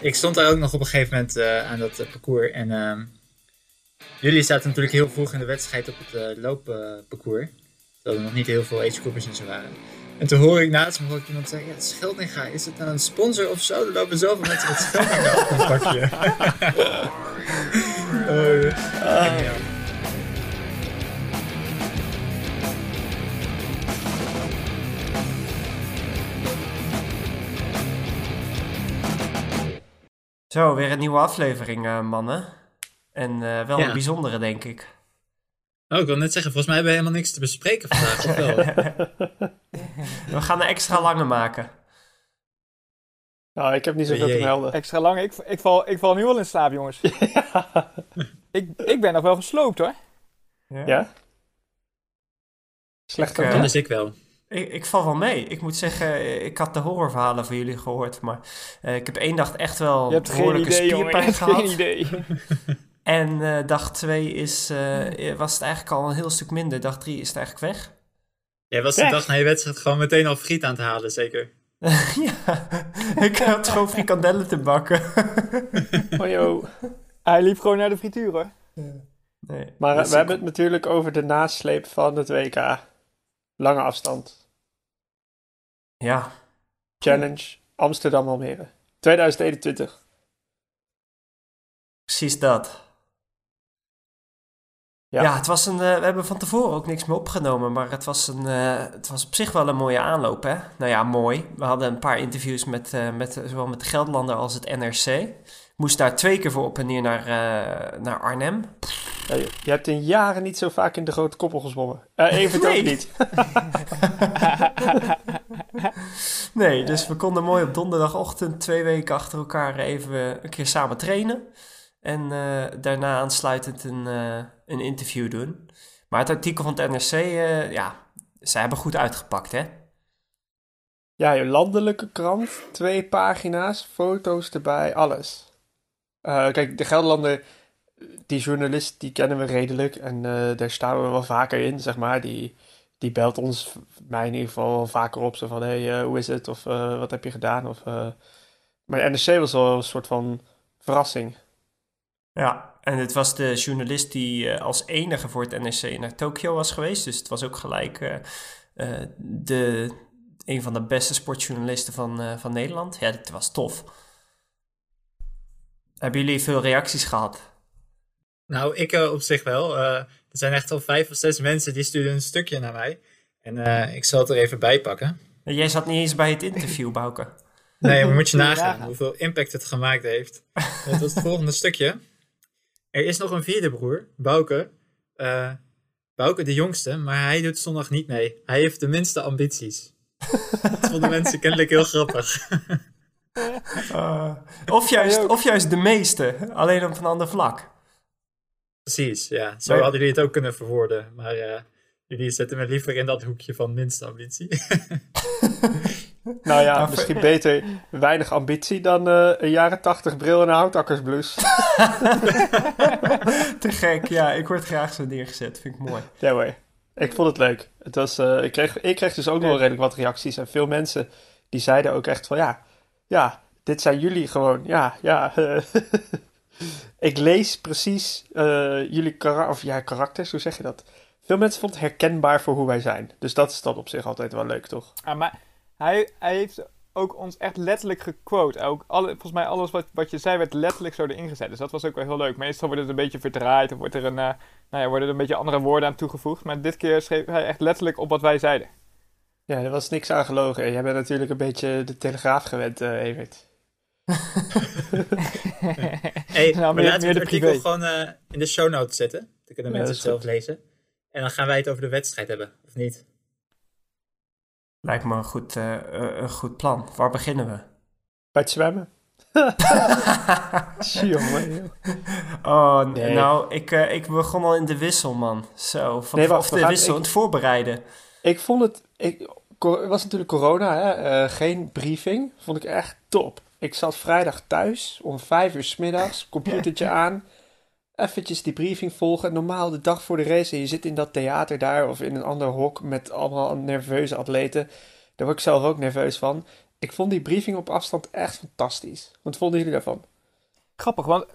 ik stond daar ook nog op een gegeven moment uh, aan dat uh, parcours. En uh, jullie zaten natuurlijk heel vroeg in de wedstrijd op het uh, loopparcours. Terwijl er nog niet heel veel agegroepers en zo waren. En toen hoor ik naast me hoor ik iemand zeggen, ja, Scheldinga, is het nou een sponsor of zo? Er lopen zoveel mensen met Scheldinga op een pakje. oh, ja. Zo, weer een nieuwe aflevering, uh, mannen. En uh, wel ja. een bijzondere, denk ik. Oh, ik wil net zeggen, volgens mij hebben we helemaal niks te bespreken vandaag, of wel? we gaan een extra lange maken. Nou, ik heb niet zoveel te melden. Extra lang? Ik, ik, val, ik val nu al in slaap, jongens. ja. ik, ik ben nog wel gesloopt, hoor. Ja? ja? Slecht dan uh, dus ik wel. Ik, ik, val wel mee. Ik moet zeggen, ik had de horrorverhalen van jullie gehoord, maar uh, ik heb één dag echt wel Je hebt geen idee, jongen. Je gehad. geen idee. en uh, dag twee is, uh, was het eigenlijk al een heel stuk minder. Dag drie is het eigenlijk weg. Jij was de dag na je wedstrijd gewoon meteen al friet aan het halen, zeker? ja, ik had gewoon frikandellen te bakken. oh joh. Hij liep gewoon naar de frituur, hoor. Nee, maar we hebben het natuurlijk over de nasleep van het WK. Lange afstand. Ja. Challenge Amsterdam Almere. 2021. Precies dat. Ja. ja, het was een. Uh, we hebben van tevoren ook niks meer opgenomen, maar het was, een, uh, het was op zich wel een mooie aanloop, hè? Nou ja, mooi. We hadden een paar interviews met, uh, met zowel met de Gelderlander als het NRC. Moest daar twee keer voor op en neer naar, naar Arnhem. Ja, je hebt in jaren niet zo vaak in de grote koppel gezwommen. even nee. ook niet. nee, dus we konden mooi op donderdagochtend twee weken achter elkaar even een keer samen trainen. En uh, daarna aansluitend een, een interview doen. Maar het artikel van het NRC, ja, zij hebben goed uitgepakt, hè? Ja, je landelijke krant, twee pagina's, foto's erbij, alles. Kijk, de Gelderlander, die journalist, die kennen we redelijk. En daar staan we wel vaker in, zeg maar. Die, die belt ons, mij in ieder geval, wel vaker op. Zo van, hey, hoe is het? Of wat heb je gedaan? Of, maar de NRC was wel een soort van verrassing. Ja, en het was de journalist die als enige voor het NSC naar Tokio was geweest. Dus het was ook gelijk de, een van de beste sportjournalisten van, van Nederland. Ja, het was tof. Hebben jullie veel reacties gehad? Nou, ik op zich wel. er zijn echt al vijf of zes mensen die sturen een stukje naar mij. En ik zal het er even bij pakken. Jij zat niet eens bij het interview, Bouke. Nee, maar moet je nagaan hoeveel impact het gemaakt heeft. Het was het volgende stukje. Er is nog een vierde broer, Bouke. Bouke de jongste, maar hij doet zondag niet mee. Hij heeft de minste ambities. dat vonden mensen kennelijk heel grappig. Uh, of, juist, of juist de meeste, alleen op een ander vlak. Precies, ja. Zo hadden jullie het ook kunnen verwoorden. Maar uh, jullie zetten me liever in dat hoekje van minste ambitie. Nou ja, misschien beter weinig ambitie dan uh, een jaren tachtig bril en een houtakkersblus. Te gek, ja. Ik word graag zo neergezet. Vind ik mooi. Ja hoor. Ik vond het leuk. Het was, uh, ik, kreeg, ik kreeg dus ook nog redelijk wat reacties. En veel mensen die zeiden ook echt van ja, ja, dit zijn jullie gewoon. Ja, ja. ik lees precies uh, jullie kara of, ja, karakters, hoe zeg je dat? Veel mensen vonden het herkenbaar voor hoe wij zijn. Dus dat is dan op zich altijd wel leuk, toch? Ah, maar hij, hij heeft ook ons echt letterlijk gequote. Ook alle, volgens mij alles wat, wat je zei werd letterlijk zo erin gezet. Dus dat was ook wel heel leuk. Meestal wordt het een beetje verdraaid of wordt er een, uh, nou ja, worden er een beetje andere woorden aan toegevoegd. Maar dit keer schreef hij echt letterlijk op wat wij zeiden. Ja, er was niks aan gelogen. Jij bent natuurlijk een beetje de telegraaf gewend, uh, Evert. hey, nou, maar laten we het artikel gewoon uh, in de show notes zetten. Dan kunnen mensen het zelf lezen. En dan gaan wij het over de wedstrijd hebben, of niet? Lijkt me een goed, uh, een goed plan. Waar beginnen we? Bij het zwemmen. Jongen. oh, nee. nou, ik, uh, ik begon al in de wissel, man. Zo, van, nee, wacht, of de wissel, ik, het voorbereiden. Ik vond het... Ik, het was natuurlijk corona, hè? Uh, geen briefing. Vond ik echt top. Ik zat vrijdag thuis om vijf uur s middags, computertje aan eventjes die briefing volgen. Normaal de dag voor de race en je zit in dat theater daar of in een ander hok met allemaal nerveuze atleten. Daar word ik zelf ook nerveus van. Ik vond die briefing op afstand echt fantastisch. Wat vonden jullie daarvan? Grappig, want,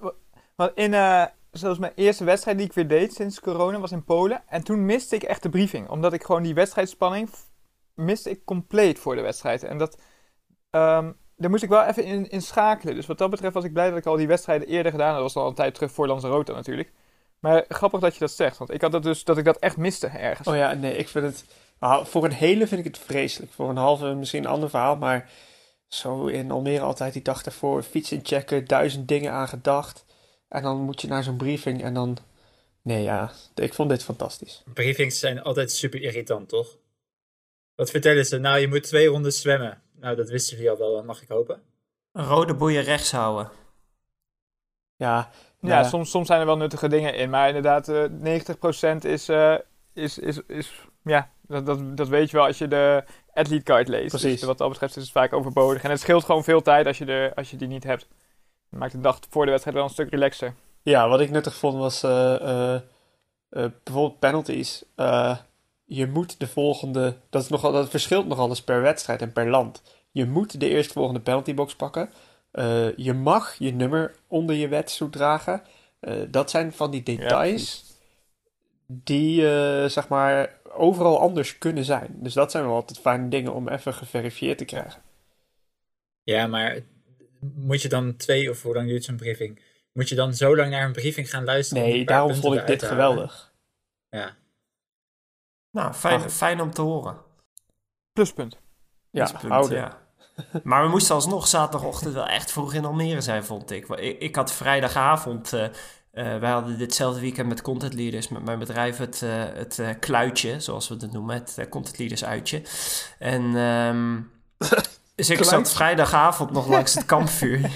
want in, uh, zoals mijn eerste wedstrijd die ik weer deed sinds corona was in Polen. En toen miste ik echt de briefing. Omdat ik gewoon die wedstrijdspanning miste ik compleet voor de wedstrijd. En dat, um, daar moest ik wel even in, in schakelen. Dus wat dat betreft was ik blij dat ik al die wedstrijden eerder gedaan had. Dat was al een tijd terug voor Lanzarote natuurlijk. Maar grappig dat je dat zegt. Want ik had dat dus dat ik dat echt miste ergens. Oh ja, nee, ik vind het. Nou, voor een hele vind ik het vreselijk. Voor een halve misschien een ander verhaal. Maar zo in Almere altijd die dag ervoor. Fietsen checken, duizend dingen aan gedacht. En dan moet je naar zo'n briefing en dan. Nee, ja, ik vond dit fantastisch. Briefings zijn altijd super irritant, toch? Wat vertellen ze? Nou, je moet twee rondes zwemmen. Nou, dat wisten jullie al wel, mag ik hopen. Een rode boeien rechts houden. Ja, ja, Soms, soms zijn er wel nuttige dingen in. Maar inderdaad, uh, eh, 90% is, uh, is, is, is... Ja, dat, dat, dat weet je wel als je de athlete card leest. Dus Precies. Dus wat dat betreft is het vaak overbodig. En het scheelt gewoon veel tijd als je, de, als je die niet hebt. Dat maakt de dag voor de wedstrijd wel een stuk relaxer. Ja, wat ik nuttig vond was uh, bijvoorbeeld penalties. Je moet de volgende... Dat, is nogal, dat verschilt nogal eens per wedstrijd en per land. Je moet de eerstvolgende penaltybox pakken. Uh, je mag je nummer onder je wetsuit dragen. Uh, dat zijn van die details die uh, zeg maar overal anders kunnen zijn. Dus dat zijn wel altijd fijne dingen om even geverifieerd te krijgen. Ja, maar moet je dan twee of hoe lang duurt zo'n briefing? Moet je dan zo lang naar een briefing gaan luisteren? Nee, daarom vond ik dit geweldig. Ja. Nou, fijn, fijn om te horen. Pluspunt. Ja, houden. Ja. maar we moesten alsnog zaterdagochtend wel echt vroeg in Almere zijn, vond ik. Ik, ik had vrijdagavond... Uh, uh, wij hadden ditzelfde weekend met Content Leaders, met mijn bedrijf, het, uh, het uh, kluitje, zoals we het noemen, het Content Leaders uitje. En um, dus ik zat vrijdagavond nog langs het kampvuur.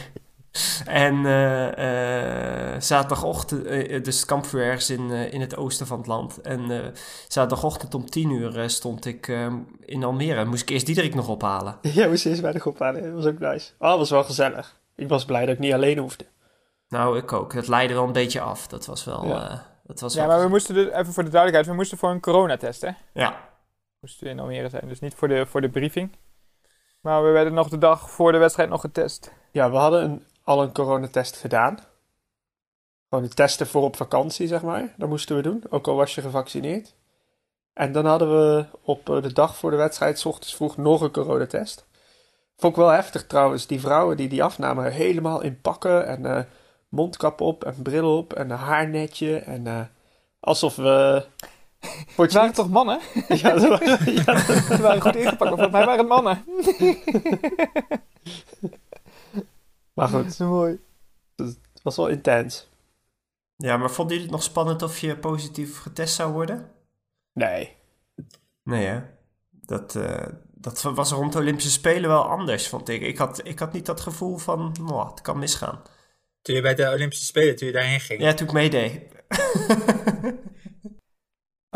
En uh, uh, zaterdagochtend, uh, dus het kampvuur ergens in, in het oosten van het land. En zaterdagochtend om tien uur stond ik ehm, in Almere. Moest ik eerst Diederik nog ophalen. Ja, moest eerst bij de ophalen. Dat was ook nice. Oh, dat was wel gezellig. Ik was blij dat ik niet alleen hoefde. Nou, ik ook. Het leidde wel een beetje af. Dat was wel... Ja, dat was ja maar we moesten dus, even voor de duidelijkheid, we moesten voor een coronatest, hè? Ja. Moesten we in Almere zijn, dus niet voor de, voor de briefing. Maar we werden nog de dag voor de wedstrijd nog getest. Ja, we hadden een al een coronatest gedaan. Gewoon de testen voor op vakantie, zeg maar. Dat moesten we doen, ook al was je gevaccineerd. En dan hadden we op eh, de dag voor de wedstrijd, s ochtends vroeg, nog een coronatest. Vond ik wel heftig trouwens, die vrouwen die die afnamen, helemaal in pakken en uh, mondkap op en bril op en een haarnetje. En uh, alsof we... Het waren toch mannen? Ja, ze waren, ja. waren goed ingepakt, maar mij waren het mannen. Maar goed. Dat is mooi. Het was wel intens. Ja, maar vonden jullie het nog spannend of je positief getest zou worden? Nee. Nee, hè? Dat, uh, dat was rond de Olympische Spelen wel anders, vond ik. Ik had, ik had niet dat gevoel van, oh, het kan misgaan. Toen je bij de Olympische Spelen, toen je daarheen ging? Ja, toen ik meedeed.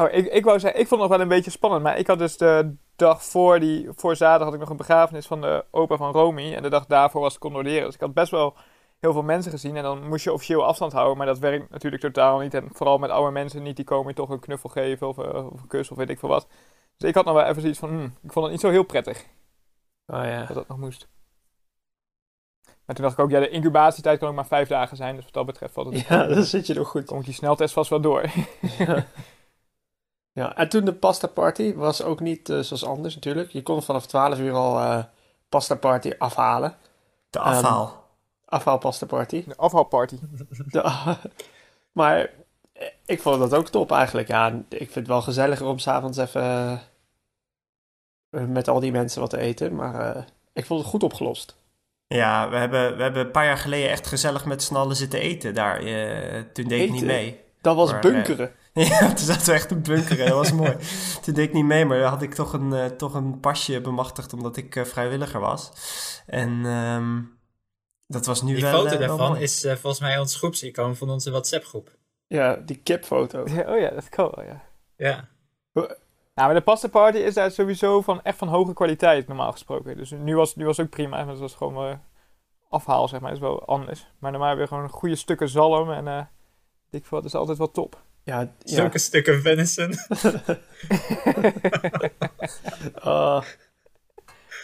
oh, ik, ik wou zeggen, ik vond het nog wel een beetje spannend. Maar ik had dus de dag voor, die, voor zaterdag had ik nog een begrafenis van de opa van Romy. En de dag daarvoor was het condoleren. Dus ik had best wel heel veel mensen gezien. En dan moest je officieel afstand houden. Maar dat werkt natuurlijk totaal niet. En vooral met oude mensen niet. Die komen je toch een knuffel geven of, uh, of een kus of weet ik veel wat. Dus ik had nog wel even zoiets van, hmm, ik vond het niet zo heel prettig. Oh ja. Dat dat nog moest. Maar toen dacht ik ook, ja, de incubatietijd kan ook maar vijf dagen zijn. Dus wat dat betreft valt het... Ja, dan zit je nog goed. Komt die sneltest vast wel door. ja. Ja, en toen de pasta party was ook niet uh, zoals anders natuurlijk. Je kon vanaf 12 uur al uh, pasta party afhalen. De afhaal. Um, afhaal pasta party. De afhaalparty. De, maar ik vond dat ook top eigenlijk. Ja, ik vind het wel gezelliger om s'avonds even uh, met al die mensen wat te eten. Maar ik vond het goed opgelost. Ja, we hebben, we hebben een paar jaar geleden echt gezellig met z'n allen zitten eten daar. toen deed ik niet mee. Dat was bunkeren. Ja, toen zaten we echt een bunkeren. Dat was mooi. Toen deed ik niet mee, maar dan had ik toch een, uh, toch een pasje bemachtigd omdat ik uh, vrijwilliger was. En um, dat was nu die wel... Die foto uh, daarvan is volgens mij ons groepsicoon van onze WhatsApp-groep. Ja, die kipfoto. Ja, oh ja, dat kan wel, ja. Ja. Nou, maar de pasta party is daar sowieso van echt van hoge kwaliteit, normaal gesproken. Dus nu was, nu was het ook prima. Maar het was gewoon afhaal, zeg maar. Dat is wel anders. Maar normaal weer gewoon goede stukken zalm en... ik vond het is altijd wel top. Ja, Zulke stukken venison. oh.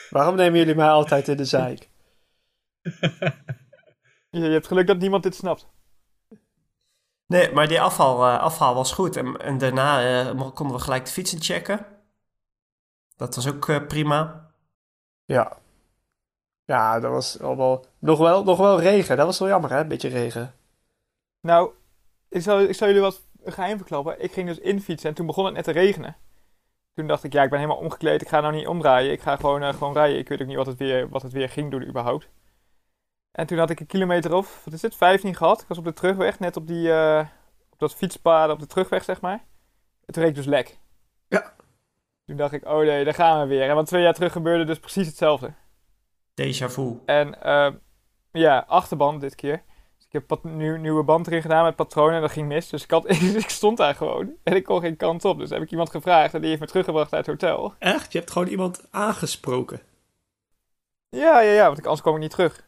Waarom nemen jullie mij altijd in de zeik? Je, je hebt geluk dat niemand dit snapt. Nee, maar die afval, eh, afval was goed. En, en daarna eh, konden we gelijk de fietsen checken. Dat was ook eh, prima. Ja. Ja, dat was allemaal... Nog wel, nog wel regen. Dat was wel jammer, hè? Een beetje regen. Nou, ik zal, ik zal jullie wat geheim verklappen. Ik ging dus infietsen en toen begon het net te regenen. Toen dacht ik, ja, ik ben helemaal omgekleed. Ik ga nou niet omdraaien. Ik ga gewoon, eh, gewoon rijden. Ik weet ook niet wat het, weer, wat het weer ging doen überhaupt. En toen had ik een kilometer of, wat is het, 15 gehad. Ik was op de terugweg, net op, die, eh, op dat fietspad op de terugweg, zeg maar. Het reek dus lek. Ja. Toen dacht ik, oh nee, daar gaan we weer. En want twee jaar terug gebeurde dus precies hetzelfde. Déjà vu. En eh, ja, achterband dit keer. Dus ik heb nieuw, nieuwe band erin gedaan met patronen en dat ging mis. Dus ik, had, ik stond daar gewoon en ik kon geen kant op. Dus heb ik iemand gevraagd en die heeft me teruggebracht uit het hotel. Echt? Je hebt gewoon iemand aangesproken. Ja, ja, ja, want anders kwam ik niet terug.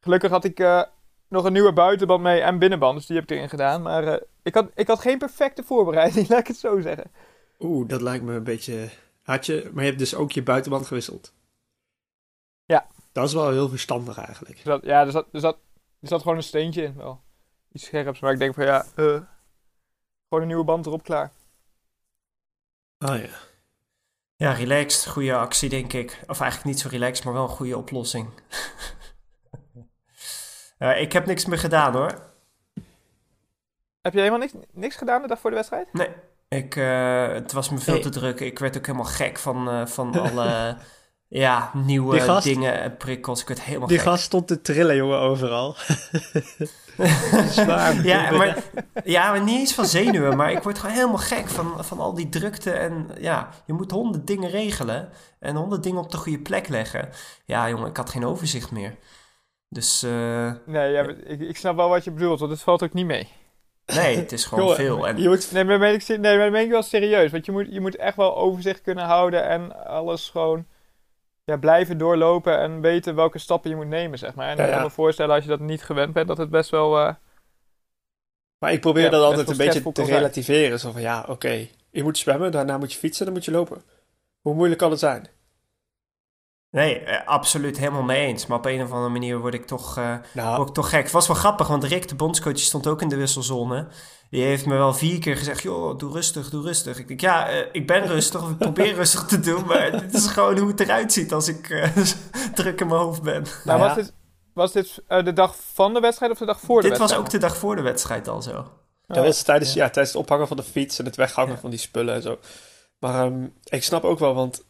Gelukkig had ik eh, nog een nieuwe buitenband mee en binnenband, dus die heb ik erin gedaan. Maar eh, ik, had, ik had geen perfecte voorbereiding, laat ik het zo zeggen. Oeh, dat lijkt me een beetje... Had je... Maar je hebt dus ook je buitenband gewisseld? Ja. Dat is wel heel verstandig eigenlijk. Dus dat, ja, er zat, er, zat, er zat gewoon een steentje in, wel. Iets scherps, maar ik denk van ja, eh, gewoon een nieuwe band erop, klaar. Ah ja. Ja, relaxed. Goede actie, denk ik. Of eigenlijk niet zo relaxed, maar wel een goede oplossing. Eh, ik heb niks meer gedaan hoor. Heb je helemaal niks, niks gedaan de dag voor de wedstrijd? Nee. Ik, eh, het was me veel Nee. te druk. Ik werd ook helemaal gek van, eh, van alle ja, nieuwe Die gast- dingen en prikkels. Ik werd helemaal Die gek. gast stond te trillen, jongen, overal. Zwaar. ja, maar, ja, maar niet eens van zenuwen, maar ik word gewoon helemaal gek van, van al die drukte. En ja, je moet honderd dingen regelen en honderd dingen op de goede plek leggen. Ja, jongen, ik had geen overzicht meer. Dus eh, Nee, ja, ik, ik snap wel wat je bedoelt, want het valt ook niet mee. nee, het is gewoon veel. En, Je moet... Nee, maar dat meen ik, se- nee, maar dat meen ik wel serieus. Want je moet, je moet echt wel overzicht kunnen houden en alles gewoon ja, blijven doorlopen en weten welke stappen je moet nemen, zeg maar. En Ja, ik kan me voorstellen als je dat niet gewend bent, dat het best wel... eh, Maar ik probeer dat altijd een beetje te relativeren. Zo van, ja, oké. Je moet zwemmen, daarna moet je fietsen, dan moet je lopen. Hoe moeilijk kan het zijn? Nee, eh, absoluut helemaal mee eens. Maar op een of andere manier word ik toch, eh, Nou, word ik toch gek. Het was wel grappig, want Rick, de bondscoach, stond ook in de wisselzone. Die heeft me wel vier keer gezegd, joh, doe rustig, doe rustig. Ik denk, ja, eh, ik ben rustig, of ik probeer rustig te doen. Maar dit is gewoon hoe het eruit ziet als ik eh, druk in mijn hoofd ben. Nou, was dit, was dit de dag van de wedstrijd of de dag voor de Dit was wedstrijd? ook de dag voor de wedstrijd al zo. dat Oh, was tijdens, ja. tijdens het ophangen van de fiets en het weghangen Ja. van die spullen en zo. Maar ehm, ik snap ook wel, want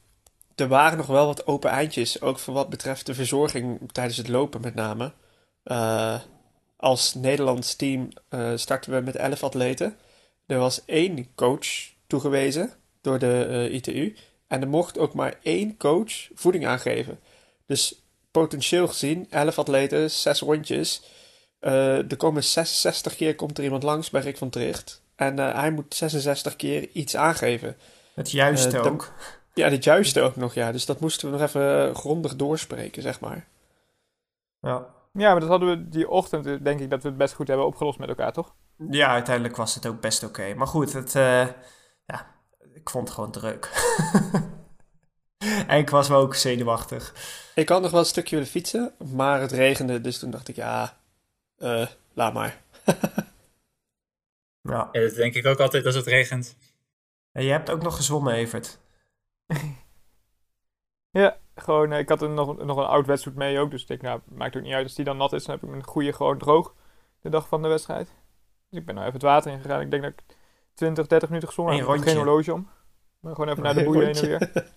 er waren nog wel wat open eindjes. Ook voor wat betreft de verzorging tijdens het lopen met name. Eh, als Nederlands team eh, starten we met 11 atleten. Er was één coach toegewezen door de eh, ITU. En er mocht ook maar één coach voeding aangeven. Dus potentieel gezien, 11 atleten, 6 rondjes. Er komen 66 keer komt er iemand langs bij Rick van Tricht. En hij moet 66 keer iets aangeven. Het juiste ook. Ja, dit juiste ook nog, ja. Dus dat moesten we nog even eh, grondig doorspreken, zeg maar. Ja. Ja, maar dat hadden we die ochtend, eh, denk ik, dat we het best goed hebben opgelost met elkaar, toch? ja, uiteindelijk was het ook best oké. Maar goed, het, eh, ja, ik vond het gewoon druk. en ik was wel ook zenuwachtig. Ik had nog wel een stukje willen fietsen, maar het regende. Dus toen dacht ik, ja, eh, laat maar. Ja. Ja, dat denk ik ook altijd als het regent. En je hebt ook nog gezwommen, Evert. Ja, gewoon, eh, ik had er nog, nog een oud wedstrijd mee ook, dus ik denk, nou, maakt ook niet uit als die dan nat is, dan heb ik mijn goede gewoon droog de dag van de wedstrijd. Dus ik ben nou even het water ingegaan. Ik denk dat ik 20, 30 minuten gezongen heb. Ik geen horloge om. Maar gewoon even naar de boeien heen en weer.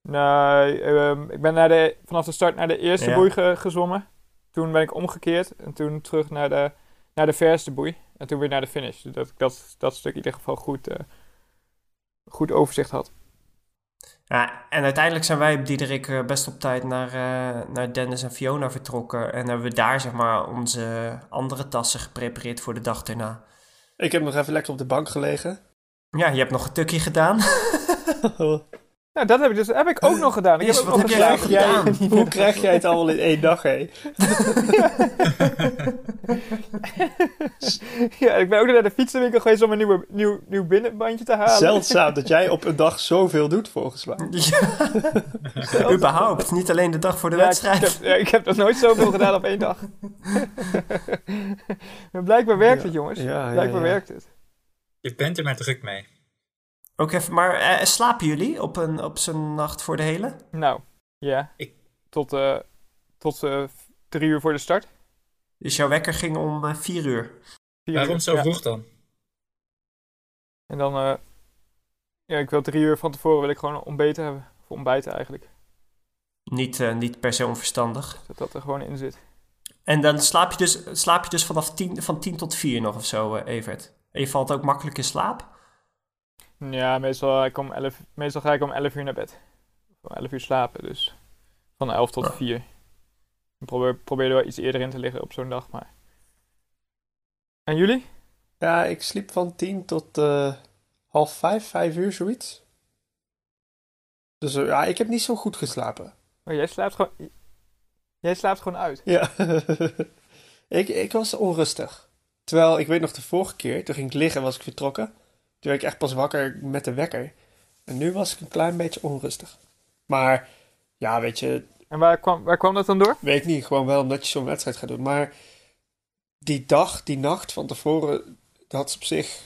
Nee, ehm, ik ben naar de, vanaf de start naar de eerste Ja. boei ge- gezwommen. Toen ben ik omgekeerd en toen terug naar de, naar de verste boei. En toen weer naar de finish. Dus dat ik dat, dat stuk in ieder geval goed, eh, goed overzicht had. Ja, en uiteindelijk zijn wij op Diederik eh, best op tijd naar, eh, naar Dennis en Fiona vertrokken. En hebben we daar zeg maar onze andere tassen geprepareerd voor de dag daarna. Ik heb nog even lekker op de bank gelegen. Ja, je hebt nog een tukje gedaan. Nou, dat heb ik dus heb ik ook nog gedaan. Ik heb ook wat nog heb jij? Hoe krijg jij het allemaal in één dag, hé? ja, ik ben ook naar de fietsenwinkel geweest om een nieuwe, nieuw, nieuw binnenbandje te halen. Zeldzaam dat jij op een dag zoveel doet, volgens mij. Ja. Überhaupt, niet alleen de dag voor de Ja, wedstrijd. Ik heb, ja, ik heb nog nooit zoveel gedaan op één dag. maar blijkbaar werkt het, jongens. Ja, ja, blijkbaar ja. werkt het. Je bent er maar druk mee. Ook even, maar eh, slapen jullie op, een, op zo'n nacht voor de hele? Nou, ja. Ik- Tot, eh, tot eh, drie uur voor de start. Dus jouw wekker ging om vier uur. Vier Waarom uur, zo ja. vroeg dan? En dan, eh, ja, ik wil drie uur van tevoren wil ik gewoon ontbeten hebben. Of ontbijten eigenlijk. Niet, eh, niet per se onverstandig. Dat dat er gewoon in zit. En dan slaap je dus, slaap je dus vanaf tien, van tien tot vier nog of zo, eh, Evert. En je valt ook makkelijk in slaap? Ja, meestal, ik om 11, meestal ga ik om 11 uur naar bed. Om 11 uur slapen, dus van 11 tot Ja. 4. Ik probeer, probeer er wel iets eerder in te liggen op zo'n dag, maar... En jullie? Ja, ik sliep van tien tot eh, half vijf, vijf uur, zoiets. Dus eh, ja, ik heb niet zo goed geslapen. Oh, jij slaapt gewoon... Jij slaapt gewoon uit. Ja, ik, ik was onrustig. Terwijl, ik weet nog de vorige keer, toen ging ik liggen, was ik vertrokken. Toen werd ik echt pas wakker met de wekker. En nu was ik een klein beetje onrustig. Maar, ja, weet je, En waar kwam, waar kwam dat dan door? weet ik niet, gewoon wel omdat je zo'n wedstrijd gaat doen. Maar die dag, die nacht van tevoren, dat is op zich...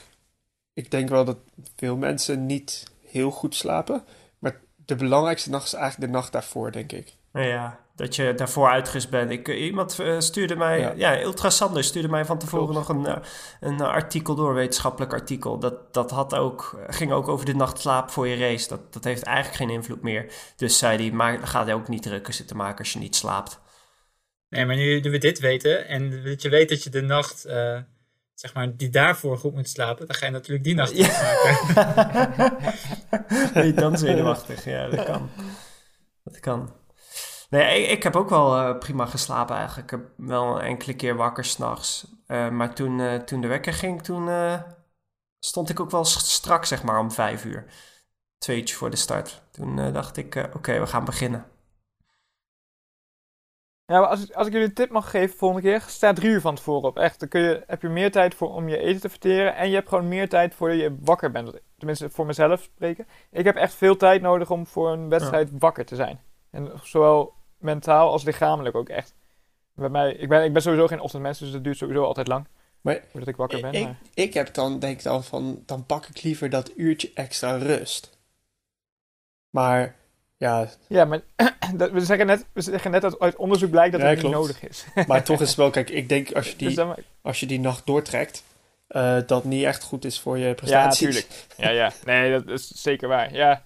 Ik denk wel dat veel mensen niet heel goed slapen. Maar de belangrijkste nacht is eigenlijk de nacht daarvoor, denk ik. Ja, dat je daarvoor uitgerust bent. Ik, eh, iemand eh, stuurde mij, Ja. ja, Ultra Sander stuurde mij van tevoren Klopt. nog een, eh, een artikel door, wetenschappelijk artikel. Dat, dat had ook, ging ook over de nachtslaap voor je race. Dat, dat heeft eigenlijk geen invloed meer. Dus zei hij, maar ga je ook niet drukker zitten maken als je niet slaapt. Nee, maar nu we dit weten en dat je weet dat je de nacht, zeg maar, die daarvoor goed moet slapen, dan ga je natuurlijk die nacht Ja. goed maken. Niet dan zenuwachtig, ja, dat kan. Dat kan. Nee, ik, ik heb ook wel eh, prima geslapen eigenlijk. Ik heb wel een enkele keer wakker s'nachts. Eh maar toen, eh, toen de wekker ging, toen stond ik ook wel strak, zeg maar, om vijf uur. Tweetje voor de start. Toen dacht ik, oké, we gaan beginnen. Ja, als, ik- als ik jullie een tip mag geven volgende keer, sta drie uur van tevoren op. Echt, dan kun je, heb je meer tijd voor om je eten te verteren. En je hebt gewoon meer tijd voordat je wakker bent. Tenminste, voor mezelf spreken. Ik heb echt veel tijd nodig om voor een wedstrijd wakker te zijn. En zowel mentaal als lichamelijk ook echt. Bij mij, ik, ben, ik ben sowieso geen ochtendmens, dus dat duurt sowieso altijd lang. Maar Voordat ik wakker ben. ik, maar- ik heb dan, denk ik dan van, dan pak ik liever dat uurtje extra rust. Maar, ja, Ja, maar we, zeggen net, we zeggen net dat uit onderzoek blijkt dat Ja, het niet nodig is. maar toch is het wel, kijk, ik denk als je Dus die, als je die nacht doortrekt, eh, dat niet echt goed is voor je Ja, prestaties. tuurlijk. Ja, ja. Nee, dat is zeker waar. Ja,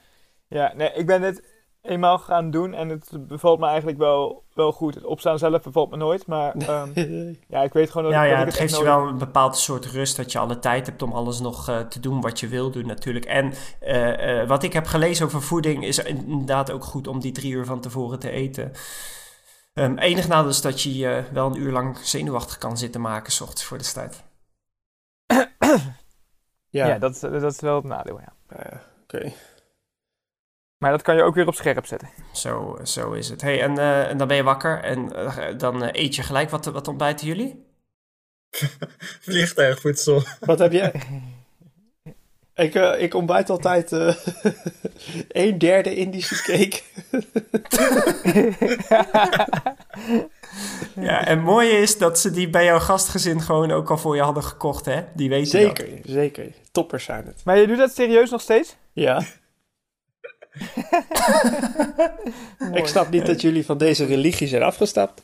ja nee, ik ben dit eenmaal gaan doen en het bevalt me eigenlijk wel, wel goed. Het opstaan zelf bevalt me nooit, maar ehm, ja, ik weet gewoon dat, Ja, dat ja, ik het het geeft je wel een bepaald soort rust dat je alle tijd hebt om alles nog eh, te doen wat je wil doen natuurlijk. En eh, eh, wat ik heb gelezen over voeding is inderdaad ook goed om die drie uur van tevoren te eten. Ehm enig nadeel is dat je je wel een uur lang zenuwachtig kan zitten maken s ochtends voor de start. Ja, Ja, dat, is- dat is wel het nadeel, ja. ja, oké. Maar dat kan je ook weer op scherp zetten. Zo, zo is het. Hey, en, eh, en dan ben je wakker en eh, dan eh, eet je gelijk. Wat, wat ontbijten jullie? Vliegtuigvoedsel. Wat heb jij? ik, ik ontbijt altijd eh een derde Indische cake. Ja, en het mooie is dat ze die bij jouw gastgezin gewoon ook al voor je hadden gekocht, hè? Die weten dat. zeker, zeker. Toppers zijn het. Maar je doet dat serieus nog steeds? Ja. Ik snap niet dat jullie van deze religie zijn afgestapt.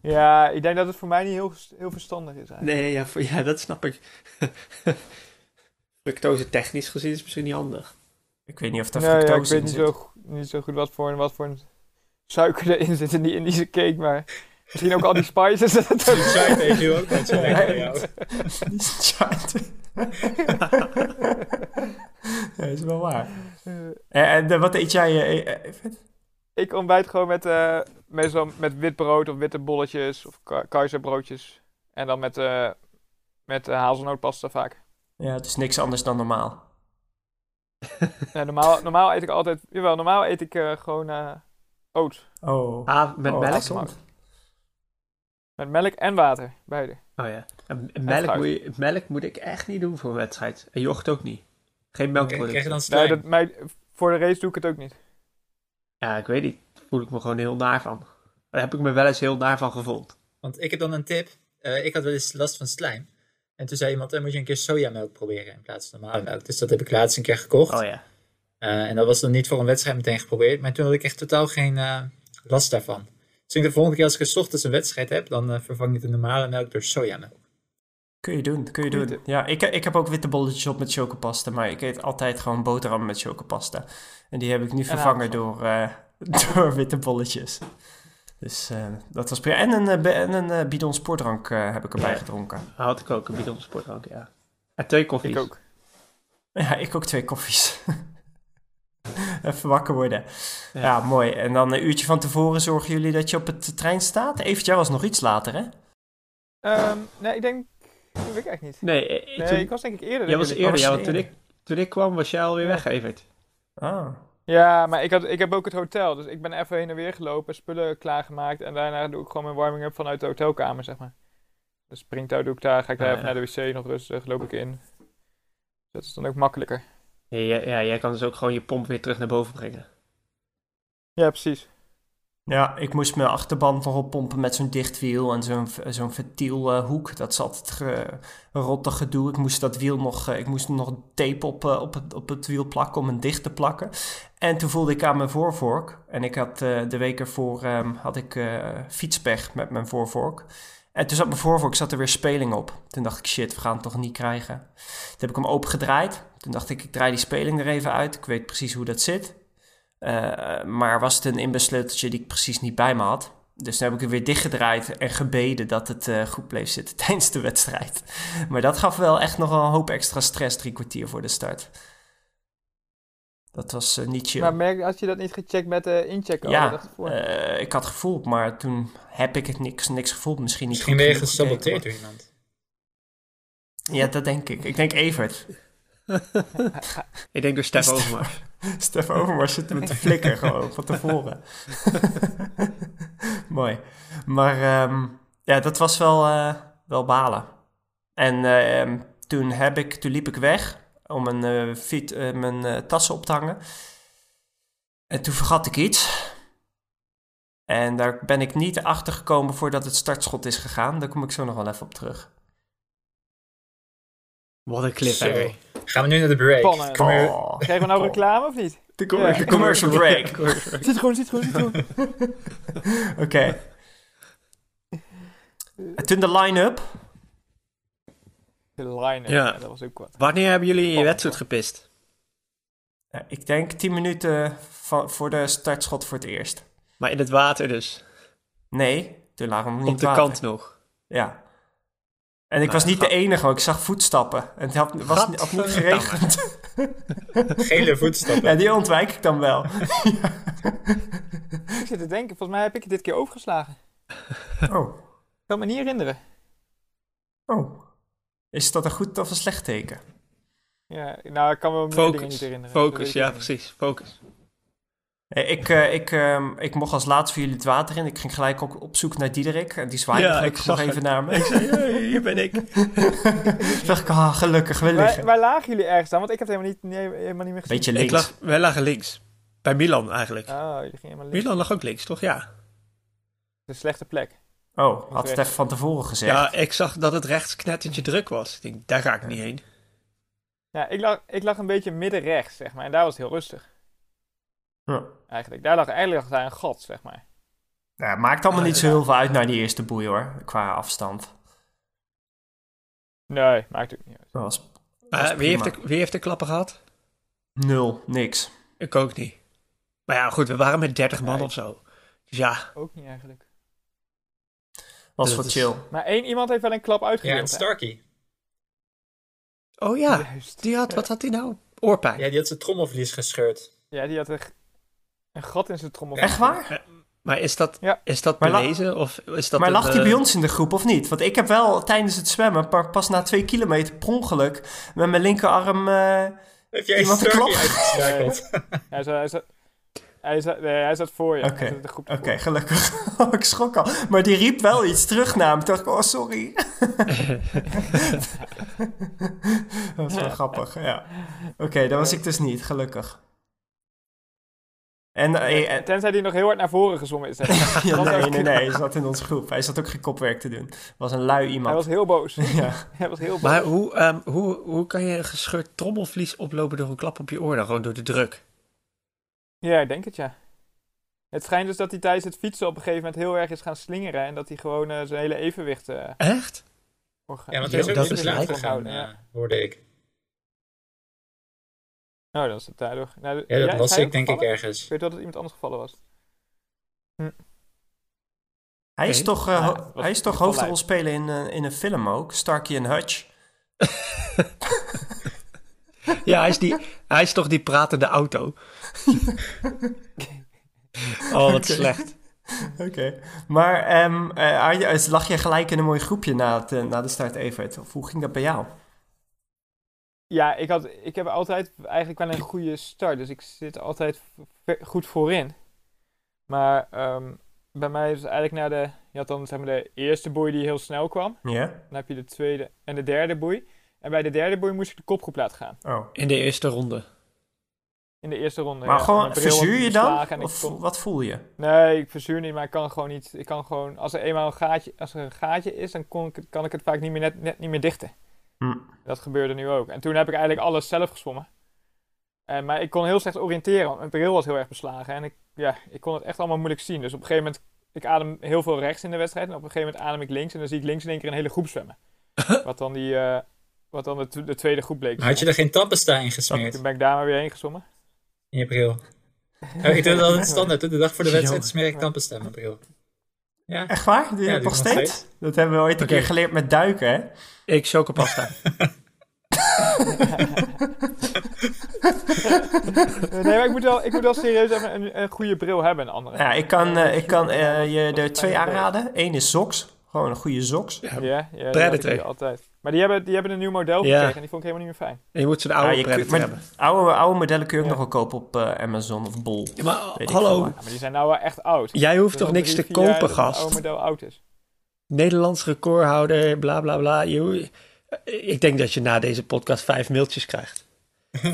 Ja, ik denk dat het voor mij niet heel, heel verstandig is eigenlijk. Nee, ja, voor, ja dat snap ik. Fructose technisch gezien is misschien niet handig. Ik weet niet of daar Nee, ja, ik fructose weet in niet zit. zo, niet zo goed wat voor, wat voor een suiker erin zit in die Indische cake, maar misschien ook al die spices. dat eet je ook zo lekker bij jou. Ja, is wel waar. Eh, En, en eh, wat eet jij? even? ik ontbijt gewoon met, eh, meestal met wit brood of witte bolletjes of ka- keizerbroodjes. En dan met, eh met hazelnootpasta vaak. Ja, het is niks anders dan normaal. Ja, normaal, normaal eet ik altijd, jawel, normaal eet ik eh, gewoon eh oat. Oh. Ah, met Oh, melk? Met melk en water, beide. Oh ja. En melk, moet je, melk moet ik echt niet doen voor een wedstrijd. En yoghurt ook niet. Geen Krijg je melkproducten. dan Nee, slijm? dat, mij, voor de race doe ik het ook niet. Ja, ik weet niet. Daar voel ik me gewoon heel naar van. Daar heb ik me wel eens heel naar van gevoeld. Want ik heb dan een tip. Eh, ik had wel eens last van slijm. En toen zei iemand, dan moet je een keer sojamelk proberen in plaats van normale melk. Dus dat heb ik laatst een keer gekocht. Oh ja. Eh, en dat was dan niet voor een wedstrijd meteen geprobeerd. Maar toen had ik echt totaal geen eh, last daarvan. Dus ik de volgende keer als ik 's ochtends een wedstrijd heb, dan eh, vervang ik de normale melk door sojamelk. Kun je doen, kun je Goeie doen. tip. Ja, ik, ik heb ook witte bolletjes op met chocopasta, maar ik eet altijd gewoon boterhammen met chocopasta. En die heb ik nu vervangen door, eh, door witte bolletjes. Dus eh, dat was prima. En een, eh, en een bidon sportdrank eh, heb ik erbij gedronken. Had ik ook een bidon sportdrank, ja. En twee koffies. Ik ook. Ja, ik ook twee koffies. Even wakker worden. Ja. mooi. En dan een uurtje van tevoren zorgen jullie dat je op het trein staat? Eventjes was nog iets later, hè? Ehm, nee, ik denk... Dat weet ik eigenlijk niet. Nee, eh, Nee, toen- ik was denk ik eerder. jij was eerder. Ja, want toen ik, toen ik kwam was jij alweer Ja. weg, Evert. Ah. Ja, maar ik, had, ik heb ook het hotel. Dus ik ben even heen en weer gelopen, spullen klaargemaakt. En daarna doe ik gewoon mijn warming-up vanuit de hotelkamer, zeg maar. Dus springtouw doe ik daar. Ga ik daar Ah, even ja. naar de wc, nog rustig, loop ik in. Dat is dan ook makkelijker. Ja, ja, jij kan dus ook gewoon je pomp weer terug naar boven brengen. Ja, precies. Ja, ik moest mijn achterband nog oppompen met zo'n dichtwiel en zo'n zo'n ventielhoek. dat ge, een rottig gedoe. Ik moest dat wiel nog, eh, ik moest nog tape op, eh, op, het, op het wiel plakken om hem dicht te plakken. En toen voelde ik aan mijn voorvork. En ik had eh, de week ervoor ehm, had ik fietspech met mijn voorvork. En toen zat mijn voorvork zat er weer speling op. Toen dacht ik, shit, we gaan het toch niet krijgen. Toen heb ik hem opengedraaid. Toen dacht ik, ik draai die speling er even uit. Ik weet precies hoe dat zit. Eh, maar was het een inbessleuteltje die ik precies niet bij me had. Dus toen heb ik er weer dichtgedraaid en gebeden dat het eh, goed bleef zitten tijdens de wedstrijd. Maar dat gaf wel echt nog een hoop extra stress drie kwartier voor de start. Dat was eh, niet chill. Maar merk, had je dat niet gecheckt met de incheck? de ja, eh, ik had gevoeld, maar toen heb ik het niks, niks gevoeld. Misschien niet Misschien goed ben je gesaboteerd door iemand. Ja, dat denk ik. Ik denk Evert. Ik denk door Stef Overmars. Stef Overmars zit met de flikker gewoon van tevoren. Mooi. Maar ehm, ja, dat was wel, eh, wel balen. En ehm, toen, heb ik, toen liep ik weg om mijn, eh, fiet, eh, mijn eh, tassen op te hangen. En toen vergat ik iets. En daar ben ik niet achter gekomen voordat het startschot is gegaan. Daar kom ik zo nog wel even op terug. Wat een cliffhanger. Gaan we nu naar de break? Kom Oh. Krijgen we nou reclame of niet? De, Ja. de commercial break. Zit gewoon, zit gewoon, zit gewoon. Oké. En Toen de line-up. De line Ja. ja. dat was ook wat. Wanneer hebben jullie in je wedstrijd gepist? Ja, ik denk 10 minuten van, voor de startschot voor het eerst. Maar in het water dus. Nee, toen lagen we nog niet Op de water. kant nog. Ja. En ik Nou, was niet ga- de enige, want ik zag voetstappen. En het had, was, niet- had niet geregend. Gele voetstappen. Ja, die ontwijk ik dan wel. Ik zit te denken, volgens mij heb ik het dit keer overgeslagen. Oh, Ik kan me niet herinneren. oh. Is dat een goed of een slecht teken? Ja, nou, ik kan me meer dingen niet Focus. herinneren. Focus, ja niet. precies. Focus. Nee, Ik, eh, ik, ehm, ik mocht als laatste voor jullie het water in. Ik ging gelijk ook op zoek naar Diederik. En die zwaaide Ja, ik nog zag even naar me. Ik zei, hey, hier ben ik. Dacht ik, ah, gelukkig, we Waar, liggen. waar lagen jullie ergens dan? Want ik heb het helemaal niet, nee, helemaal niet meer gezien. Beetje ik links. lag, wij lagen links. Bij Milan eigenlijk. Oh, jullie gingen helemaal links. Milan lag ook links, toch? Ja. Een slechte plek. Oh, had het even van tevoren gezegd. Ja, ik zag dat het rechts knettertje druk was. Ik denk, daar ga ik niet heen. Ja, ik lag, ik lag een beetje midden rechts, zeg maar. En daar was het heel rustig. Ja. Eigenlijk. Daar lag eigenlijk lag daar een gat, zeg maar. Ja, maakt allemaal niet zo heel veel uit naar die eerste boei hoor, qua afstand. Nee, maakt ook niet uit. Dat was, dat wie, heeft de, wie heeft de klappen gehad? Nul, niks. Ik ook niet. Maar ja, goed, we waren met 30 man Nee. of zo. Dus ja, Ook niet eigenlijk. Was wat is- chill. Maar één iemand heeft wel een klap Ja, en hè? Starkey. Oh ja, Juist. die had, wat had hij nou? Oorpijn. Ja, die had zijn trommelvlies gescheurd. Ja, die had g- een gat in zijn trommel. Echt waar? Maar is dat, Ja. is dat Maar la- bewezen? Of is dat maar een, lag die eh, bij ons in de groep of niet? Want ik heb wel tijdens het zwemmen, pas na twee kilometer per ongeluk, met mijn linkerarm... eh, Heb jij Iemand een klap? uitgeschakeld? Hij, zat, nee, hij zat voor je. Oké, Hij zat in de groep Oké, ervoor. gelukkig. Ik schrok al. Maar die riep wel iets terug naar hem. Toen dacht ik, oh, sorry. dat was wel grappig, ja. Oké, dat was ik dus niet, gelukkig. En, eh, eh, Tenzij hij nog heel hard naar voren gezongen is. ja, nee, nee, nee, hij zat in onze groep. Hij zat ook geen kopwerk te doen. was een lui Hij iemand. was heel boos. Ja. Hij was heel boos. Maar hoe, ehm, hoe, hoe kan je een gescheurd trommelvlies oplopen door een klap op je oor? Dan gewoon door de druk. Ja, ik denk het ja. Het schijnt dus dat hij tijdens het fietsen op een gegeven moment heel erg is gaan slingeren. En dat hij gewoon eh, zijn hele evenwicht eh Echt? Ja, want hij is ook dat niet is te laat lijp. gegaan, houden, ja. hoorde ik. Nou, dan is het daardoor. Nou, Ja, dat is was hij ik denk ik ergens. Ik weet wel dat het iemand anders gevallen was. Hij is toch, eh, Ja, ho- dat was hij is toch hoofdrolspeler in, eh, in een film ook? Starkey en Hutch. Ja, hij is, die, hij is toch die pratende auto? oh, wat slecht. Oké. Maar ehm, eh, lag je gelijk in een mooi groepje na, het, na de start, Evert? Of hoe ging dat bij jou? Ja, ik, had, ik heb altijd eigenlijk wel een goede start. Dus ik zit altijd goed voorin. Maar ehm, bij mij is het eigenlijk na de... Je had dan zeg maar, de eerste boei die heel snel kwam. Ja? Dan heb je de tweede en de derde boei. En bij de derde boei moest ik de kopgroep laten gaan. Oh. In de eerste ronde. In de eerste ronde. Maar ja. gewoon, verzuur je dan? Of kon- wat voel je? Nee, ik verzuur niet, maar ik kan gewoon niet. Ik kan gewoon, als er eenmaal een gaatje, als er een gaatje is, dan kon ik, kan ik het vaak niet meer net, net niet meer dichten. Hm. Dat gebeurde nu ook. En toen heb ik eigenlijk alles zelf gezwommen. En, maar ik kon heel slecht oriënteren, want mijn bril was heel erg beslagen. En ik, ja, ik kon het echt allemaal moeilijk zien. Dus op een gegeven moment, ik adem heel veel rechts in de wedstrijd. En op een gegeven moment adem ik links. En dan zie ik links in één keer een hele groep zwemmen. wat dan, die, eh, wat dan de, tw- de tweede groep bleek. Maar had je er geen tandpasta in gesmeerd Toen ben ik daar maar weer heen gezwommen. in je bril? Oh, ik doe dat altijd standaard. De dag voor de wedstrijd smeer ik tandpasta in mijn bril. Ja, Echt waar? Doe je Ja, nog ik nog steeds? Dat hebben we ooit een keer geleerd met duiken, hè? Ik chocopasta. nee, maar ik moet wel, ik moet wel serieus even een, een goede bril hebben, een andere. Ja, ik kan, eh, ik kan eh, je er twee aanraden. Eén is Zox. Gewoon een goede Zox. Ja, ja die Predator. heb ik hier altijd. Maar die hebben, die hebben een nieuw model Ja. gekregen en die vond ik helemaal niet meer fijn. En je moet zo'n oude Ja, Predator hebben. oude, oude modellen kun je ook Ja. nog wel kopen op eh, Amazon of Bol. Ja, maar hallo, Ja, maar die zijn nou wel echt oud. jij hoeft Dus toch niks drie, te jaar kopen, dat het oude gast? model oud is. Nederlands recordhouder, bla bla bla. Je, ik denk dat je na deze podcast vijf mailtjes krijgt.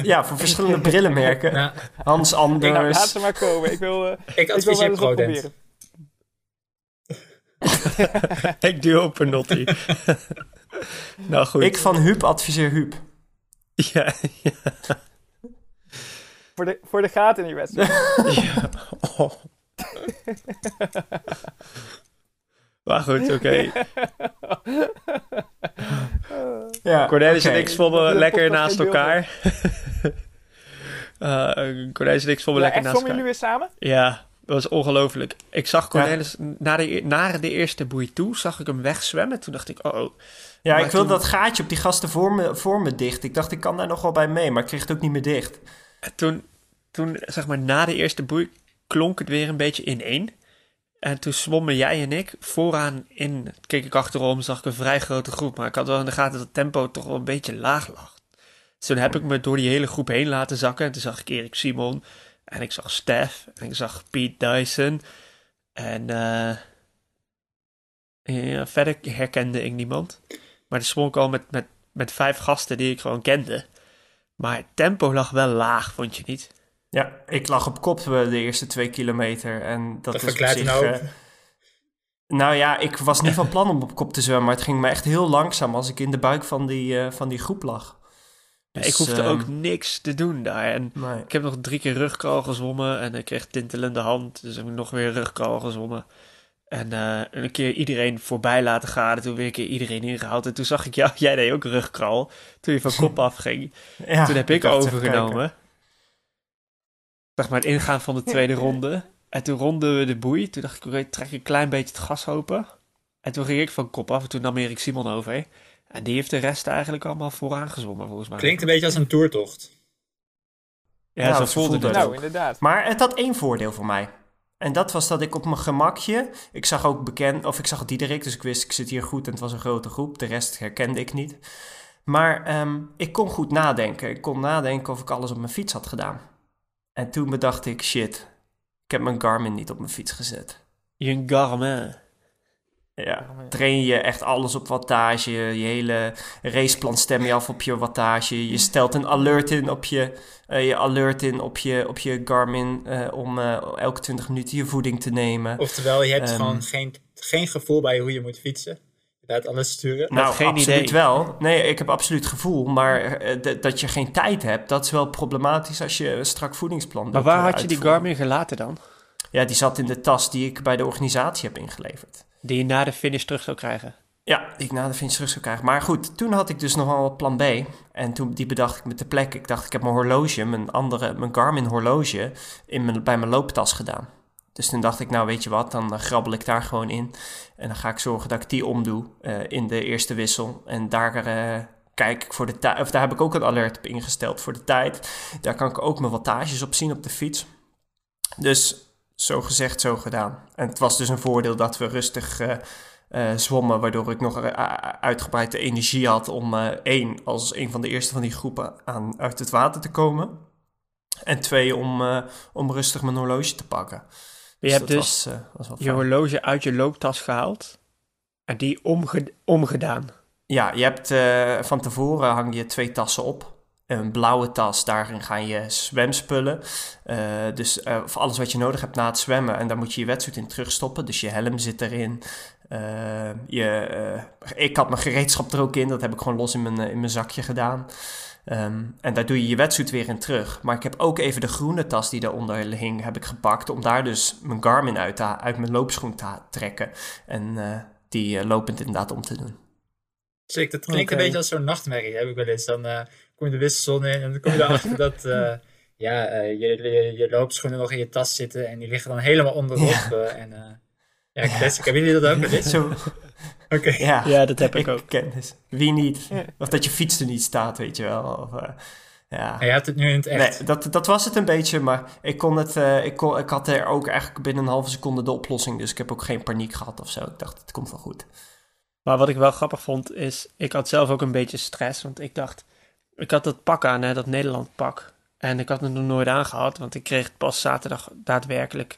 Ja, voor verschillende brillenmerken. Hans Nou, laat Anders. ze maar komen. Ik wil, eh, ik ik wil wel eens proberen. ik duw op een nottie. nou goed. Ik van Huub adviseer Huub. Ja, ja, Voor de, voor de gaten in die wedstrijd. ja. Oh. maar goed, oké. Ja, Cornelis oké. en ik zwommen De lekker naast elkaar. Eh, Cornelis en ik zwommen Ja, lekker naast zwommen jullie elkaar. weer samen? Ja, dat was ongelooflijk. Ik zag Cornelis na de, e- naar de eerste boei toe, zag ik hem wegzwemmen. Toen dacht ik, oh, oh. Ja, Maar ik wilde toen- dat gaatje op die gasten voor me, voor me dicht. Ik dacht, ik kan daar nog wel bij mee, maar ik kreeg het ook niet meer dicht. En toen, toen, zeg maar, na de eerste boei klonk het weer een beetje ineen. En toen zwommen jij en ik vooraan in. Keek ik achterom, zag ik een vrij grote groep. Maar ik had wel in de gaten dat het tempo toch wel een beetje laag lag. Dus toen heb ik me door die hele groep heen laten zakken. En toen zag ik Erik Simon. En ik zag Stef. En ik zag Pete Dyson. En eh ja, verder herkende ik niemand. Maar toen zwom ik al met, met, met vijf gasten die ik gewoon kende. Maar het tempo lag wel laag, vond je niet? Ja, ik lag op kop eh, de eerste twee kilometer. En dat, Dat is verklaart zich... hoop. eh, nou ja, ik was niet van plan om op kop te zwemmen, maar het ging me echt heel langzaam als ik in de buik van die, eh, van die groep lag. Dus, ik hoefde ehm, ook niks te doen daar. En Nee. ik heb nog drie keer rugkraal gezwommen en ik kreeg tintelende hand. Dus heb ik nog weer rugkraal gezwommen. En eh, een keer iedereen voorbij laten gaan. En toen weer een keer iedereen ingehaald. En toen zag ik jou, jij deed ook rugkraal. Toen je van kop afging. Ja, toen heb ik overgenomen. Zeg maar het ingaan van de tweede ronde. En toen ronden we de boei. Toen dacht ik, oké, trek een klein beetje het gas open. En toen ging ik van kop af. En toen nam Erik Simon over. En die heeft de rest eigenlijk allemaal vooraan gezwommen, volgens mij. Klinkt een beetje als een toertocht. Ja, Nou, zo zo voelde voelde het. Nou, inderdaad. Maar het had één voordeel voor mij. En dat was dat ik op mijn gemakje... Ik zag ook bekend... Of ik zag Diederik, dus ik wist ik zit hier goed en het was een grote groep. De rest herkende ik niet. Maar ehm, ik kon goed nadenken. Ik kon nadenken of ik alles op mijn fiets had gedaan. En toen bedacht ik, shit, Ik heb mijn Garmin niet op mijn fiets gezet. Je Garmin. Ja, train je echt alles op wattage. Je hele raceplan stem je af op je wattage. Je stelt een alert in op je, uh, je, alert in op je, op je Garmin uh, om uh, elke 20 minuten je voeding te nemen. Oftewel, je hebt um, gewoon geen, geen gevoel bij hoe je moet fietsen. Je laat alles sturen. Nou, geen absoluut idee. wel. Nee, ik heb absoluut gevoel. Maar dat je geen tijd hebt, dat is wel problematisch als je een strak voedingsplan Maar waar had je die Garmin gelaten dan? Ja, die zat in de tas die ik bij de organisatie heb ingeleverd. Die je na de finish terug zou krijgen. Ja, die ik na de finish terug zou krijgen. Maar goed, toen had ik dus nog wel plan B. En toen die bedacht ik met de plek. Ik dacht, ik heb mijn horloge, mijn andere, mijn Garmin horloge, in mijn, bij mijn looptas gedaan. Dus toen dacht ik, nou weet je wat, dan uh, grabbel ik daar gewoon in. En dan ga ik zorgen dat ik die omdoe uh, in de eerste wissel. En daar uh, kijk ik voor de tijd, of daar heb ik ook een alert op ingesteld voor de tijd. Daar kan ik ook mijn wattages op zien op de fiets. Dus zo gezegd, zo gedaan. En het was dus een voordeel dat we rustig uh, uh, zwommen, waardoor ik nog uitgebreid de energie had om uh, één, als een van de eerste van die groepen aan, uit het water te komen. En twee, om, om rustig mijn horloge te pakken. Je dus hebt dus was, was je horloge uit je looptas gehaald en die omge omgedaan. Ja, je hebt van tevoren hang je twee tassen op een blauwe tas, daarin gaan je zwemspullen. Uh, dus uh, voor alles wat je nodig hebt na het zwemmen. En daar moet je je wetsuit in terugstoppen. Dus je helm zit erin. Uh, je, ik had mijn gereedschap er ook in. Dat heb ik gewoon los in mijn, in mijn zakje gedaan. Um, en daar doe je je wetsuit weer in terug. Maar ik heb ook even de groene tas die daaronder hing, heb ik gepakt. Om daar dus mijn Garmin uit, te, uit mijn loopschoen te trekken. En die lopend inderdaad om te doen. Zeker, dat klinkt okay. een beetje als zo'n nachtmerrie. Heb ik wel eens. Dan kom je de wisselzon in en dan kom je erachter dat uh, ja, uh, je, je, je, loopschoenen nog in je tas zitten en die liggen dan helemaal onderop. Ja. Uh, en, ja, classic. Hebben jullie dat ook wel eens? Zo. Oké. Ja, ja, dat heb ik, ik ook. Kennis. Wie niet? Of dat je fiets er niet staat, weet je wel. Of, ja. En je hebt het nu in het echt. Nee, dat, dat was het een beetje, maar ik kon het, ik, kon, ik had er ook eigenlijk binnen een halve seconde de oplossing, dus ik heb ook geen paniek gehad of zo. Ik dacht, het komt wel goed. Maar wat ik wel grappig vond, is, ik had zelf ook een beetje stress, want ik dacht, ik had dat pak aan, hè, dat Nederland pak. En ik had het nog nooit aangehad, want ik kreeg het pas zaterdag daadwerkelijk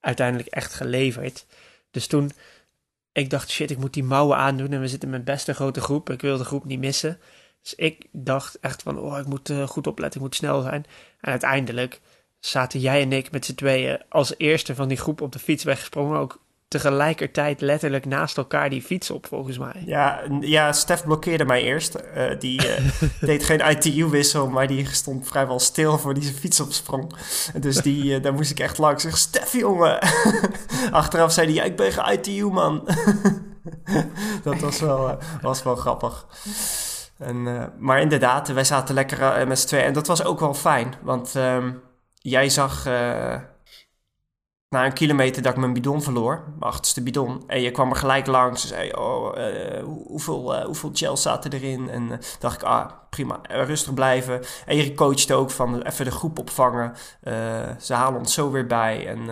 uiteindelijk echt geleverd. Dus toen, ik dacht, shit, ik moet die mouwen aandoen en we zitten met best een grote groep. Ik wil de groep niet missen. Dus ik dacht echt van, oh, ik moet uh, goed opletten, ik moet snel zijn. En uiteindelijk zaten jij en ik met z'n tweeën als eerste van die groep op de fiets weggesprongen. Ook tegelijkertijd letterlijk naast elkaar die fiets op, volgens mij. Ja, ja Stef blokkeerde mij eerst. Uh, die uh, deed geen ITU-wissel, maar die stond vrijwel stil voor die zijn fiets opsprong. Dus die, uh, daar moest ik echt langs. Ik zeg, Stef, jongen! Achteraf zei hij, ja, ik ben geen ITU, man. dat was wel, was wel grappig. En, maar inderdaad, wij zaten lekker met z'n tweeën. En dat was ook wel fijn, want ehm, jij zag na een kilometer dat ik mijn bidon verloor, mijn achterste bidon. En je kwam er gelijk langs en zei, oh, uh, hoeveel, uh, hoeveel gel zaten erin? En uh, dacht ik, ah, prima, rustig blijven. En je coachte ook van even de groep opvangen. ze halen ons zo weer bij en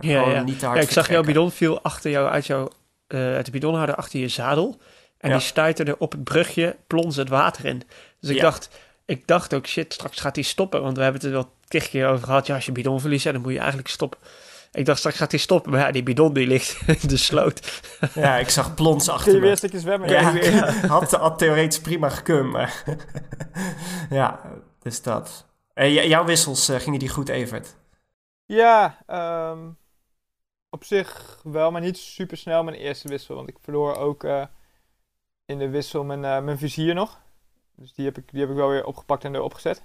ja, ja. niet te hard ja, Ik zag jouw bidon viel achter jou, uit, jou, uit de bidonhouder achter je zadel. En die stuiterde op het brugje, plons het water in. Dus ik dacht... Ik dacht ook, shit, straks gaat hij stoppen. Want we hebben het er wel tig keer over gehad. Ja, als je bidon verliest, dan moet je eigenlijk stoppen. Ik dacht, straks gaat hij stoppen. Maar ja, die bidon die ligt in de sloot. Ja, ik zag plons achter Kun je weer een stukje zwemmen? Ja, ja. Had, had theoretisch prima gekund. Maar ja, dus dat. En jouw wissels, uh, gingen die goed, Evert? Ja, um, op zich wel, maar niet super snel mijn eerste wissel. Want ik verloor ook uh, in de wissel mijn, uh, mijn vizier nog. Dus die heb, ik, die heb ik wel weer opgepakt en erop gezet.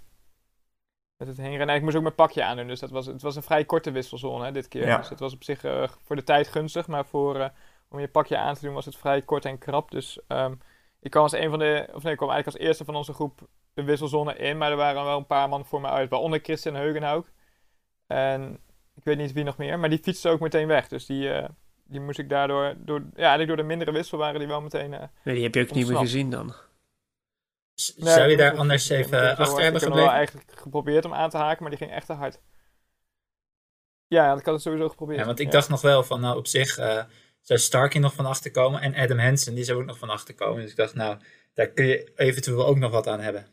Met het heenrennen. Ik moest ook mijn pakje aandoen. Dus dat was, het was een vrij korte wisselzone hè, dit keer. Ja. Dus het was op zich uh, voor de tijd gunstig. Maar voor, uh, om je pakje aan te doen was het vrij kort en krap. Dus um, ik kwam als een van de... Of nee, ik kwam eigenlijk als eerste van onze groep de wisselzone in. Maar er waren wel een paar man voor me uit. Waaronder Christian Heugenhouk. En ik weet niet wie nog meer. Maar die fietste ook meteen weg. Dus die... Uh, die moest ik daardoor, door, ja, eigenlijk door de mindere wissel waren die wel meteen. Nee, die heb je ook niet meer gezien dan. Zou je daar anders even achter hebben gebleven? Ik heb wel eigenlijk geprobeerd om aan te haken, maar die ging echt te hard. Ja, ik had het sowieso geprobeerd. Ja, want ik dacht nog wel van, nou op zich uh, zou Starkey nog van achter komen en Adam Hansen, die zou ook nog van achter komen. Dus ik dacht, nou, daar kun je eventueel ook nog wat aan hebben.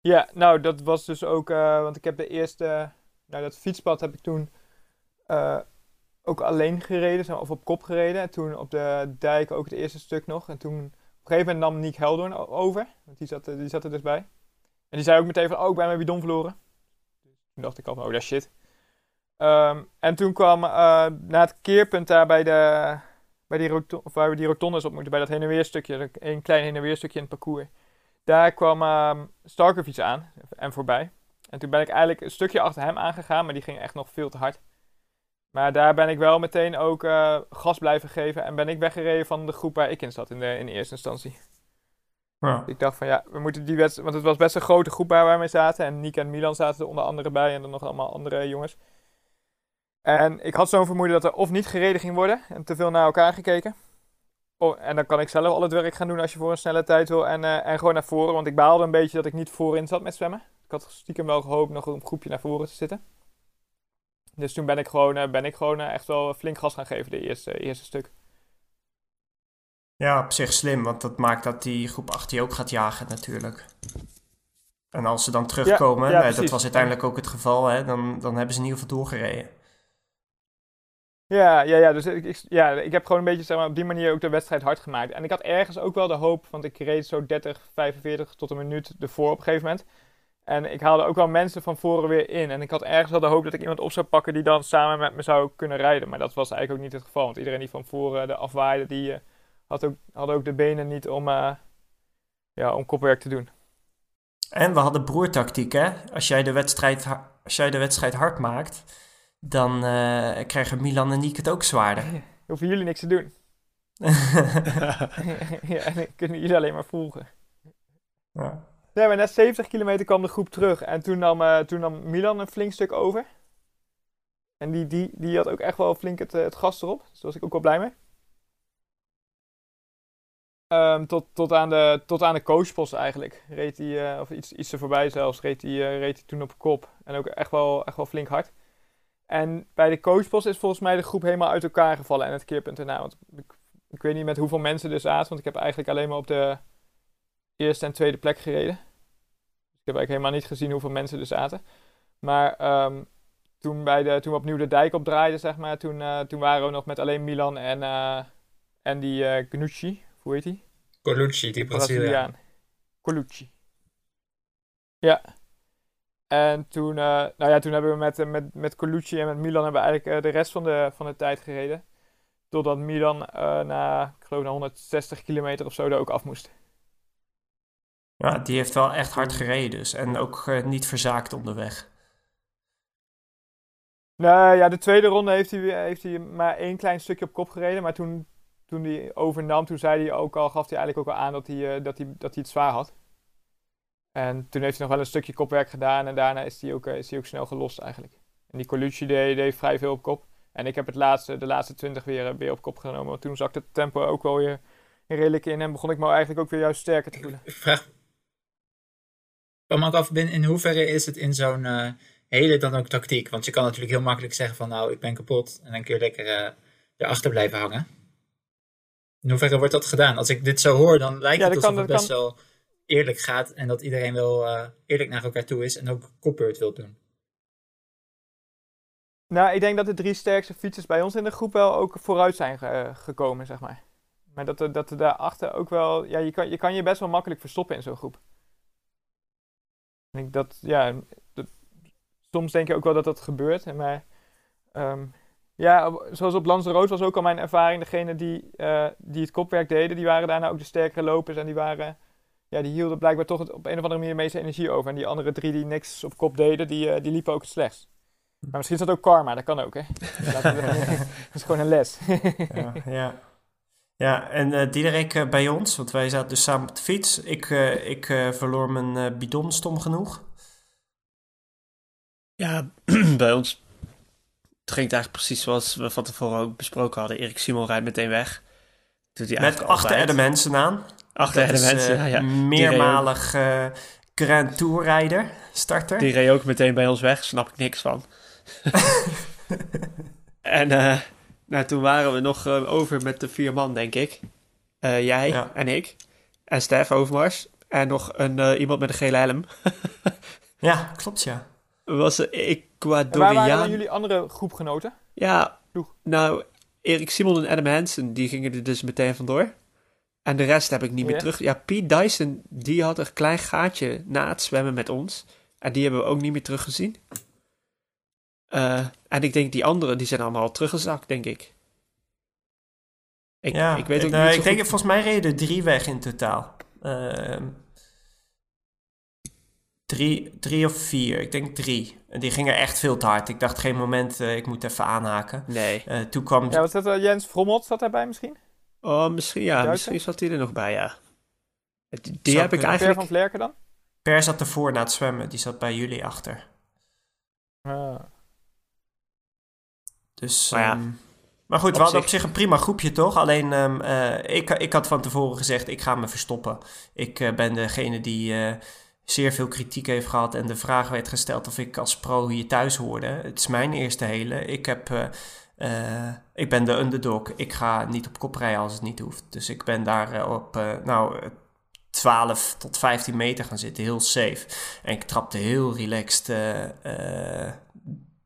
Ja, nou, dat was dus ook, uh, want ik heb de eerste, nou, dat fietspad heb ik toen uh, ook alleen gereden, of op kop gereden. En toen op de dijk ook het eerste stuk nog. En toen, een gegeven moment nam Nick Heldoorn over, want die zat, die zat er dus bij. En die zei ook meteen van, oh, ik ben mijn bidon verloren. Toen dacht ik al van, oh, dat shit. Um, en toen kwam, uh, na het keerpunt daar bij de, bij die of waar we die rotondes op moeten, bij dat heen en weer stukje, een klein heen en weer stukje in het parcours. Daar kwam uh, Starkerfiets aan en voorbij. En toen ben ik eigenlijk een stukje achter hem aangegaan, maar die ging echt nog veel te hard. Maar daar ben ik wel meteen ook uh, gas blijven geven en ben ik weggereden van de groep waar ik in zat in, de, in eerste instantie. Ja. Ik dacht van ja, we moeten die wedstrijd, want het was best een grote groep waar we mee zaten. En Nick en Milan zaten er onder andere bij en dan nog allemaal andere jongens. En ik had zo'n vermoeden dat er of niet gereden ging worden en te veel naar elkaar gekeken. Oh, en dan kan ik zelf al het werk gaan doen als je voor een snelle tijd wil. En, uh, en gewoon naar voren. Want ik baalde een beetje dat ik niet voorin zat met zwemmen. Ik had stiekem wel gehoopt nog een groepje naar voren te zitten. Dus toen ben ik gewoon, uh, ben ik gewoon uh, echt wel flink gas gaan geven, de eerste, eerste stuk. Ja, op zich slim, want dat maakt dat die groep achter je ook gaat jagen natuurlijk. En als ze dan terugkomen, ja, ja, dat was uiteindelijk ook het geval, hè, dan, dan hebben ze in ieder geval doorgereden. Ja, ja, ja, dus ik, ja, ik heb gewoon een beetje zeg maar, op die manier ook de wedstrijd hard gemaakt. En ik had ergens ook wel de hoop, want ik reed zo 30, 45 tot een minuut ervoor op een gegeven moment. En ik haalde ook wel mensen van voren weer in. En ik had ergens wel de hoop dat ik iemand op zou pakken die dan samen met me zou kunnen rijden. Maar dat was eigenlijk ook niet het geval. Want iedereen die van voren de afwaaide, die uh, had, ook, had ook de benen niet om, uh, ja, om kopwerk te doen. En we hadden broertactiek, hè? Als jij de wedstrijd, als jij de wedstrijd hard maakt, dan uh, krijgen Milan en Niek het ook zwaarder. Hoeven jullie niks te doen. ja, en dan kunnen jullie alleen maar volgen. Ja. Nee, maar na 70 kilometer kwam de groep terug. En toen nam, uh, toen nam Milan een flink stuk over. En die, die, die had ook echt wel flink het, het gas erop. Dus daar was ik ook wel blij mee. Um, tot, tot, aan de, tot aan de coachpost eigenlijk. Reed hij, uh, of iets, iets er voorbij zelfs, reed hij, reed hij toen op kop. En ook echt wel, echt wel flink hard. En bij de coachpost is volgens mij de groep helemaal uit elkaar gevallen en het keerpunt erna. Want ik, ik weet niet met hoeveel mensen er zaten, want ik heb eigenlijk alleen maar op de eerste en tweede plek gereden. Dus ik heb eigenlijk helemaal niet gezien hoeveel mensen er zaten. Maar um, toen, bij de, toen we opnieuw de dijk opdraaiden, zeg maar, toen, uh, toen waren we nog met alleen Milan en, uh, en die uh, Gnucci. Hoe heet die? Colucci, die Braziliaan. Colucci. Ja. En toen, nou ja, toen hebben we met, met, met Colucci en met Milan hebben we eigenlijk de rest van de, van de tijd gereden. Totdat Milan na, ik geloof, na 160 kilometer of zo er ook af moest. Ja, die heeft wel echt hard gereden dus. En ook niet verzaakt onderweg. Nou ja, de tweede ronde heeft hij, heeft hij maar één klein stukje op kop gereden. Maar toen, toen hij overnam, toen zei hij ook al, gaf hij eigenlijk ook al aan dat hij, dat hij, dat hij het zwaar had. En toen heeft hij nog wel een stukje kopwerk gedaan en daarna is hij ook, eh, is hij ook snel gelost eigenlijk. En die Colucci deed, deed vrij veel op kop. En ik heb het laatste, de laatste 20 weer, eh, weer op kop genomen. Want toen zakte het tempo ook wel weer redelijk in. En begon ik me eigenlijk ook weer juist sterker te voelen. Ik vraag me ook af, in hoeverre is het in zo'n uh, hele dan ook tactiek? Want je kan natuurlijk heel makkelijk zeggen van nou, ik ben kapot. En dan kun je lekker uh, erachter blijven hangen. In hoeverre wordt dat gedaan? Als ik dit zo hoor, dan lijkt het alsof het best wel eerlijk gaat en dat iedereen wel uh, eerlijk naar elkaar toe is en ook kopbeurt wil doen. Nou, ik denk dat de drie sterkste fietsers bij ons in de groep wel ook vooruit zijn ge gekomen, zeg maar. Maar dat er, dat er daarachter ook wel... Ja, je kan, je kan je best wel makkelijk verstoppen in zo'n groep. Ik denk dat, ja... Dat, soms denk je ook wel dat dat gebeurt, maar... Um, ja, zoals op Rood was ook al mijn ervaring. Degene die, uh, die het kopwerk deden, die waren daarna ook de sterkere lopers en die waren ja, die hielden blijkbaar toch op een of andere manier de meeste energie over. En die andere drie die niks op kop deden, die, uh, die liepen ook het slechtst. Maar misschien is dat ook karma, dat kan ook, hè? dat is gewoon een les. ja, ja. Ja, en uh, Diederik uh, bij ons, want wij zaten dus samen op de fiets. Ik, ik verloor mijn bidon stom genoeg. Ja, bij ons het ging het eigenlijk precies zoals we van tevoren ook besproken hadden. Erik Simon rijdt meteen weg. Met achter de mensen aan. Achter de mensen, uh, ja, Meermalig Grand Tourrijder, starter. Die reed ook meteen bij ons weg, snap ik niks van. en nou, toen waren we nog over met de vier man, denk ik. jij en ik. En Stef Overmars. En nog een, eh, iemand met een gele helm. Ja, klopt ja. was een En waar waren Ecuadoriaan. jullie andere groepgenoten? Ja, nou, Erik Simon en Adam Hansen, die gingen er dus meteen vandoor. En de rest heb ik niet meer terug. Ja, Pete Dyson, die had een klein gaatje na het zwemmen met ons. En die hebben we ook niet meer teruggezien. Eh, en ik denk die anderen, die zijn allemaal al teruggezakt, denk ik. Ik, ja, ik weet ook eh, niet zo Ik denk, goed- volgens mij reden er drie weg in totaal. Ehm, drie, drie of vier, ik denk drie. En die gingen echt veel te hard. Ik dacht geen moment, eh, ik moet even aanhaken. Nee. Eh, toen kwam... Ja, wat zat er? Jens Vrommelt zat daarbij misschien? Oh, misschien, ja, misschien zat hij er nog bij, ja. Die, die heb ik kunnen. Per eigenlijk... van Vlerken dan? Per zat ervoor na het zwemmen. Die zat bij jullie achter. Ah. Dus, Maar ja, ehm, maar goed, we hadden zich- op zich een prima groepje, toch? Alleen, ehm, eh, ik, ik had van tevoren gezegd, ik ga me verstoppen. Ik eh, ben degene die eh, zeer veel kritiek heeft gehad en de vraag werd gesteld of ik als pro hier thuis hoorde. Het is mijn eerste hele. Ik, heb, ik ben de underdog. Ik ga niet op kop rijden als het niet hoeft. Dus ik ben daar op, nou... eh, 12 tot 15 meter gaan zitten, heel safe. En ik trapte heel relaxed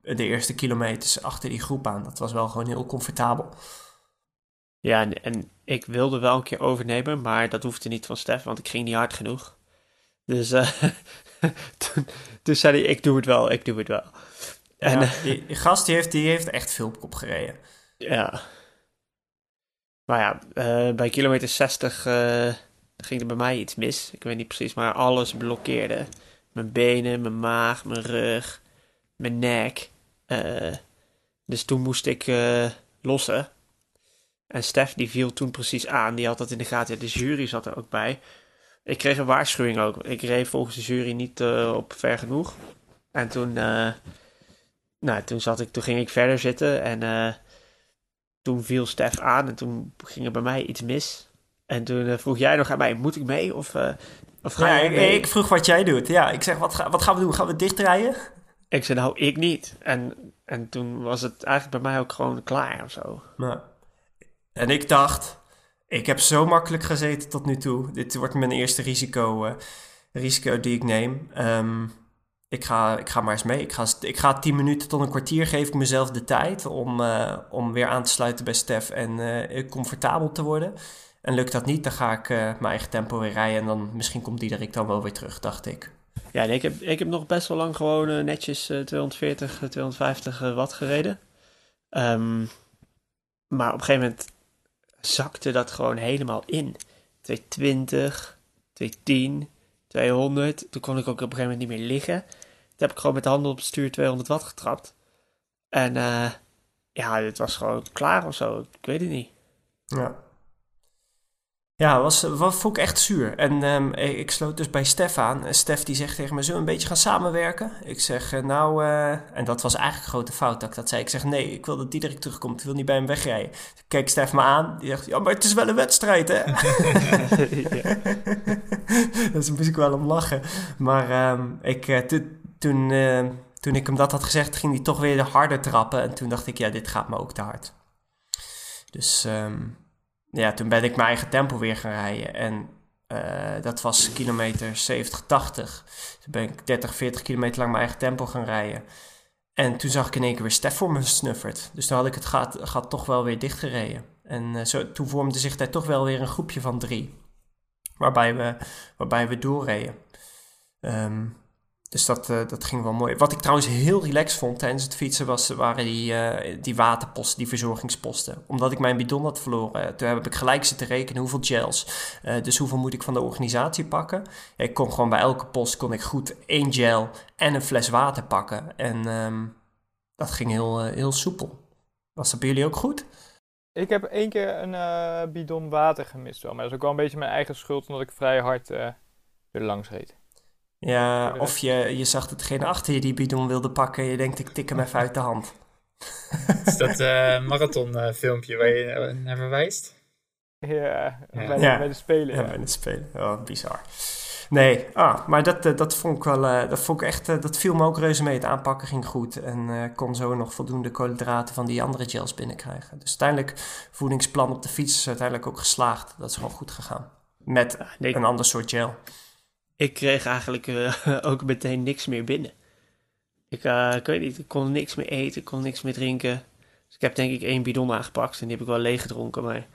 de eerste kilometers achter die groep aan. Dat was wel gewoon heel comfortabel. Ja, en, en ik wilde wel een keer overnemen, maar dat hoefde niet van Stef, want ik ging niet hard genoeg. Dus eh, toen, toen zei hij, ik doe het wel, ik doe het wel. En Ja, eh, die, die gast die heeft, die heeft echt veel op kop gereden. ja. Maar ja, eh, bij kilometer 60 eh, ging er bij mij iets mis. Ik weet niet precies, maar alles blokkeerde. Mijn benen, mijn maag, mijn rug, mijn nek. Eh, dus toen moest ik eh, lossen. En Stef die viel toen precies aan. Die had dat in de gaten. De jury zat er ook bij. Ik kreeg een waarschuwing ook. Ik reed volgens de jury niet eh, op ver genoeg. En toen, nou, toen, zat ik, toen ging ik verder zitten. En toen viel Stef aan. En toen ging er bij mij iets mis. En toen vroeg jij nog aan mij: moet ik mee? Of, eh, of ga Ja, jij ik, mee? ik vroeg wat jij doet. Ja, ik zeg, wat, ga, wat gaan we doen? Gaan we dichtrijden? Ik zei, nou, ik niet. En, en toen was het eigenlijk bij mij ook gewoon klaar of zo. En ik dacht, ik heb zo makkelijk gezeten tot nu toe. Dit wordt mijn eerste risico, eh, risico die ik neem. Ehm, ik, ga, ik ga maar eens mee. Ik ga, ik ga 10 minuten tot een kwartier geef ik mezelf de tijd om, eh, om weer aan te sluiten bij Stef en eh, comfortabel te worden. En lukt dat niet, dan ga ik mijn eigen tempo weer rijden en dan misschien komt Diederik dan wel weer terug, dacht ik. Ja, ik heb, ik heb nog best wel lang gewoon eh, netjes eh, 240, eh, 250 eh, watt gereden. Ehm, maar op een gegeven moment zakte dat gewoon helemaal in. 220, 210, 200. Toen kon ik ook op een gegeven moment niet meer liggen. Toen heb ik gewoon met de handen op het stuur 200 watt getrapt. En eh, ja, het was gewoon klaar of zo. Ik weet het niet. Ja. Ja, was, wat vond ik echt zuur. En ehm, ik sloot dus bij Stef aan. En Stef die zegt tegen me, zullen we een beetje gaan samenwerken? Ik zeg, eh, nou... eh, en dat was eigenlijk een grote fout dat ik dat zei. Ik zeg, nee, ik wil dat Diederik terugkomt. Ik wil niet bij hem wegrijden. Kijk Stef me aan. Die zegt, ja, maar het is wel een wedstrijd, hè? dus moest ik wel om lachen. Maar ehm, ik, eh, to- toen, eh, toen ik hem dat had gezegd, ging hij toch weer harder trappen. En toen dacht ik, ja, dit gaat me ook te hard. Dus ehm, ja, toen ben ik mijn eigen tempo weer gaan rijden. En eh, dat was kilometer 70, 80. Toen ben ik 30, 40 kilometer lang mijn eigen tempo gaan rijden. En toen zag ik in één keer weer Stef voor me snufferd. Dus toen had ik het gat, toch wel weer dichtgereden. En eh, zo, toen vormde zich daar toch wel weer een groepje van drie. Waarbij we, waarbij we doorreden. Ehm, dus dat, eh, dat ging wel mooi. Wat ik trouwens heel relaxed vond tijdens het fietsen was, waren die, eh, die waterposten, die verzorgingsposten. Omdat ik mijn bidon had verloren, eh, toen heb ik gelijk zitten rekenen hoeveel gels. dus hoeveel moet ik van de organisatie pakken. Ik kon gewoon bij elke post kon ik goed één gel en een fles water pakken. En ehm, dat ging heel, heel soepel. Was dat bij jullie ook goed? Ik heb één keer een bidon water gemist wel. Maar dat is ook wel een beetje mijn eigen schuld, omdat ik vrij hard er langs reed. Ja, of je, je zag dat degene achter je die bidon wilde pakken en je denkt ik tik hem even uit de hand. Is dat eh marathon eh, filmpje waar je naar verwijst? Ja, Ja. Bij, de, Ja. bij de Spelen. Ja, Ja, bij het spelen. Oh, bizar. Nee, ah, maar dat, eh, dat vond ik wel, eh, dat vond ik echt, dat viel me ook reuze mee. Het aanpakken ging goed en eh kon zo nog voldoende koolhydraten van die andere gels binnenkrijgen. Dus uiteindelijk, voedingsplan op de fiets is uiteindelijk ook geslaagd. Dat is gewoon goed gegaan. Met Nee, een ander soort gel. Ik kreeg eigenlijk eh, ook meteen niks meer binnen. Ik, uh, ik weet niet, ik kon niks meer eten, ik kon niks meer drinken. Dus ik heb denk ik één bidon aangepakt en die heb ik wel leeg gedronken, maar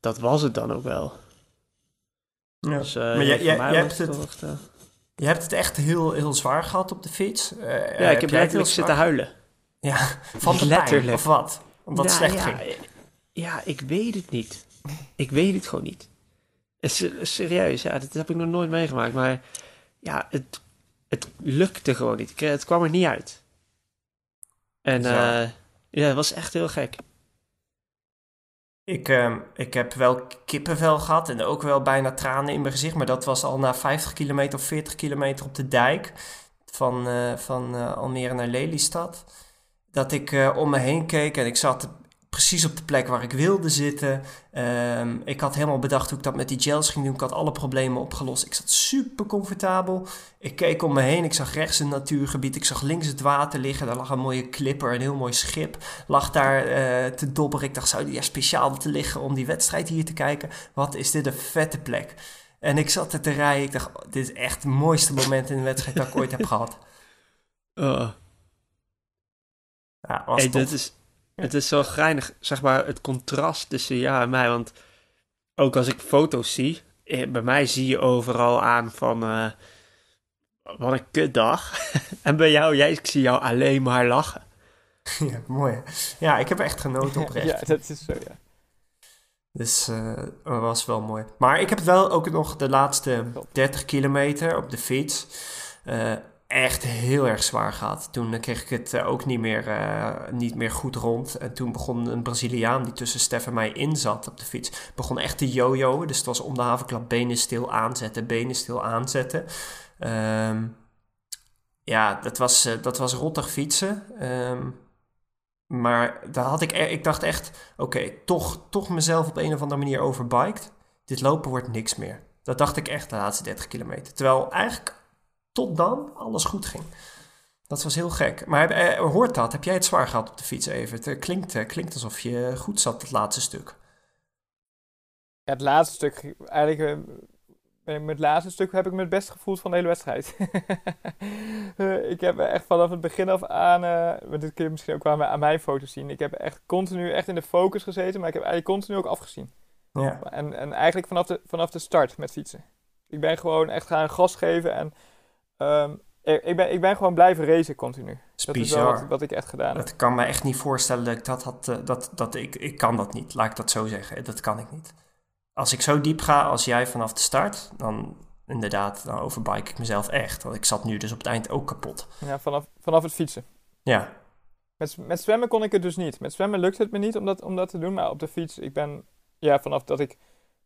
dat was het dan ook wel. Ja. Dus, uh, maar jij, jij, jij hebt het, je hebt het echt heel, heel zwaar gehad op de fiets. Ja, ik heb letterlijk zitten huilen. Ja, van de letterlijk. Pijn, of wat? Omdat het slecht ja, ging. Ja, ik weet het niet. Ik weet het gewoon niet. Serieus, ja, dat heb ik nog nooit meegemaakt. Maar ja, het, het lukte gewoon niet. Het kwam er niet uit. En ja, uh, ja het was echt heel gek. Ik, uh, ik heb wel kippenvel gehad en ook wel bijna tranen in mijn gezicht. Maar dat was al na 50 kilometer of 40 kilometer op de dijk van, uh, van Almere naar Lelystad. Dat ik om me heen keek en ik zat precies op de plek waar ik wilde zitten. Um, ik had helemaal bedacht hoe ik dat met die gels ging doen. Ik had alle problemen opgelost. Ik zat super comfortabel. Ik keek om me heen. Ik zag rechts een natuurgebied. Ik zag links het water liggen. Daar lag een mooie clipper, een heel mooi schip. Lag daar uh, te dobberen. Ik dacht, zou die speciaal te liggen om die wedstrijd hier te kijken? Wat is dit een vette plek. En ik zat er te rijden. Ik dacht, oh, dit is echt het mooiste moment in de wedstrijd dat ik ooit heb gehad. Uh. Ja, was hey, is het is zo geinig, zeg maar, het contrast tussen jou en mij. Want ook als ik foto's zie, eh, bij mij zie je overal aan van... Uh, wat een kutdag. en bij jou, jij, ik zie jou alleen maar lachen. Ja, mooi. Ja, ik heb echt genoten oprecht. ja, dat is zo, ja. Dus uh, dat was wel mooi. Maar ik heb wel ook nog de laatste 30 kilometer op de fiets. Uh, echt heel erg zwaar gehad. Toen kreeg ik het eh, ook niet meer, uh, niet meer goed rond. En toen begon een Braziliaan die tussen Stef en mij in zat op de fiets, begon echt te jojoen. Dus het was om de havenklap benen stil aanzetten, benen stil aanzetten. Um, ja, dat was, dat was rottig fietsen. Um, maar daar had ik, e-, ik dacht echt, oké, toch, toch mezelf op een of andere manier overbiked. Dit lopen wordt niks meer. Dat dacht ik echt de laatste 30 kilometer. Terwijl eigenlijk tot dan alles goed ging. Dat was heel gek. Maar eh, hoort dat? Heb jij het zwaar gehad op de fiets even? Het eh, klinkt, eh, klinkt alsof je goed zat, het laatste stuk. Ja, het laatste stuk, eigenlijk met het laatste stuk heb ik me het best gevoeld van de hele wedstrijd. ik heb echt vanaf het begin af aan, uh, dit kun je misschien ook wel aan mijn foto's zien. Ik heb echt continu echt in de focus gezeten, maar ik heb eigenlijk continu ook afgezien. Ja. En, en eigenlijk vanaf de, vanaf de start met fietsen. Ik ben gewoon echt gaan gas geven en Um, ik, ben, ik ben gewoon blijven racen continu. Dat is wat, wat, ik echt gedaan heb. Ik kan me echt niet voorstellen dat ik dat had. Uh, dat, dat ik, ik kan dat niet, laat ik dat zo zeggen. Dat kan ik niet. Als ik zo diep ga als jij vanaf de start, dan inderdaad, dan overbike ik mezelf echt. Want ik zat nu dus op het eind ook kapot. Ja, vanaf, vanaf het fietsen. Ja. Met, met zwemmen kon ik het dus niet. Met zwemmen lukt het me niet om dat, om dat te doen. Maar op de fiets, ik ben, ja, vanaf dat ik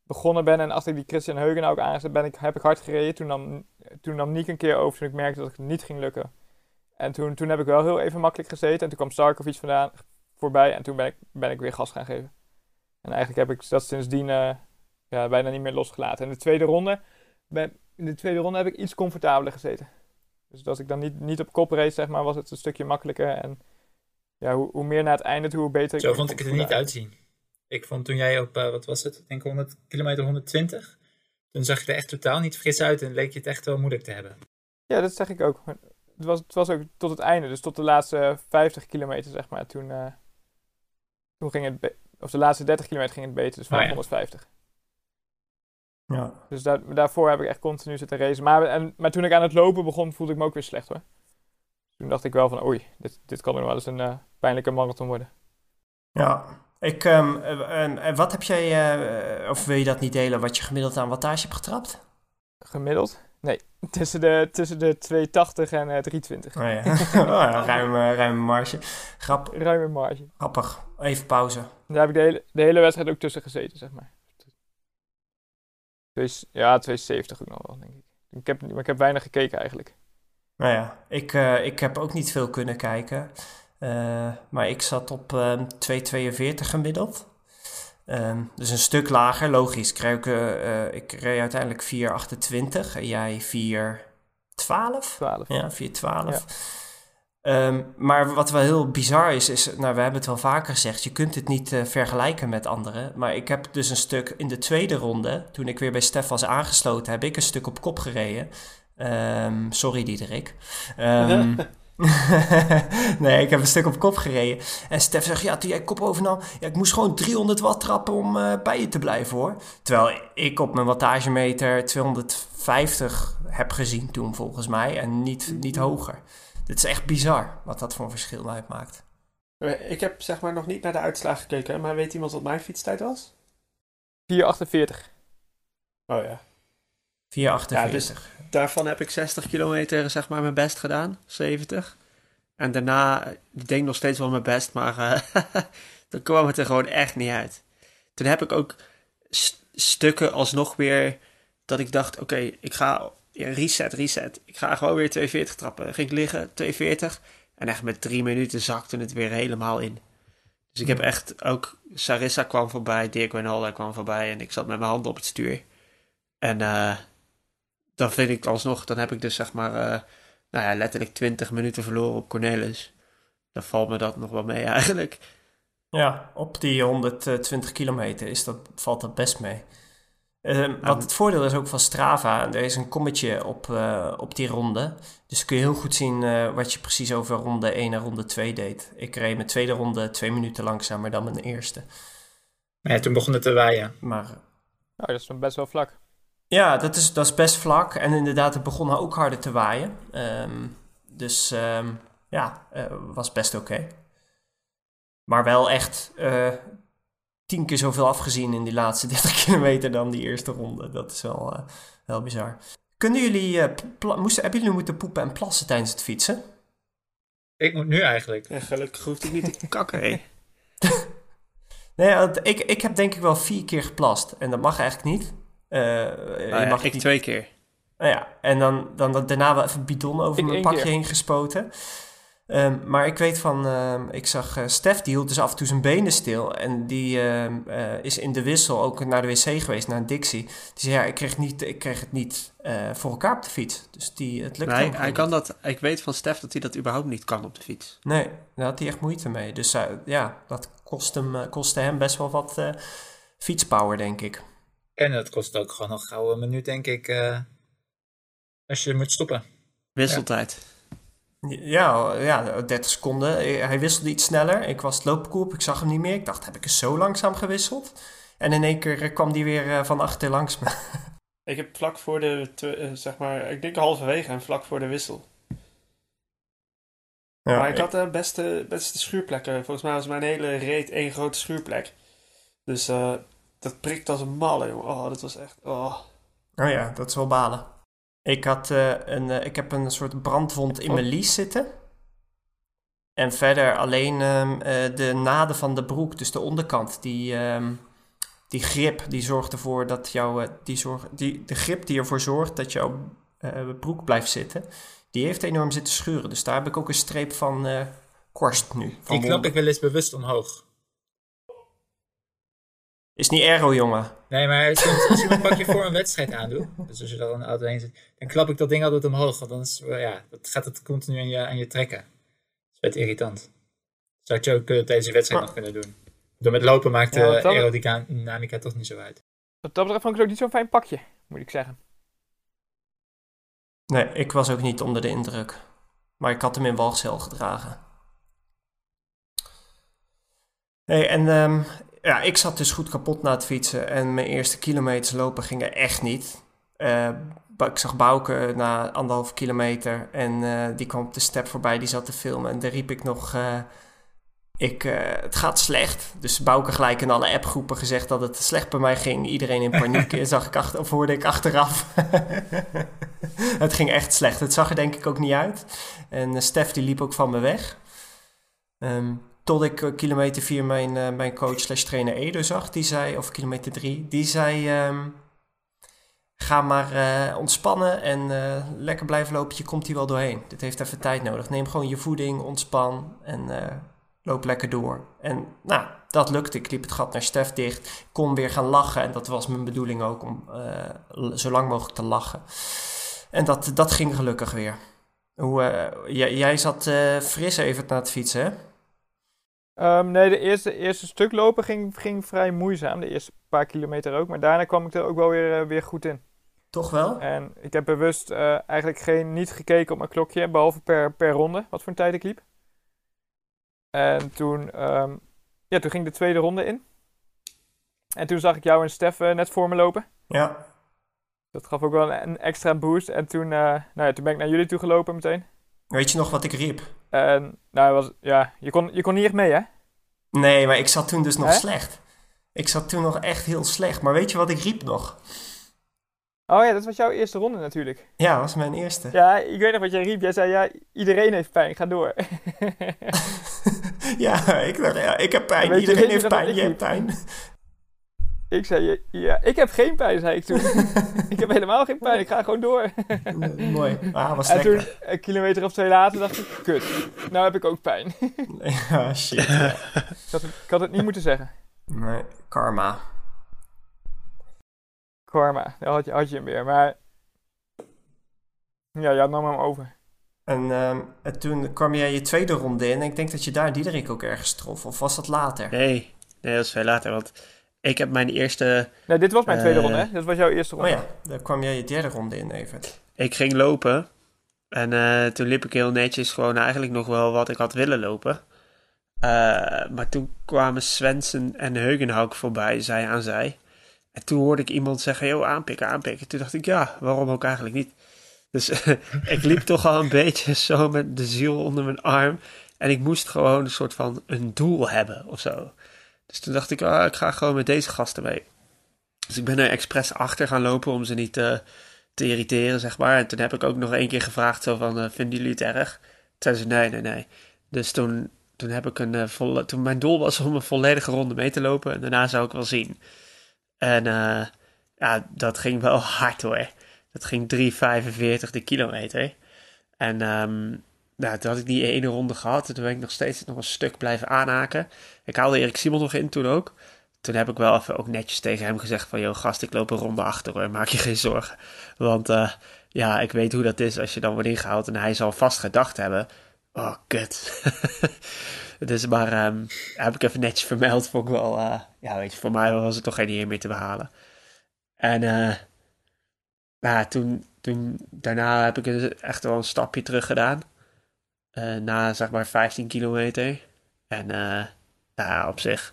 begonnen ben en als ik die Christian Heugen ook aangezet, ben ik, heb ik hard gereden. Toen nam, toen nam Niek een keer over toen ik merkte dat het niet ging lukken. En toen, toen heb ik wel heel even makkelijk gezeten. En toen kwam Starkov iets vandaan, voorbij en toen ben ik, ben ik weer gas gaan geven. En eigenlijk heb ik dat sindsdien uh, ja, bijna niet meer losgelaten. En de tweede ronde, ben, in de tweede ronde heb ik iets comfortabeler gezeten. Dus als ik dan niet, niet op kop reed, zeg maar, was het een stukje makkelijker. En ja, hoe, hoe meer naar het einde toe, hoe beter. Zo vond ik het er niet uitzien. Ik vond toen jij op, uh, wat was het, ik denk 100 kilometer 120, toen zag je er echt totaal niet fris uit en leek je het echt wel moeilijk te hebben. Ja, dat zeg ik ook. Het was, het was ook tot het einde, dus tot de laatste 50 kilometer, zeg maar. Toen, uh, toen ging het, of de laatste 30 kilometer ging het beter, dus vanaf oh, ja. 150. Ja. Dus daar, daarvoor heb ik echt continu zitten racen. Maar, en, maar toen ik aan het lopen begon, voelde ik me ook weer slecht hoor. Toen dacht ik wel van, oei, dit, dit kan nog wel eens een uh, pijnlijke marathon worden. Ja, ik, um, en wat heb jij, uh, of wil je dat niet delen, wat je gemiddeld aan wattage hebt getrapt? Gemiddeld? Nee, tussen de, tussen de 280 en uh, 320. Oh ja, oh ja ruime, ruime marge. Grap. Ruime marge. Grappig. Even pauze. Daar heb ik de hele, de hele wedstrijd ook tussen gezeten, zeg maar. Dus, ja, 270 ook nog wel, denk ik. Ik heb, maar ik heb weinig gekeken eigenlijk. Nou ja, ik, ik heb ook niet veel kunnen kijken. Uh, maar ik zat op um, ehm, 2,42 gemiddeld. Um, dus een stuk lager, logisch. Ik reed, uh, ik reed uiteindelijk 4,28 en jij 4,12? 12. Ja, 4,12. Ja. Ehm, maar wat wel heel bizar is, is, nou we hebben het wel vaker gezegd, je kunt het niet uh, vergelijken met anderen. Maar ik heb dus een stuk in de tweede ronde, toen ik weer bij Stef was aangesloten, heb ik een stuk op kop gereden. Um, sorry Diederik. Um, nee, ik heb een stuk op kop gereden. En Stef zegt, ja, toen jij kop overnam... Ja, ik moest gewoon 300 watt trappen om uh, bij je te blijven, hoor. Terwijl ik op mijn wattagemeter 250 heb gezien toen, volgens mij. En niet, niet hoger. Dit is echt bizar, wat dat voor een verschil uitmaakt. Ik heb zeg maar nog niet naar de uitslagen gekeken, maar weet iemand wat mijn fietstijd was? 4,48. Oh ja. 4,48. Ja, dus daarvan heb ik 60 kilometer zeg maar mijn best gedaan, 70. En daarna, ik denk nog steeds wel mijn best, maar uh, dan kwam het er gewoon echt niet uit. Toen heb ik ook st stukken alsnog weer dat ik dacht, oké, ik ga ja, reset, reset. Ik ga gewoon weer 240 trappen. ging ik liggen, 240. En echt met drie minuten zakte het weer helemaal in. Dus ik heb echt ook... Sarissa kwam voorbij, Dirk Wijnaldum kwam voorbij... en ik zat met mijn handen op het stuur. En uh, dan vind ik alsnog... dan heb ik dus zeg maar... Uh, nou ja, letterlijk 20 minuten verloren op Cornelis. Dan valt me dat nog wel mee eigenlijk. Ja, op die 120 kilometer is dat, valt dat best mee. Uh, wat het voordeel is ook van Strava, er is een kommetje op, uh, op die ronde. Dus kun je heel goed zien uh, wat je precies over ronde 1 en ronde 2 deed. Ik reed mijn tweede ronde twee minuten langzamer dan mijn eerste. Ja, toen begon het te waaien. Maar, oh, dat is best wel vlak. Ja, dat is, dat is best vlak. En inderdaad, het begon ook harder te waaien. Um, dus um, ja, was best oké. Okay. Maar wel echt tien keer zoveel afgezien in die laatste 30 kilometer dan die eerste ronde. Dat is wel, uh, wel bizar. Kunnen jullie, uh, moesten, hebben jullie moeten poepen en plassen tijdens het fietsen? Ik moet nu eigenlijk. Ja, gelukkig hoeft ik niet te kakken, hé. nee, ik, ik heb denk ik wel vier keer geplast. En dat mag eigenlijk niet. Uh, nou je mag ik twee keer. Nou ja, en dan, dan, daarna wel even bidon over ik mijn pakje keer. heen gespoten. Um, maar ik weet van, um, ik zag uh, Stef, die hield dus af en toe zijn benen stil. En die um, uh, is in de wissel ook naar de wc geweest, naar Dixie. Die zei, ja, ik kreeg, niet, ik kreeg het niet voor elkaar op de fiets. Dus die, het lukt nee, hij kan dat, ik weet van Stef dat hij dat überhaupt niet kan op de fiets. Nee, daar had hij echt moeite mee. Dus ja, dat kost hem, kostte hem best wel wat fietspower, denk ik. En het kost ook gewoon nog gauw een minuut, denk ik, als je moet stoppen. Wisseltijd. Ja. Ja, ja, 30 seconden. Hij wisselde iets sneller. Ik was het loopkoep, ik zag hem niet meer. Ik dacht, heb ik eens zo langzaam gewisseld? En in één keer kwam hij weer eh, van achter langs me. Ik heb vlak voor de, eh, zeg maar, ik denk halverwege en vlak voor de wissel. Ja, maar ik, had de beste, beste schuurplekken. Volgens mij was mijn hele reet één grote schuurplek. Dus uh, dat prikt als een malle, jongen. Oh, dat was echt... Oh. oh ja, dat is wel balen. Ik, had, uh, een, uh, ik heb een soort brandwond in mijn oh. lies zitten. En verder alleen um, uh, de naden van de broek, dus de onderkant, die, um, die grip, die zorgt ervoor dat jouw, die zorg, die, de grip die ervoor zorgt dat jouw broek blijft zitten, die heeft enorm zitten schuren. Dus daar heb ik ook een streep van korst nu. Van die knap ik wel eens bewust omhoog. Is niet aero, jongen. Nee, maar als je, een pakje voor een wedstrijd aandoet, dus als je daar een auto heen zit, dan klap ik dat ding altijd omhoog, want dan is, ja, dat gaat het continu aan je, aan je trekken. Dat is vet irritant. Zou je ook tijdens je wedstrijd nog kunnen doen. Door met lopen maakt de ja, aerodynamica toch niet zo uit. Wat dat betreft vond ik het ook niet zo'n fijn pakje, moet ik zeggen. Nee, ik was ook niet onder de indruk. Maar ik had hem in walgcel gedragen. Hey, en um, ja, ik zat dus goed kapot na het fietsen en mijn eerste kilometers lopen gingen echt niet. Uh, ik zag Bouke na anderhalf kilometer en uh, die kwam op de step voorbij, die zat te filmen. En daar riep ik nog, uh, ik, het gaat slecht. Dus Bouke gelijk in alle appgroepen gezegd dat het slecht bij mij ging. Iedereen in paniek, zag ik achter, of hoorde ik achteraf. het ging echt slecht. Het zag er denk ik ook niet uit. En Stef die liep ook van me weg. Um, tot ik uh, kilometer 4 mijn, uh, mijn coach slash trainer Edo zag. Die zei, of kilometer 3, die zei... Um, ga maar uh, ontspannen en lekker blijven lopen. Je komt hier wel doorheen. Dit heeft even tijd nodig. Neem gewoon je voeding, ontspan en loop lekker door. En nou, dat lukte. Ik liep het gat naar Stef dicht. Kon weer gaan lachen. En dat was mijn bedoeling ook om zo lang mogelijk te lachen. En dat, dat ging gelukkig weer. Hoe, eh, jij, jij zat eh, fris even naar het fietsen, hè? Ehm, nee, de eerste, eerste stuk lopen ging, ging vrij moeizaam. De eerste paar kilometer ook. Maar daarna kwam ik er ook wel weer, eh, weer goed in. Toch wel? En ik heb bewust eh, eigenlijk geen, niet gekeken op mijn klokje. Behalve per, per ronde, wat voor een tijd ik liep. En toen, ehm, ja, toen ging de tweede ronde in. En toen zag ik jou en Stef eh, net voor me lopen. Ja. Dat gaf ook wel een, een extra boost. En toen, nou ja, toen ben ik naar jullie toe gelopen meteen. Weet je nog wat ik riep? En nou, was, ja, je, kon, je kon niet echt mee, hè? Nee, maar ik zat toen dus nog Hè? slecht. Ik zat toen nog echt heel slecht. Maar weet je wat ik riep nog? Oh ja, dat was jouw eerste ronde natuurlijk. Ja, dat was mijn eerste. Ja, ik weet nog wat jij riep. Jij zei, ja, iedereen heeft pijn, ga door. Ja, ik dacht, ja, ik heb pijn. Weet je- Iedereen je heeft nog wat pijn. ik Je hebt pijn. Ik zei, ja, ik heb geen pijn, zei ik toen. ik heb helemaal geen pijn, ik ga gewoon door. Mooi. Ah, was en toen, een kilometer of twee later, dacht ik, kut, nou heb ik ook pijn. Ja, shit. ja. ik, had het, ik had het niet moeten zeggen. Nee, karma. Karma, daar had je, had je hem weer. Maar, ja, jij nam hem over. En, ehm, en toen kwam jij je tweede ronde in. En ik denk dat je daar Diederik ook ergens trof. Of was dat later? Nee, nee, dat is veel later. Want ik heb mijn eerste... Nee, dit was mijn tweede Eh. ronde, hè? Dit was jouw eerste Oh ronde. ja, daar kwam jij je derde ronde in, even. Ik ging lopen. En eh, toen liep ik heel netjes gewoon eigenlijk nog wel wat ik had willen lopen. Eh, maar toen kwamen Swensen en Heugenhauk voorbij, zij aan zij. En toen hoorde ik iemand zeggen, joh, aanpikken, aanpikken. Toen dacht ik, ja, waarom ook eigenlijk niet? Dus ik liep toch al een beetje zo met de ziel onder mijn arm. En ik moest gewoon een soort van een doel hebben of zo. Dus toen dacht ik, ah, ik ga gewoon met deze gasten mee. Dus ik ben er expres achter gaan lopen om ze niet eh, te irriteren, zeg maar. En toen heb ik ook nog één keer gevraagd, zo van, eh, vinden jullie het erg? Toen zeiden ze, nee, nee, nee. Dus toen, toen heb ik een eh, volle... Toen mijn doel was om een volledige ronde mee te lopen. En daarna zou ik wel zien. En ja, dat ging wel hard hoor. Dat ging 3,45 de kilometer. En ehm, nou, toen had ik die ene ronde gehad. En toen ben ik nog steeds nog een stuk blijven aanhaken. Ik haalde Erik Simon nog in toen ook. Toen heb ik wel even ook netjes tegen hem gezegd van... joh gast, ik loop een ronde achter hoor, maak je geen zorgen. Want eh, ja, ik weet hoe dat is als je dan wordt ingehaald... en hij zal vast gedacht hebben... oh, kut. dus maar ehm, heb ik even netjes vermeld. Vond ik wel... eh, ja, weet je, voor mij was het toch geen eer meer te behalen. En eh ja, toen, toen... Daarna heb ik dus echt wel een stapje terug gedaan. Eh, na, zeg maar, 15 kilometer. En ja, op zich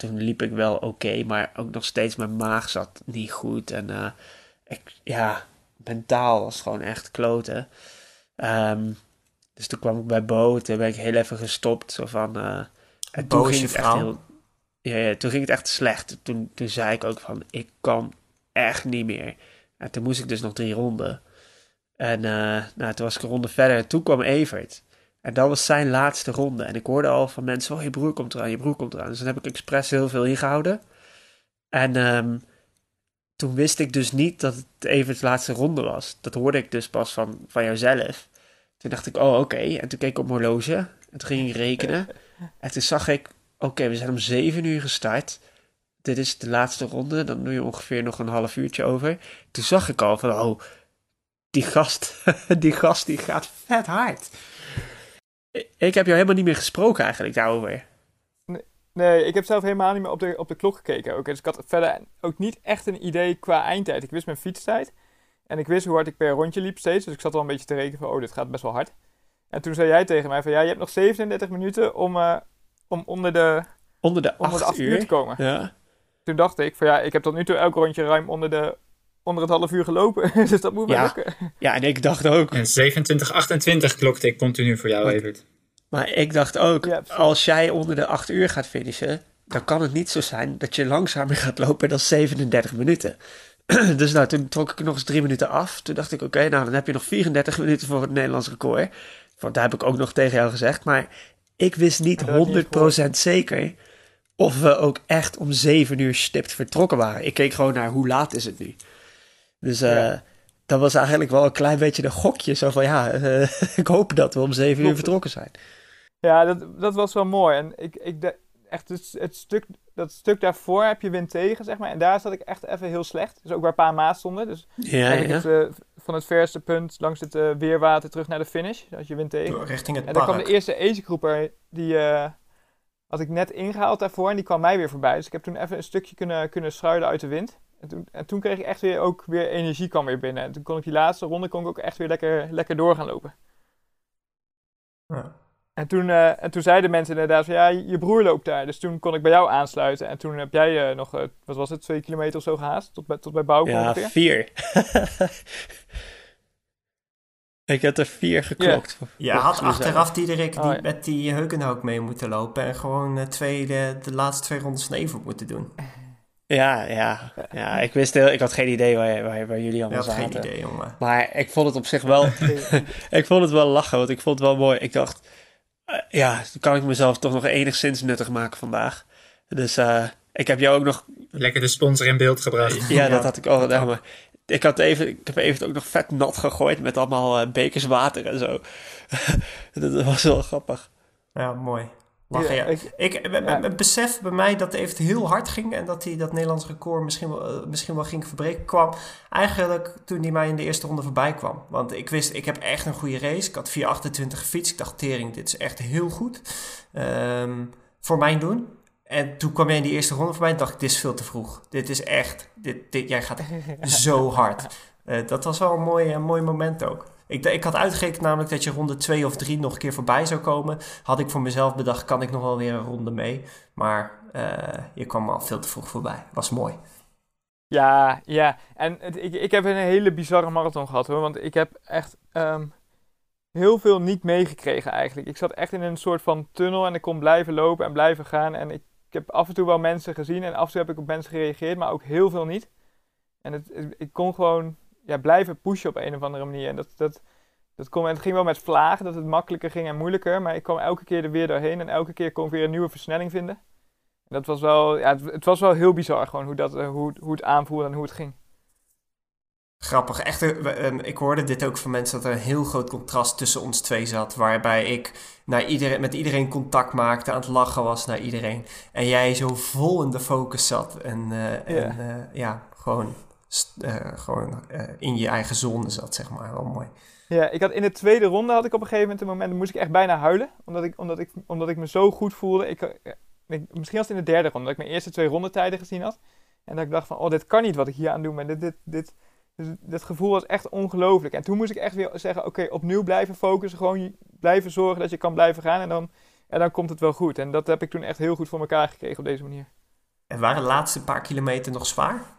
toen liep ik wel oké, maar ook nog steeds mijn maag zat niet goed. En eh, ik, ja, mentaal was gewoon echt kloten. Ehm, dus toen kwam ik bij Bo, toen ben ik heel even gestopt. Zo van, eh, en toen ging het echt heel, ja, ja, toen ging het echt slecht. Toen, toen zei ik ook van, ik kan echt niet meer. En toen moest ik dus nog drie ronden. En nou, toen was ik een ronde verder. En toen kwam Evert. En dat was zijn laatste ronde. En ik hoorde al van mensen, oh, je broer komt eraan, je broer komt eraan. Dus dan heb ik expres heel veel ingehouden. En ehm, toen wist ik dus niet dat het Everts laatste ronde was. Dat hoorde ik dus pas van, van jouzelf. Toen dacht ik, oh, oké. En toen keek ik op mijn horloge. En toen ging ik rekenen. En toen zag ik, oké, we zijn om zeven uur gestart. Dit is de laatste ronde. Dan doe je ongeveer nog een half uurtje over. Toen zag ik al van, oh, die gast, die gast die gaat vet hard. Ik heb jou helemaal niet meer gesproken eigenlijk daarover. Nee, ik heb zelf helemaal niet meer op de, op de klok gekeken. Ook. Dus ik had verder ook niet echt een idee qua eindtijd. Ik wist mijn fietstijd. En ik wist hoe hard ik per rondje liep steeds. Dus ik zat wel een beetje te rekenen van, oh, dit gaat best wel hard. En toen zei jij tegen mij van, ja, je hebt nog 37 minuten om, eh, om onder de, Onder de onder de acht 8 uur uur. te komen. Ja. Toen dacht ik van, ja, ik heb tot nu toe elk rondje ruim onder, de, onder het half uur gelopen. dus dat moet wel Ja. lukken. ja, en ik dacht ook. En 27, klokte ik continu voor jou? Evert. Maar ik dacht ook, Ja, als jij onder de 8 uur gaat finishen, dan kan het niet zo zijn dat je langzamer gaat lopen dan 37 minuten. dus nou, toen trok ik nog eens drie minuten af. Toen dacht ik, oké, nou dan heb je nog 34 minuten voor het Nederlands record. Want daar heb ik ook nog tegen jou gezegd. Maar ik wist niet 100% zeker of we ook echt om 7 uur stipt vertrokken waren. Ik keek gewoon naar hoe laat is het nu. Dus eh, Ja. dat was eigenlijk wel een klein beetje een gokje. Zo van, ja, eh, ik hoop dat we om 7 uur vertrokken zijn. Ja, dat, dat was wel mooi. En ik, ik de- echt het, het stuk, dat stuk daarvoor heb je wind tegen, zeg maar. En daar zat ik echt even heel slecht. Dus ook waar Pa en Ma stonden. Dus Ja, het eh, van het verste punt langs het uh, weerwater terug naar de finish. Als je wint tegen. Richting het en dan kwam de eerste agegroeper, die uh, had ik net ingehaald daarvoor en die kwam mij weer voorbij. Dus ik heb toen even een stukje kunnen, kunnen schuilen uit de wind. En toen, en toen kreeg ik echt weer, ook weer energie kwam weer binnen. En toen kon ik die laatste ronde kon ik ook echt weer lekker, lekker door gaan lopen. Ja. En toen, uh, en toen zeiden mensen inderdaad van ja, je broer loopt daar. Dus toen kon ik bij jou aansluiten. En toen heb jij uh, nog, uh, wat was het, twee kilometer of zo gehaast? Tot bij, tot bij Bouwke ja, ongeveer? vier. ik heb er vier geklokt. Je Ja, had achteraf Diederik die Oh, ja. met die Heugenhoek mee moeten lopen. En gewoon uh, twee, de, de laatste twee rondes van Even moeten doen. Ja, ja, ja. Ik wist heel, ik had geen idee waar, waar, waar jullie allemaal had geen zaten. idee, jongen. Maar ik vond het op zich wel, ik vond het wel lachen, want ik vond het wel mooi. Ik dacht, uh, ja, dan kan ik mezelf toch nog enigszins nuttig maken vandaag. Dus uh, ik heb jou ook nog... Lekker de sponsor in beeld gebracht. Ja, ja dat had ik al gedaan, maar ik, had even, ik heb even ook nog vet nat gegooid met allemaal uh, bekers water en zo. dat was wel grappig. Ja, mooi. Lachen, ja. Ja, Ik, ik, ja. besef bij mij dat het even heel hard ging en dat hij dat Nederlands record misschien wel, uh, misschien wel ging verbreken, kwam eigenlijk toen hij mij in de eerste ronde voorbij kwam. Want ik wist, ik heb echt een goede race. Ik had 4.28 gefietst. Ik dacht, tering, dit is echt heel goed. Um, voor mijn doen. En toen kwam jij in die eerste ronde voorbij en dacht ik, dit is veel te vroeg. Dit is echt, dit, dit, jij gaat zo hard. Uh, dat was wel een mooi, een mooi moment ook. Ik, ik had uitgerekend namelijk dat je ronde 2 of 3 nog een keer voorbij zou komen. Had ik voor mezelf bedacht, kan ik nog wel weer een ronde mee. Maar uh, je kwam al veel te vroeg voorbij. Was mooi. Ja, ja. En het, ik, ik heb een hele bizarre marathon gehad hoor. Want ik heb echt um, heel veel niet meegekregen eigenlijk. Ik zat echt in een soort van tunnel en ik kon blijven lopen en blijven gaan. En ik, heb af en toe wel mensen gezien en af en toe heb ik op mensen gereageerd, maar ook heel veel niet. En het, ik kon gewoon ja, blijven pushen op een of andere manier. En dat, dat, dat kon, het ging wel met vlagen, dat het makkelijker ging en moeilijker. Maar ik kwam elke keer er weer doorheen en elke keer kon ik weer een nieuwe versnelling vinden. En dat was wel, ja, het, het was wel heel bizar gewoon hoe, dat, hoe, hoe het aanvoelde en hoe het ging. Grappig. Echt, uh, ik hoorde dit ook van mensen dat er een heel groot contrast tussen ons twee zat. Waarbij ik naar iedereen, met iedereen contact maakte, aan het lachen was naar iedereen. En jij zo vol in de focus zat. En, uh, ja. en uh, ja, gewoon uh, gewoon uh, in je eigen zone zat, zeg maar. Wel mooi. Ja, ik had in de tweede ronde had ik op een gegeven moment een moment, moest ik echt bijna huilen. Omdat ik, omdat ik, omdat ik me zo goed voelde. Ik, ik, misschien was het in de derde ronde, dat ik mijn eerste twee rondetijden gezien had. En dat ik dacht van, oh, dit kan niet wat ik hier aan doe. Maar dit, dit, dit, dus dit gevoel was echt ongelooflijk. En toen moest ik echt weer zeggen, oké, okay, opnieuw blijven focussen. Gewoon blijven zorgen dat je kan blijven gaan. En dan, en dan komt het wel goed. En dat heb ik toen echt heel goed voor elkaar gekregen op deze manier. En waren de laatste paar kilometer nog zwaar?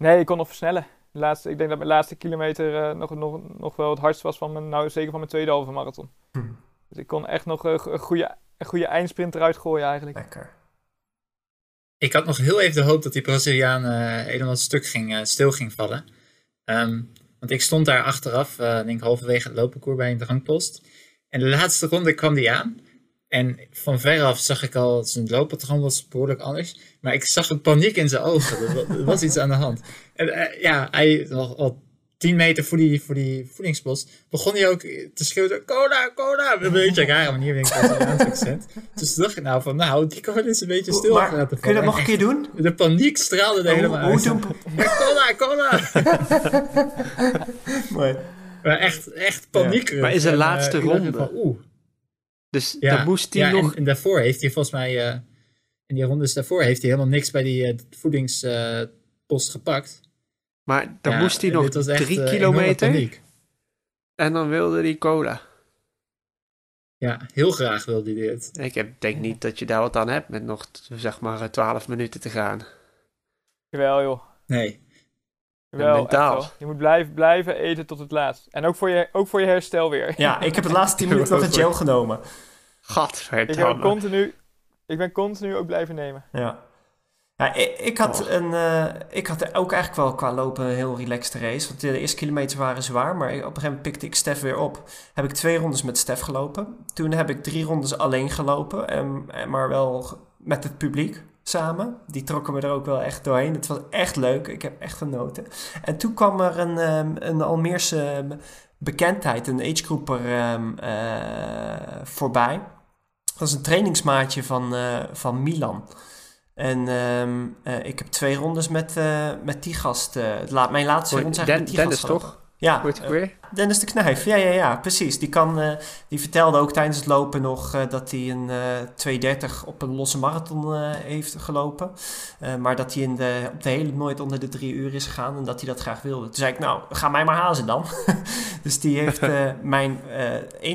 Nee, ik kon nog versnellen. De laatste, ik denk dat mijn laatste kilometer uh, nog, nog, nog wel het hardst was van mijn, nou zeker van mijn tweede halve marathon. Hm. Dus ik kon echt nog uh, een goede, een goede eindsprint eruit gooien eigenlijk. Lekker. Ik had nog heel even de hoop dat die Braziliaan uh, helemaal stuk ging, stil ging vallen. Um, want ik stond daar achteraf, denk halverwege het loopparcours bij een drangpost. En de laatste ronde kwam die aan. En van veraf zag ik al, zijn looppatroon was behoorlijk anders. Maar ik zag een paniek in zijn ogen. Er, er was iets aan de hand. En uh, ja, hij al, al tien meter voor die, voor die voedingspost begon hij ook te schreeuwen. Cola, cola! Op een beetje rare manier ben ik Braziliaans accent. Dus dacht ik nou van, nou, die cola is een beetje stil. Maar, kun je dat nog een keer doen? De paniek straalde er helemaal uit. Hoe ja, cola, cola! Mooi. Maar echt, echt paniek. Ja. Maar is de laatste uh, ronde. Van, oeh. Dus ja, dan moest hij ja, nog... En, en, daarvoor heeft hij volgens mij... Uh, in die rondes daarvoor heeft hij helemaal niks bij die uh, voedingspost uh, gepakt. Maar dan ja, moest hij nog echt, drie kilometer. En dan wilde hij cola. Ja, heel graag wilde hij dit. Ik heb, denk niet dat je daar wat aan hebt met nog, zeg maar, 12 minuten te gaan. Jawel, joh. Nee. Wel, mentaal. wel. Je moet blijven, blijven eten tot het laatst. En ook voor je, ook voor je herstel weer. Ja, ik heb de laatste 10 minuten nog een gel genomen. Gadverdamme. Ik, heb continu, ik ben continu ook blijven nemen. Ja. ja ik, ik, had oh. een, uh, ik had ook eigenlijk wel qua lopen een heel relaxed race. Want de eerste kilometer waren zwaar. Maar op een gegeven moment pikte ik Stef weer op. Heb ik twee rondes met Stef gelopen. Toen heb ik drie rondes alleen gelopen. En, maar wel met het publiek samen. Die trokken me er ook wel echt doorheen. Het was echt leuk. Ik heb echt genoten. En toen kwam er een, um, een Almeerse bekendheid, een agegroeper um, uh, voorbij. Dat was een trainingsmaatje van, uh, van Milan. En ehm, eh, ik heb twee rondes met, eh, met die gast. eh, la- mijn laatste ronde is eigenlijk met die Dennis, gast toch? Ja, eh? Dennis de Knijf, ja, ja, ja, precies. Die, kan, eh, die vertelde ook tijdens het lopen nog eh, dat hij een eh 2.30 op een losse marathon heeft gelopen. Maar dat hij in de, op de hele nooit onder de drie uur is gegaan en dat hij dat graag wilde. Toen zei ik, nou, ga mij maar hazen dan. dus die heeft mijn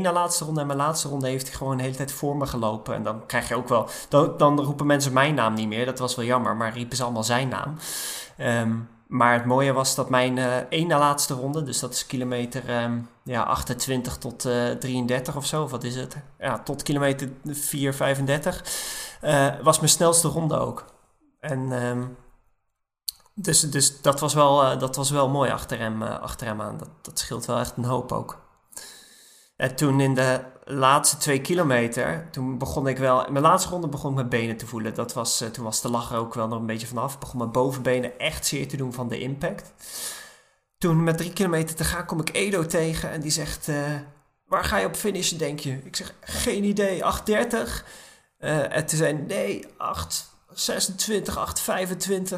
na laatste ronde en mijn laatste ronde heeft hij gewoon de hele tijd voor me gelopen. En dan krijg je ook wel, dan, dan roepen mensen mijn naam niet meer. Dat was wel jammer, maar riepen ze allemaal zijn naam. Ehm, maar het mooie was dat mijn eh één na laatste ronde, dus dat is kilometer ehm, ja, 28 tot eh 33 of zo, of wat is het? Ja, tot kilometer 4, 35, eh, was mijn snelste ronde ook. En ehm, dus, dus dat, was wel, eh, dat was wel mooi achter hem, eh, achter hem aan. Dat, dat scheelt wel echt een hoop ook. En toen in de laatste twee kilometer, toen begon ik wel... Mijn laatste ronde begon ik mijn benen te voelen. Dat was, eh, toen was de lach er ook wel nog een beetje vanaf. Begon mijn bovenbenen echt zeer te doen van de impact. Toen met drie kilometer te gaan kom ik Edo tegen en die zegt... eh, waar ga je op finishen, denk je? Ik zeg, geen idee, 8.30. Eh en toen zei nee, 8.26,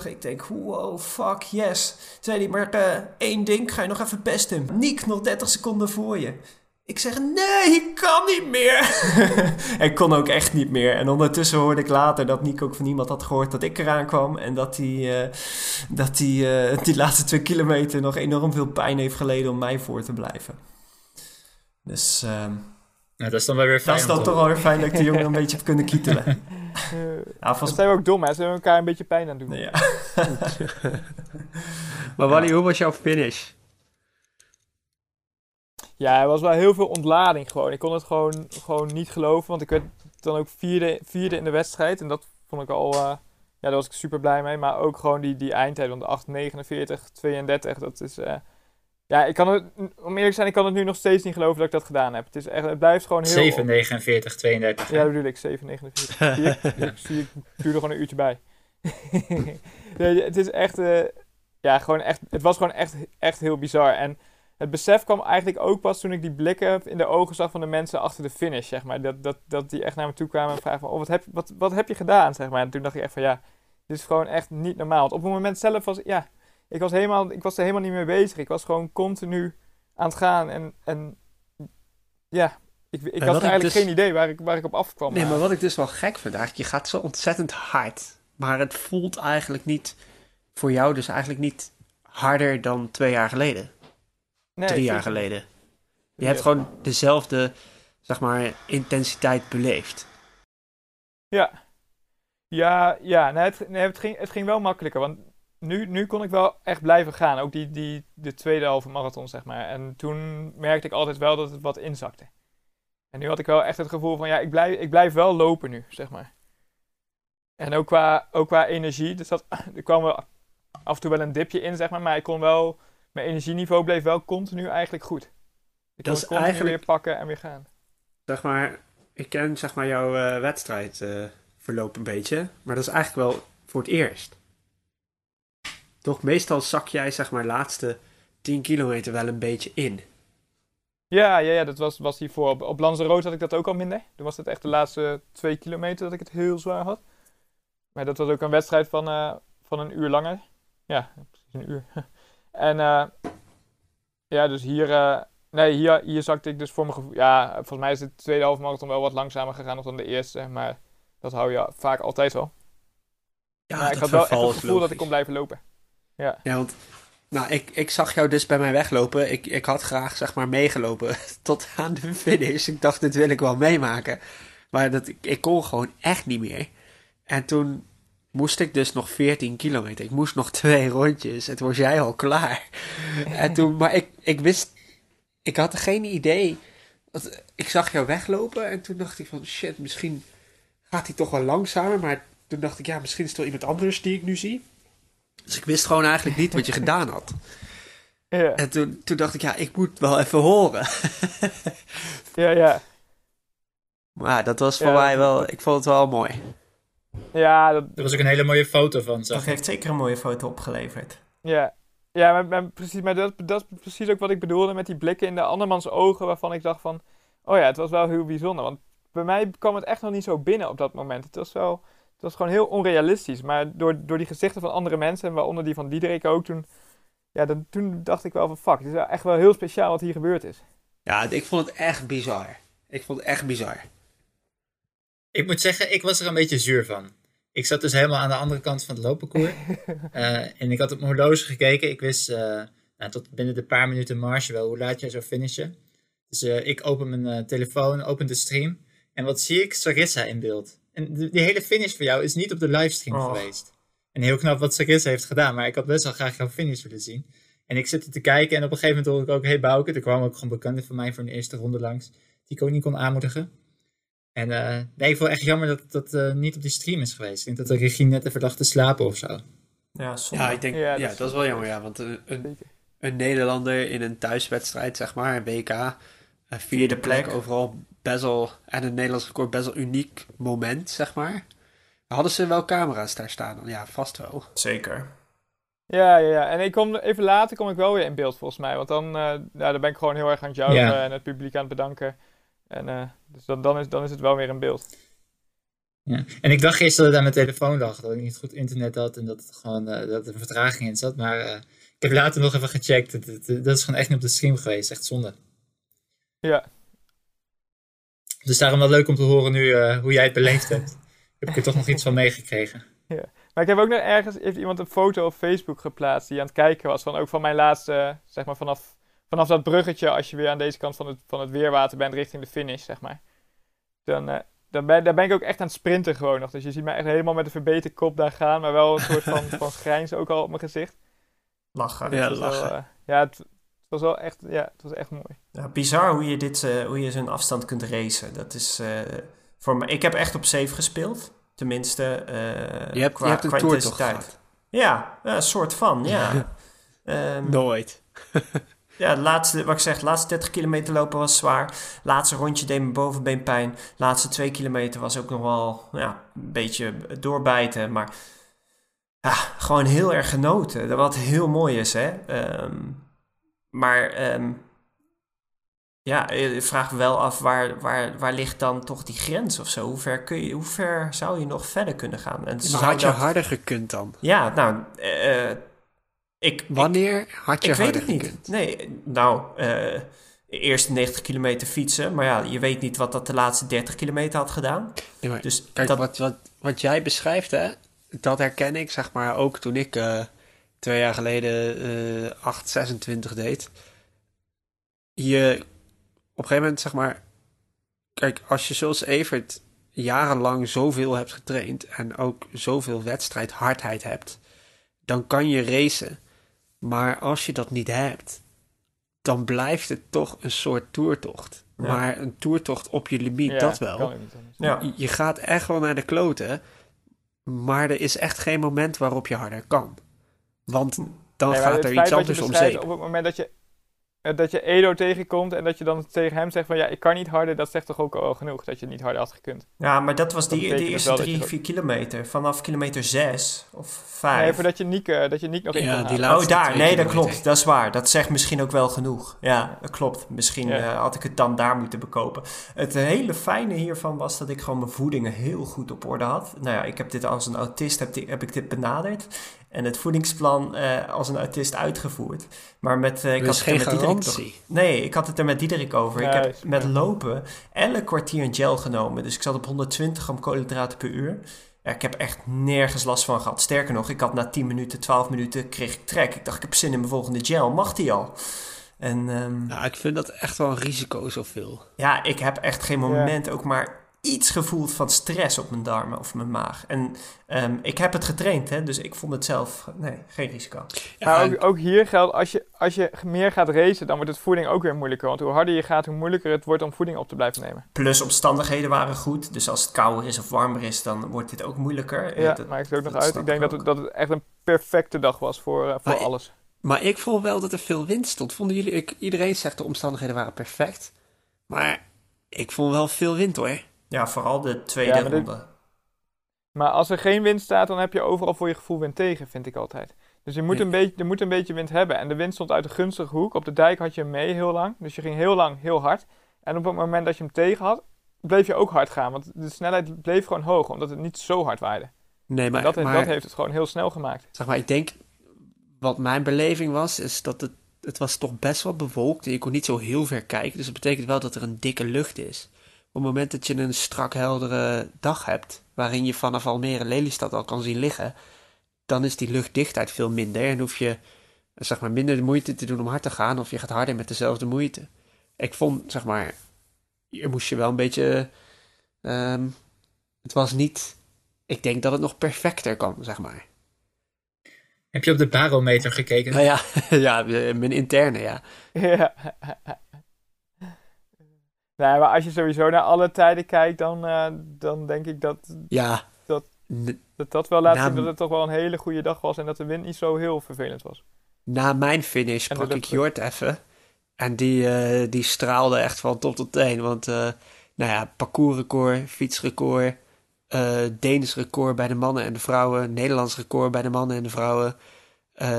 8.25. Ik denk, wow, fuck, yes. Toen zei maar één ding, ga je nog even pesten. Niek, nog 30 seconden voor je. Ik zeg, nee, ik kan niet meer. ik kon ook echt niet meer. En ondertussen hoorde ik later dat Niek ook van iemand had gehoord dat ik eraan kwam. En dat hij eh, dat hij, eh, die laatste twee kilometer nog enorm veel pijn heeft geleden om mij voor te blijven. Dus ehm, Nou, dat is dan wel weer fijn. dat is dan toch wel weer fijn dat ik die jongen een beetje heb kunnen kietelen. Ja, dat volgens zijn we ook dom, hè? Ze hebben elkaar een beetje pijn aan het doen. ja. Maar Wally, hoe was jouw finish? Ja, er was wel heel veel ontlading gewoon. Ik kon het gewoon, gewoon niet geloven, want ik werd dan ook vierde, vierde in de wedstrijd. En dat vond ik al, eh, ja, daar was ik super blij mee. Maar ook gewoon die, die eindtijd, want 8, 49, 32, dat is... eh, ja, ik kan het, om eerlijk te zijn, ik kan het nu nog steeds niet geloven dat ik dat gedaan heb. Het, is echt, het blijft gewoon heel... 7, 49, 32. Ja, dat bedoel ik, 7, 49. Zie ik, ik, zie, ik duur er gewoon een uurtje bij. nee, het is echt, eh, ja, gewoon echt, het was gewoon echt, echt heel bizar. En het besef kwam eigenlijk ook pas toen ik die blikken in de ogen zag van de mensen achter de finish, zeg maar. Dat, dat, dat die echt naar me toe kwamen en vragen van, oh, wat heb, wat, wat heb je gedaan, zeg maar. En toen dacht ik echt van, ja, dit is gewoon echt niet normaal. Want op het moment zelf was, ja, ik was, helemaal, ik was er helemaal niet mee bezig. Ik was gewoon continu aan het gaan en, en ja, ik, ik had ik eigenlijk dus- geen idee waar ik, waar ik op afkwam. Nee, maar wat ik dus wel gek vind eigenlijk, je gaat zo ontzettend hard. Maar het voelt eigenlijk niet, voor jou dus eigenlijk niet harder dan twee jaar geleden. Nee, drie jaar geleden. Je hebt gewoon dezelfde, zeg maar, intensiteit beleefd. Ja. Ja, ja nee, het, nee, het, ging, het ging wel makkelijker. Want nu, nu kon ik wel echt blijven gaan. Ook die, die, de tweede halve marathon, zeg maar. En toen merkte ik altijd wel dat het wat inzakte. En nu had ik wel echt het gevoel van, ja, ik blijf, ik blijf wel lopen nu, zeg maar. En ook qua, ook qua energie. Dus dat, er kwam wel af en toe wel een dipje in, zeg maar. Maar ik kon wel, mijn energieniveau bleef wel continu eigenlijk goed. Ik kon Dat continu eigenlijk- weer pakken en weer gaan. Zeg maar, ik ken zeg maar jouw eh, wedstrijdverloop een beetje. Maar dat is eigenlijk wel voor het eerst. Toch, meestal zak jij zeg maar laatste 10 kilometer wel een beetje in. Ja, ja, ja dat was, was hiervoor. Op, op Lanzarote had ik dat ook al minder. Toen was het echt de laatste twee kilometer dat ik het heel zwaar had. Maar dat was ook een wedstrijd van, eh, van een uur langer. Ja, precies een uur. en eh, ja, dus hier, eh, nee, hier, hier zakte ik dus voor mijn gevoel. Ja, volgens mij is de tweede halve marathon wel wat langzamer gegaan dan de eerste. Maar dat hou je vaak altijd wel. Ja, maar ik had wel echt het gevoel dat ik kon blijven lopen. Ja, Ja, want nou, ik, ik zag jou dus bij mij weglopen. Ik, ik had graag zeg maar meegelopen tot aan de finish. Ik dacht, dit wil ik wel meemaken. Maar dat, ik, ik kon gewoon echt niet meer. En toen moest ik dus nog 14 kilometer. Ik moest nog twee rondjes. En toen was jij al klaar. En toen, maar ik, ik wist, ik had geen idee. Dat, ik zag jou weglopen en toen dacht ik van shit, misschien gaat hij toch wel langzamer. Maar toen dacht ik, ja, misschien is het wel iemand anders die ik nu zie. Dus ik wist gewoon eigenlijk niet wat je gedaan had. ja, En toen, toen dacht ik, ja, ik moet wel even horen. ja. ja. Maar dat was voor Ja, mij wel, ik vond het wel mooi. Ja dat, Er was ook een hele mooie foto van. Zag Dat heeft zeker een mooie foto opgeleverd. Ja, ja maar, maar precies, maar dat, dat is precies ook wat ik bedoelde met die blikken in de andermans ogen, waarvan ik dacht van, oh ja, het was wel heel bijzonder. Want bij mij kwam het echt nog niet zo binnen op dat moment. Het was wel, het was gewoon heel onrealistisch. Maar door, door die gezichten van andere mensen, en waaronder die van Diederik ook, toen, ja, dan, toen dacht ik wel van fuck, het is echt wel heel speciaal wat hier gebeurd is. Ja, ik vond het echt bizar. Ik vond het echt bizar. Ik moet zeggen, ik was er een beetje zuur van. Ik zat dus helemaal aan de andere kant van het loopparcours. uh, en ik had op mijn horloge gekeken. Ik wist uh, nou, tot binnen de paar minuten marge wel hoe laat jij zou finishen. Dus uh, ik open mijn telefoon, open de stream. En wat zie ik? Sarissa in beeld. En die hele finish voor jou is niet op de livestream oh. geweest. En heel knap wat Sarissa heeft gedaan. Maar ik had best wel graag jouw finish willen zien. En ik zit er te kijken en op een gegeven moment hoor ik ook... Hey Bouke, er kwam ook gewoon bekende van mij voor een eerste ronde langs. Die ik ook niet kon aanmoedigen. En uh, nee, ik vond echt jammer dat dat uh, niet op die stream is geweest. Ik denk dat de regie net even dacht te slapen of zo. Ja, ja ik denk, ja, ja dat, is wel jammer, ja. Want een, een, een, Nederlander in een thuiswedstrijd, zeg maar, een WK, vierde plek, overal best wel, en een Nederlands record, best wel uniek moment, zeg maar. Hadden ze wel camera's daar staan dan? Ja, vast wel. Zeker. Ja, ja, ja. En ik kom, even later kom ik wel weer in beeld volgens mij. Want dan, uh, ja, dan ben ik gewoon heel erg aan het ja. en het publiek aan het bedanken. En uh, dus dan, dan, is, dan is het wel weer in beeld. Ja. En ik dacht gisteren dat ik aan mijn telefoon lag, dat ik niet goed internet had en dat, het gewoon, uh, dat er vertraging in zat. Maar uh, ik heb later nog even gecheckt. Dat, dat, dat, is gewoon echt niet op de stream geweest. Echt zonde. Ja. Dus daarom wel leuk om te horen nu hoe jij het beleefd hebt. heb ik er toch nog iets van meegekregen. Ja. Maar ik heb ook nog ergens, heeft iemand een foto op Facebook geplaatst die aan het kijken was. Van ook van mijn laatste, zeg maar vanaf vanaf dat bruggetje, als je weer aan deze kant van het, van het weerwater bent richting de finish, zeg maar. Dan, uh, dan ben, daar ben ik ook echt aan het sprinten gewoon nog. Dus je ziet mij echt helemaal met een verbeterd kop daar gaan, maar wel een soort van, van grijns ook al op mijn gezicht. Lachen. ja, lachen. Wel, uh, ja, het, het, was wel echt, ja, het was echt mooi. Ja, bizar hoe je, dit, uh, hoe je zo'n afstand kunt racen. Dat is voor mij, ik heb echt op safe gespeeld. Tenminste, je hebt, qua, je hebt een tour toch gehad? Ja, een soort van, ja. um, Nooit. Ja, laatste, wat ik zeg, de laatste 30 kilometer lopen was zwaar. Laatste rondje deed mijn bovenbeen pijn. Laatste 2 kilometer was ook nog wel ja, een beetje doorbijten. Maar ja, gewoon heel erg genoten. Wat heel mooi is, hè. Um, maar um, ja, je vraagt me wel af waar, waar, waar ligt dan toch die grens of zo? Hoe ver, kun je, hoe ver zou je nog verder kunnen gaan? En maar had je dat... harder gekund dan? Ja, nou... Uh, ik, Wanneer ik, had je ik weet het niet. Nee, nou, uh, eerst 90 kilometer fietsen. Maar ja, je weet niet wat dat de laatste 30 kilometer had gedaan. Nee, maar, dus kijk, dat... wat, wat, wat jij beschrijft, hè, dat herken ik, zeg maar, ook toen ik uh, twee jaar geleden uh, 8, 26 deed. Je, op een gegeven moment, zeg maar, kijk, als je zoals Evert jarenlang zoveel hebt getraind en ook zoveel wedstrijdhardheid hebt, dan kan je racen. Maar als je dat niet hebt, dan blijft het toch een soort toertocht. Maar een toertocht op je limiet, dat wel. Ja. Je gaat echt wel naar de kloten, maar er is echt geen moment waarop je harder kan. Want dan gaat er iets anders om zeep. Op het moment dat je dat je Edo tegenkomt en dat je dan tegen hem zegt van ja, ik kan niet harder, dat zegt toch ook al genoeg dat je niet harder had gekund. Ja, maar dat was die, de eerste drie, vier kilometer. Vanaf kilometer zes of vijf. Nee, voordat je Niek, uh, dat je Niek nog in ja, die Oh, daar. Nee, dat klopt. Dat is waar. Dat zegt misschien ook wel genoeg. Ja, dat klopt. Misschien ja. uh, had ik het dan daar moeten bekopen. Het hele fijne hiervan was dat ik gewoon mijn voedingen heel goed op orde had. Nou ja, ik heb dit als een autist heb, heb ik dit benaderd en het voedingsplan uh, als een autist uitgevoerd. Maar met, uh, ik dus had het met Nee, ik had het er met Diederik over. ik heb met lopen elk kwartier een gel genomen. Dus ik zat op 120 gram koolhydraten per uur. Ja, ik heb echt nergens last van gehad. Sterker nog, ik had na 10 minuten, 12 minuten kreeg ik trek. Ik dacht, ik heb zin in mijn volgende gel. Mag die al? En, um, nou, ik vind dat echt wel een risico zoveel. Ja, ik heb echt geen moment ja. ook maar iets gevoeld van stress op mijn darmen of mijn maag. En um, ik heb het getraind, hè, dus ik vond het zelf, nee, geen risico. Ja, maar ook, ook, hier geldt, als je, als je meer gaat racen, dan wordt het voeding ook weer moeilijker. Want hoe harder je gaat, hoe moeilijker het wordt om voeding op te blijven nemen. Plus omstandigheden waren goed, dus als het kouder is of warmer is, dan wordt dit ook moeilijker. Ja, dat maakt het ook nog uit. Ik denk dat het, dat het echt een perfecte dag was voor, uh, voor maar alles. Maar ik vond wel dat er veel wind stond. Vonden jullie, ik, iedereen zegt de omstandigheden waren perfect. Maar ik vond wel veel wind hoor. Ja, vooral de tweede ja, maar ronde. Maar als er geen wind staat, dan heb je overal voor je gevoel wind tegen, vind ik altijd. Dus je moet, een beetje, je moet een beetje wind hebben. En de wind stond uit de gunstige hoek. Op de dijk had je hem mee heel lang. Dus je ging heel lang heel hard. En op het moment dat je hem tegen had, bleef je ook hard gaan. Want de snelheid bleef gewoon hoog, omdat het niet zo hard waaide. Nee, maar, En dat, heeft- maar dat heeft het gewoon heel snel gemaakt. zeg maar, ik denk, wat mijn beleving was, is dat het, het was toch best wel bewolkt. En je kon niet zo heel ver kijken. Dus dat betekent wel dat er een dikke lucht is. Op het moment dat je een strak heldere dag hebt, waarin je vanaf Almere Lelystad al kan zien liggen, dan is die luchtdichtheid veel minder. En hoef je zeg maar, minder de moeite te doen om hard te gaan, of je gaat harder met dezelfde moeite. Ik vond, zeg maar, hier moest je wel een beetje. ehm, het was niet. Ik denk dat het nog perfecter kan, zeg maar. Heb je op de barometer gekeken? Nou ja, ja, mijn interne, ja. Ja. Nee, maar als je sowieso naar alle tijden kijkt, dan, eh, dan denk ik dat, Ja. Dat- dat dat wel laat zien dat het toch wel een hele goede dag was en dat de wind niet zo heel vervelend was. Na mijn finish En sprak ik Jort even. En die, eh, die straalde echt van top tot teen. Want, eh, nou ja, parcoursrecord, fietsrecord, eh Deens record bij de mannen en de vrouwen, Nederlands record bij de mannen en de vrouwen, eh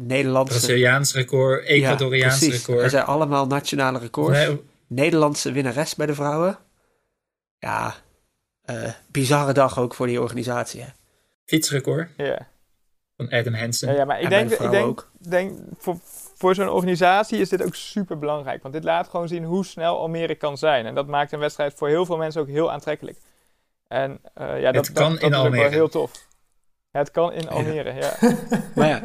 Nederlandse... Braziliaans record, Ecuadoriaans ja, precies. record. Er zijn allemaal nationale records. Nee, Nederlandse winnares bij de vrouwen. Ja, eh, bizarre dag ook voor die organisatie. Hè? fietsrecord Ja, van Adam Hansen. ja, ja maar ik denk, de ik denk, ook. denk voor, voor zo'n organisatie is dit ook super belangrijk. Want dit laat gewoon zien hoe snel Almere kan zijn. En dat maakt een wedstrijd voor heel veel mensen ook heel aantrekkelijk. En eh, ja, dat, Het kan dat, in dat is ook wel Almere. heel tof. Het kan in Almere, ja. Maar ja,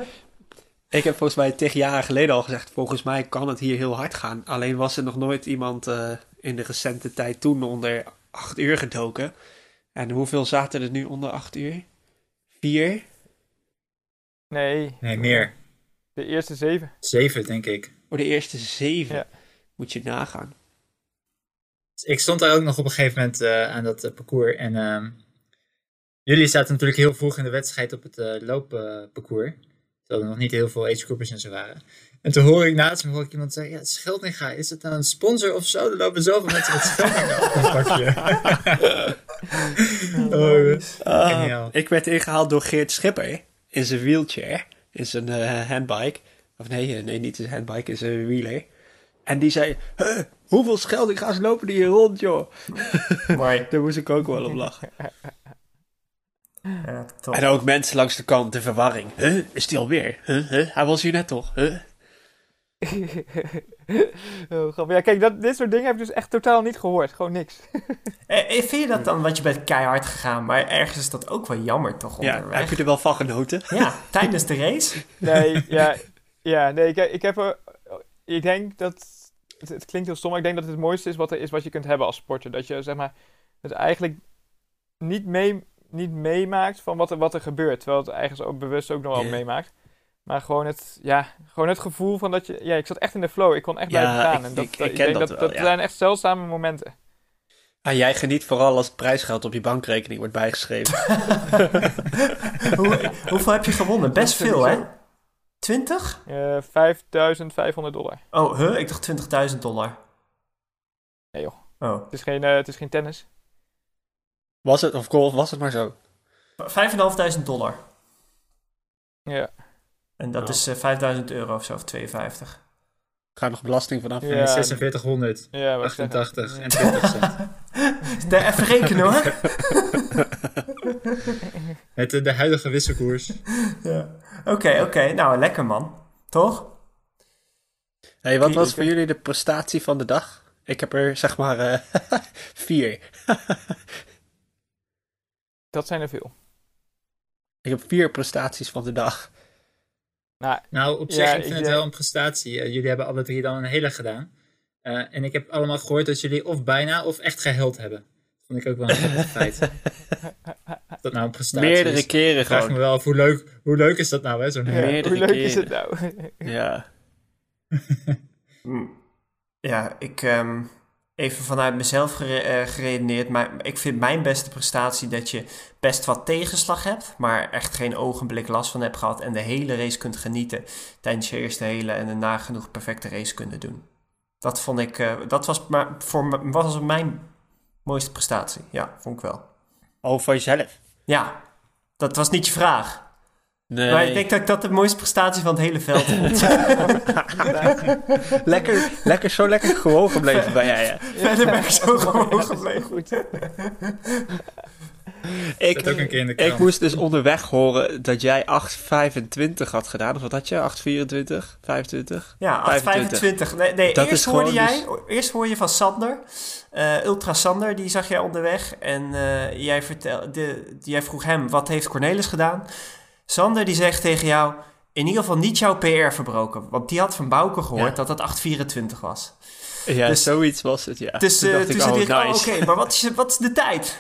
ik heb volgens mij tegen jaren geleden al gezegd, volgens mij kan het hier heel hard gaan. Alleen was er nog nooit iemand eh, in de recente tijd toen onder 8 uur gedoken. En hoeveel zaten er nu onder 8 uur? Vier? Nee, Nee, meer. de eerste zeven. Zeven, denk ik. Voor de eerste zeven. Ja. Moet je nagaan. Ik stond daar ook nog op een gegeven moment eh, aan dat eh, parcours. En ehm, jullie zaten natuurlijk heel vroeg in de wedstrijd op het loopparcours. Terwijl er nog niet heel veel agegroupers en zo waren. En toen hoor ik naast me hoor ik iemand zeggen: Ja, Scheldinga, is het nou een sponsor of zo? Er lopen zoveel mensen met Scheldinga op een pakje. oh, Geniaal. ik werd ingehaald door Geert Schipper in zijn wheelchair, in zijn eh, handbike. Of nee, eh, nee, niet zijn handbike, in zijn wheeler. En die zei, "Huh, hoeveel Scheldinga's lopen die hier rond, joh? Mooi. Daar moest ik ook wel op lachen. Ja, top. En ook mensen langs de kant, de verwarring. Huh, is die alweer? Huh, huh, hij was hier net toch? Huh? oh. Ja, kijk, dat, dit soort dingen heb ik dus echt totaal niet gehoord. Gewoon niks. Eh, eh, vind je dat dan, want je bent keihard gegaan, maar ergens is dat ook wel jammer toch Ja, onderweg? heb je er wel van genoten? Ja, tijdens de race? Nee, ja, ja, nee, ik, ik heb er, ik denk dat, het, het klinkt heel stom, maar ik denk dat het het mooiste is wat er is wat je kunt hebben als sporter. Dat je, zeg maar, het eigenlijk niet, mee, niet meemaakt van wat er, wat er gebeurt. Terwijl het eigenlijk ook bewust ook nog wel meemaakt. Maar gewoon het, ja, gewoon het gevoel van dat je, ja, ik zat echt in de flow. Ik kon echt Ja, blijven gaan. ik- en dat, ik- dat- ik ken denk dat dat, wel, dat ja. zijn echt zeldzame momenten. Ah, jij geniet vooral als het prijsgeld op je bankrekening wordt bijgeschreven. Hoe, hoeveel heb je gewonnen? Best veel, hè? 20? Eh 5500 dollar. Oh, huh? Ik dacht 20.000 dollar. Nee, joh. Oh. Het is geen, eh, het is geen tennis. Was het, of was het maar zo? 5.500 dollar. Ja. En dat Oh. is eh, 5000 euro of zo, of 52. Gaat nog belasting vanaf? Ja. En 4600, Ja, wat ik zeg. 88 en Ja. 20 cent. De, even rekenen hoor. Met de, de huidige wisselkoers. Ja. Oké, oké. Nou, lekker man. Toch? Hey, wat Oké, was oké. voor jullie de prestatie van de dag? Ik heb er zeg maar eh, vier. Dat zijn er veel. Ik heb vier prestaties van de dag. Nou, Nou, op zich, ik ik vind het wel een prestatie. Eh, jullie hebben alle drie dan een hele gedaan. Eh, en ik heb allemaal gehoord dat jullie of bijna of echt geheld hebben. Dat vond ik ook wel een feit. Dat nou een prestatie Meerdere is. keren Ik vraag me gewoon. wel af, hoe leuk, hoe leuk is dat nou, hè? Zo'n ja, Meerdere hoe leuk is keren. het nou? Ja. Ja, ik... ehm, even vanuit mezelf gere- eh, geredeneerd. Maar ik vind mijn beste prestatie dat je best wat tegenslag hebt. Maar echt geen ogenblik last van hebt gehad. En de hele race kunt genieten. Tijdens je eerste hele en een nagenoeg perfecte race kunnen doen. Dat vond ik... eh, dat was, maar voor was mijn mooiste prestatie. Ja, vond ik wel. Oh, van jezelf. Ja, dat was niet je vraag. Nee. Maar ik denk dat ik dat de mooiste prestatie van het hele veld vond. lekker, lekker, zo lekker gewoon gebleven bij jij. Verder ben ik zo gewoon gebleven. Goed. Ik, Staat ook een keer in de ik moest dus onderweg horen dat jij 8,25 had gedaan. Of wat had je? 8,24? 25? Ja, 25. 8,25. Nee, nee Dat eerst is hoorde jij, eerst hoor je van Sander, eh, Ultra Sander, die zag jij onderweg. En eh, jij, vertel, de, jij vroeg hem, wat heeft Cornelis gedaan? Sander die zegt tegen jou, in ieder geval niet jouw PR verbroken. Want die had van Bouke gehoord Ja. dat het 8,24 was. Ja, Dus- zoiets was het, ja. Dus toen eh, dacht toen ik, zei oh, hij, oh, oké, maar wat is, wat is de tijd?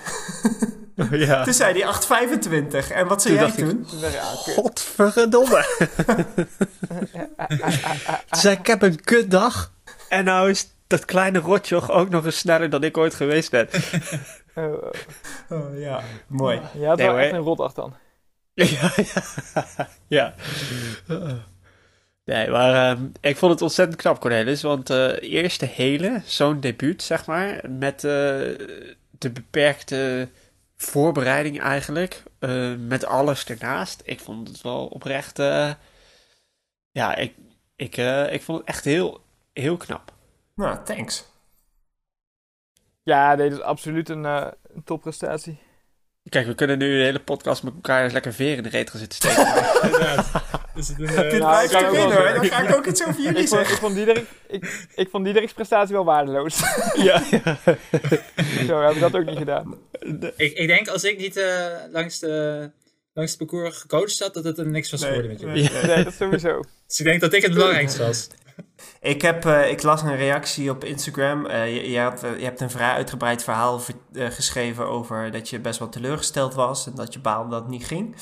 ja. Toen zei hij 8,25. En wat zei Toen jij toen? Ik, ah. Godverdomme. Toen zei ik, heb een kutdag. En nou is dat kleine rotjoch ook nog eens sneller dan ik ooit geweest ben. Oh, oh. Oh, ja, mooi. Je had Nee, echt een rotdag dan. Ja, ja. ja. Nee, maar ehm, ik vond het ontzettend knap, Cornelis. Want eh eerste hele, zo'n debuut, zeg maar, met eh, de beperkte voorbereiding eigenlijk, eh, met alles ernaast. Ik vond het wel oprecht, eh, ja, ik, ik, eh, ik vond het echt heel, heel knap. Nou, thanks. Ja, dat is absoluut een, eh, een topprestatie. Kijk, we kunnen nu de hele podcast met elkaar eens lekker veer in de reet gaan zitten steken. Dus het, eh, Dit Nou, blijft ik ik winnen hoor. Dan ga ik ook iets over jullie Ik vond, ik, zeggen. vond Diederik, ik, ik vond Diederik's prestatie wel waardeloos. ja, ja. Zo, we hebben dat ook niet gedaan. ik, ik denk als ik niet eh, langs, de, langs het parcours gecoacht had, dat het er niks was Nee, geworden met jullie. nee. Nee, dat sowieso. Dus ik denk dat ik het belangrijkste was. Ik, heb, eh, ik las een reactie op Instagram. Eh, je, je, eh, je hebt een vrij uitgebreid verhaal ver- geschreven over dat je best wel teleurgesteld was en dat je baalde dat niet ging.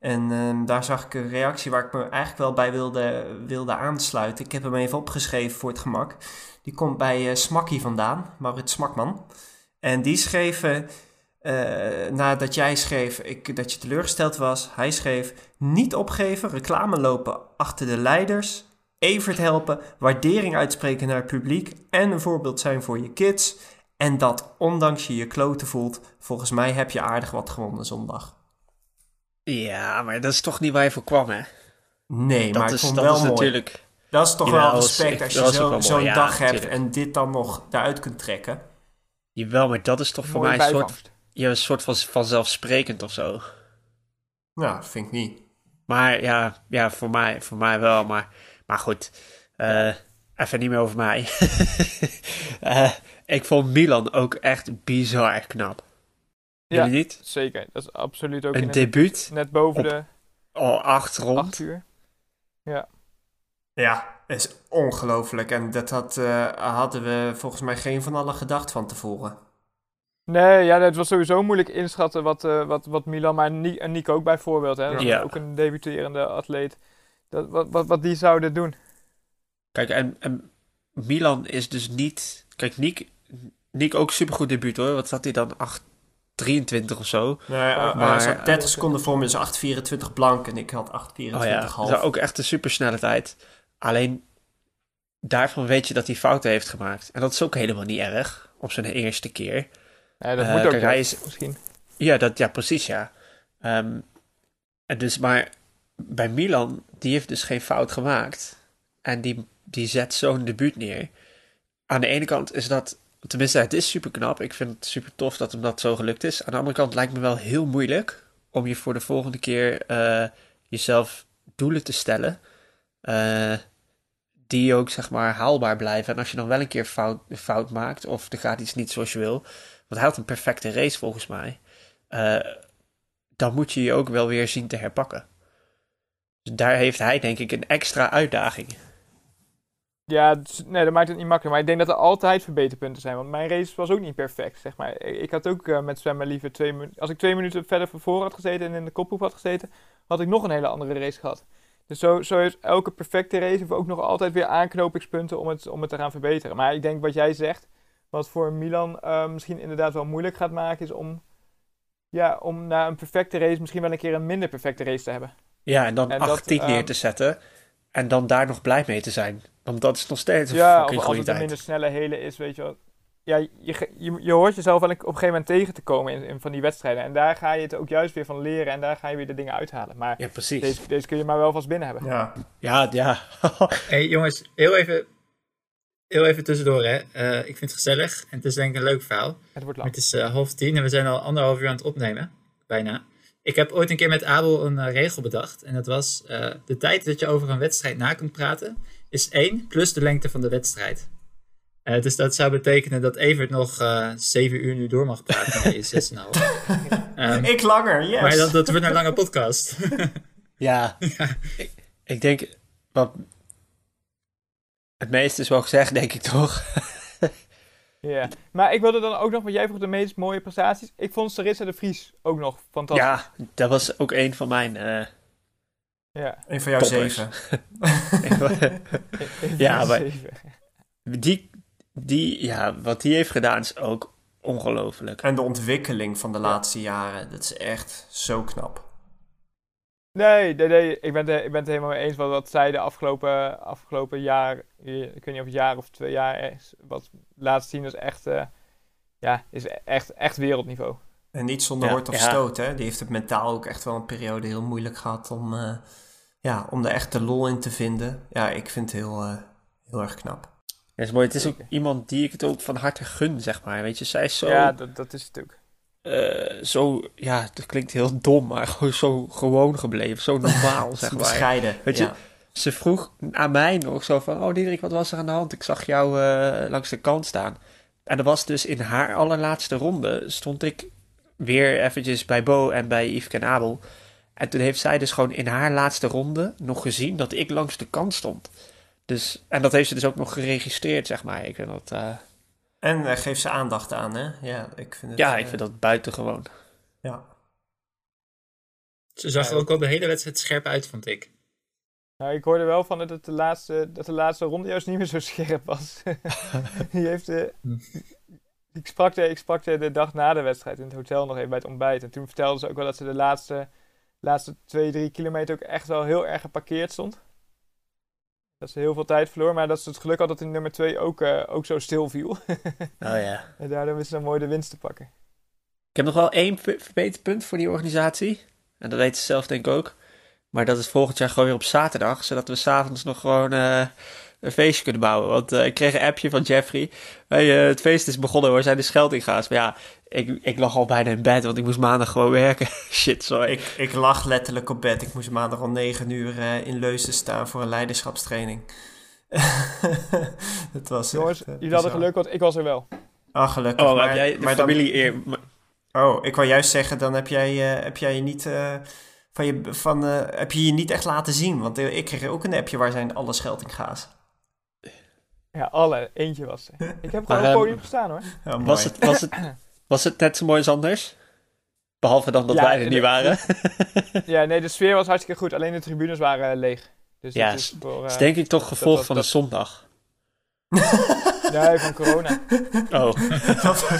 En ehm, daar zag ik een reactie waar ik me eigenlijk wel bij wilde, wilde aansluiten. Ik heb hem even opgeschreven voor het gemak. Die komt bij Smakkie vandaan, Maurits Smakman. En die schreef, nadat jij schreef ik, dat je teleurgesteld was, hij schreef: Niet opgeven, reclame lopen achter de leiders, Evert helpen, waardering uitspreken naar het publiek en een voorbeeld zijn voor je kids. En dat ondanks je je kloten voelt, volgens mij heb je aardig wat gewonnen zondag. ja, maar dat is toch niet waar je voor kwam, hè? Nee, Dat maar ik is, vond dat wel is mooi. natuurlijk... Dat is toch wel respect ik- als je zo- zo'n ja, dag hebt en dit dan nog daaruit kunt trekken. Jawel, maar dat is toch voor mij een soort, ja, een soort van vanzelfsprekend of zo. Nou, dat vind ik niet. Maar ja, ja voor, mij, voor mij wel. Maar, maar goed, eh, even niet meer over mij. Eh, ik vond Milan ook echt bizar knap. Ja. Jullie niet? Zeker, dat is absoluut ook Een debuut, net boven op de al acht rond. 8 uur. Ja, is ongelooflijk. En dat had, eh, hadden we volgens mij geen van allen gedacht van tevoren. Nee, ja, het was sowieso moeilijk inschatten wat, eh, wat, wat Milan, maar Nico ook bijvoorbeeld, hè, dat is Ja. ook een debuterende atleet, dat, wat, wat, wat die zouden doen. Kijk, en, en Milan is dus niet... Kijk, Niek, Niek ook supergoed debuut hoor. Wat zat hij dan? 8,23 of zo. Nee, Maar- maar, hij zat eh, 30 seconden voor me, dus 8,24 blank. En ik had 8,24 Oh ja, half. dat is ook echt een supersnelle tijd. Alleen daarvan weet je dat hij fouten heeft gemaakt. En dat is ook helemaal niet erg op zijn eerste keer. Nee, dat Eh, moet ook kijk, hij is- misschien. Ja, dat, ja precies ja. Ehm, en dus, maar bij Milan, die heeft dus geen fout gemaakt. En die, die zet zo'n debuut neer. Aan de ene kant is dat, tenminste het is super knap. Ik vind het super tof dat hem dat zo gelukt is. Aan de andere kant lijkt me wel heel moeilijk om je voor de volgende keer eh, jezelf doelen te stellen. eh, die ook zeg maar haalbaar blijven. En als je dan wel een keer fout, fout maakt of er gaat iets niet zoals je wil. Want hij had een perfecte race volgens mij. eh, dan moet je je ook wel weer zien te herpakken. Dus daar heeft hij denk ik een extra uitdaging. Ja, is- nee, dat maakt het niet makkelijk. Maar ik denk dat er altijd verbeterpunten zijn. Want mijn race was ook niet perfect, zeg maar. Ik had ook eh, met zwemmen liever twee minuten... Als ik twee minuten verder van voren had gezeten en in de kopgroep had gezeten... had ik nog een hele andere race gehad. Dus zo, zo is elke perfecte race ook nog altijd weer aanknopingspunten om het, om het te gaan verbeteren. Maar ik denk wat jij zegt, wat voor Milan eh, misschien inderdaad wel moeilijk gaat maken... is om, ja, om na een perfecte race misschien wel een keer een minder perfecte race te hebben. Ja, en dan En dat, 18 neer ehm, te zetten. En dan daar nog blij mee te zijn. Want dat is nog steeds een Ja, fucking of als goede het een tijd. minder snelle hele is, weet je wel. ja, je, je, je hoort jezelf wel op een gegeven moment tegen te komen in, in van die wedstrijden. En daar ga je het ook juist weer van leren en daar ga je weer de dingen uithalen. Maar Ja, precies. deze, deze kun je maar wel vast binnen hebben. Ja. Ja, ja. hey, jongens, heel even, heel even tussendoor hè. Eh, ik vind het gezellig en het is denk ik een leuk verhaal. Het wordt Maar lang. het is eh, half tien en we zijn al anderhalf uur aan het opnemen. Bijna. Ik heb ooit een keer met Abel een eh, regel bedacht. En dat was, eh, de tijd dat je over een wedstrijd na kunt praten, is 1 plus de lengte van de wedstrijd. Eh, dus dat zou betekenen dat Evert nog eh 7 uur nu door mag praten. Nee, 6,5. Ehm, Ik langer, yes. maar dat, dat wordt een lange podcast. Ja. Ik, ik denk, wat het meeste is wel gezegd, denk ik toch? Ja. Maar ik wilde dan ook nog, want jij vroeg de meest mooie prestaties. Ik vond Sarissa de Vries ook nog fantastisch. Ja, dat was ook een van mijn. eh, Ja. Een van jouw Toppers. zeven. Ja, maar- Zeven. die, die, ja, wat die heeft gedaan is ook ongelooflijk. En de ontwikkeling van de laatste jaren, dat is echt zo knap. Nee, nee, nee, ik ben het, ik ben het helemaal mee eens wat, wat zij de afgelopen, afgelopen jaar, ik weet niet of het jaar of twee jaar is, wat laat zien is echt, eh, ja, is echt, echt wereldniveau. En niet zonder Ja, hort of ja. stoot, hè. Die heeft het mentaal ook echt wel een periode heel moeilijk gehad om, eh, ja, om er echt de lol in te vinden. Ja, ik vind het heel, eh, heel erg knap. Dat is mooi. Het is ook iemand die ik het ook van harte gun, zeg maar. Weet je, zij is zo, Ja, dat, dat is het ook. Eh, zo, ja, dat klinkt heel dom, maar gewoon zo gewoon gebleven. Zo normaal, zeg maar. Bescheiden. Weet je. Ze vroeg aan mij nog zo van, oh Diederik, wat was er aan de hand? Ik zag jou eh, langs de kant staan. En dat was dus in haar allerlaatste ronde, stond ik weer eventjes bij Bo en bij Yves en Abel. En toen heeft zij dus gewoon in haar laatste ronde nog gezien dat ik langs de kant stond. Dus, en dat heeft ze dus ook nog geregistreerd, zeg maar. Ik vind dat, eh, En eh, geef ze aandacht aan, hè. Ja, ik vind het... ja, eh, ik vind dat buitengewoon. Ja. Ze zag er ook al de hele wedstrijd scherp uit, vond ik. Nou, ik hoorde wel van dat, het de laatste, dat de laatste ronde juist niet meer zo scherp was. Die heeft, eh, ik, sprak de, ik sprak de, de dag na de wedstrijd in het hotel nog even bij het ontbijt. En toen vertelde ze ook wel dat ze de laatste, laatste twee, drie kilometer ook echt wel heel erg geparkeerd stond. Dat ze heel veel tijd verloor, maar dat ze het geluk had dat in nummer twee ook, eh, ook zo stil viel. Oh ja. en daardoor wist ze mooi de winst te pakken. Ik heb nog wel één pu- verbeterpunt voor die organisatie. En dat weten ze zelf denk ik ook. Maar dat is volgend jaar gewoon weer op zaterdag. Zodat we s'avonds nog gewoon eh, een feestje kunnen bouwen. Want eh, ik kreeg een appje van Jeffrey. Hey, eh, het feest is begonnen hoor, zijn de Scheldinga's. Maar ja, ik, ik lag al bijna in bed, want ik moest maandag gewoon werken. Shit, sorry. Ik, ik lag letterlijk op bed. Ik moest maandag om negen uur eh, in Leuzen staan voor een leiderschapstraining. Het was Jongens, echt, jullie hadden geluk, want ik was er wel. Ah, gelukkig. Oh, maar, heb jij de maar dan- familie eer... maar- Oh, ik wou juist zeggen, dan heb jij, eh, heb jij je niet... eh, van je, van, eh, heb je je niet echt laten zien. Want ik kreeg ook een appje waar zijn alle Scheltinga's. Ja, alle. Eentje was er. Ik heb gewoon op het ehm, podium gestaan hoor. Ja, was, het, was, het, was het net zo mooi als anders? Behalve dan dat Ja, wij er de- niet waren. Ja, nee, de sfeer was hartstikke goed. Alleen de tribunes waren eh, leeg. Dus Ja, dat is voor... Dat eh, is denk ik toch gevolg van dat- de zondag. Nee, van corona. Oh, Wat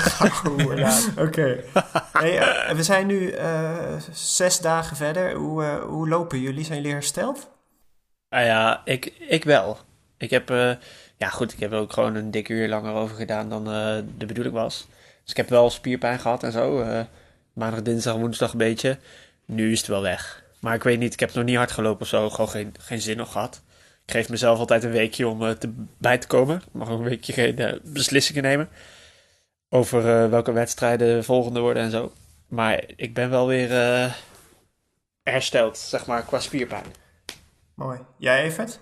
een. Ja. Oké. Hey, eh, we zijn nu eh, zes dagen verder. Hoe, hoe lopen jullie? Zijn jullie hersteld? Ah ja, ik, ik wel. Ik heb, eh, ja goed, ik heb ook gewoon een dikke uur langer over gedaan dan eh, de bedoeling was. Dus ik heb wel spierpijn gehad en zo. eh, maandag, dinsdag, woensdag een beetje. Nu is het wel weg. Maar ik weet niet, ik heb nog niet hard gelopen of zo. Gewoon geen, geen zin nog gehad. Ik geef mezelf altijd een weekje om te, bij te komen. Mag ook een weekje geen beslissingen nemen. Over welke wedstrijden de volgende worden en zo. Maar ik ben wel weer hersteld, zeg maar, qua spierpijn. Mooi. Jij, Evert?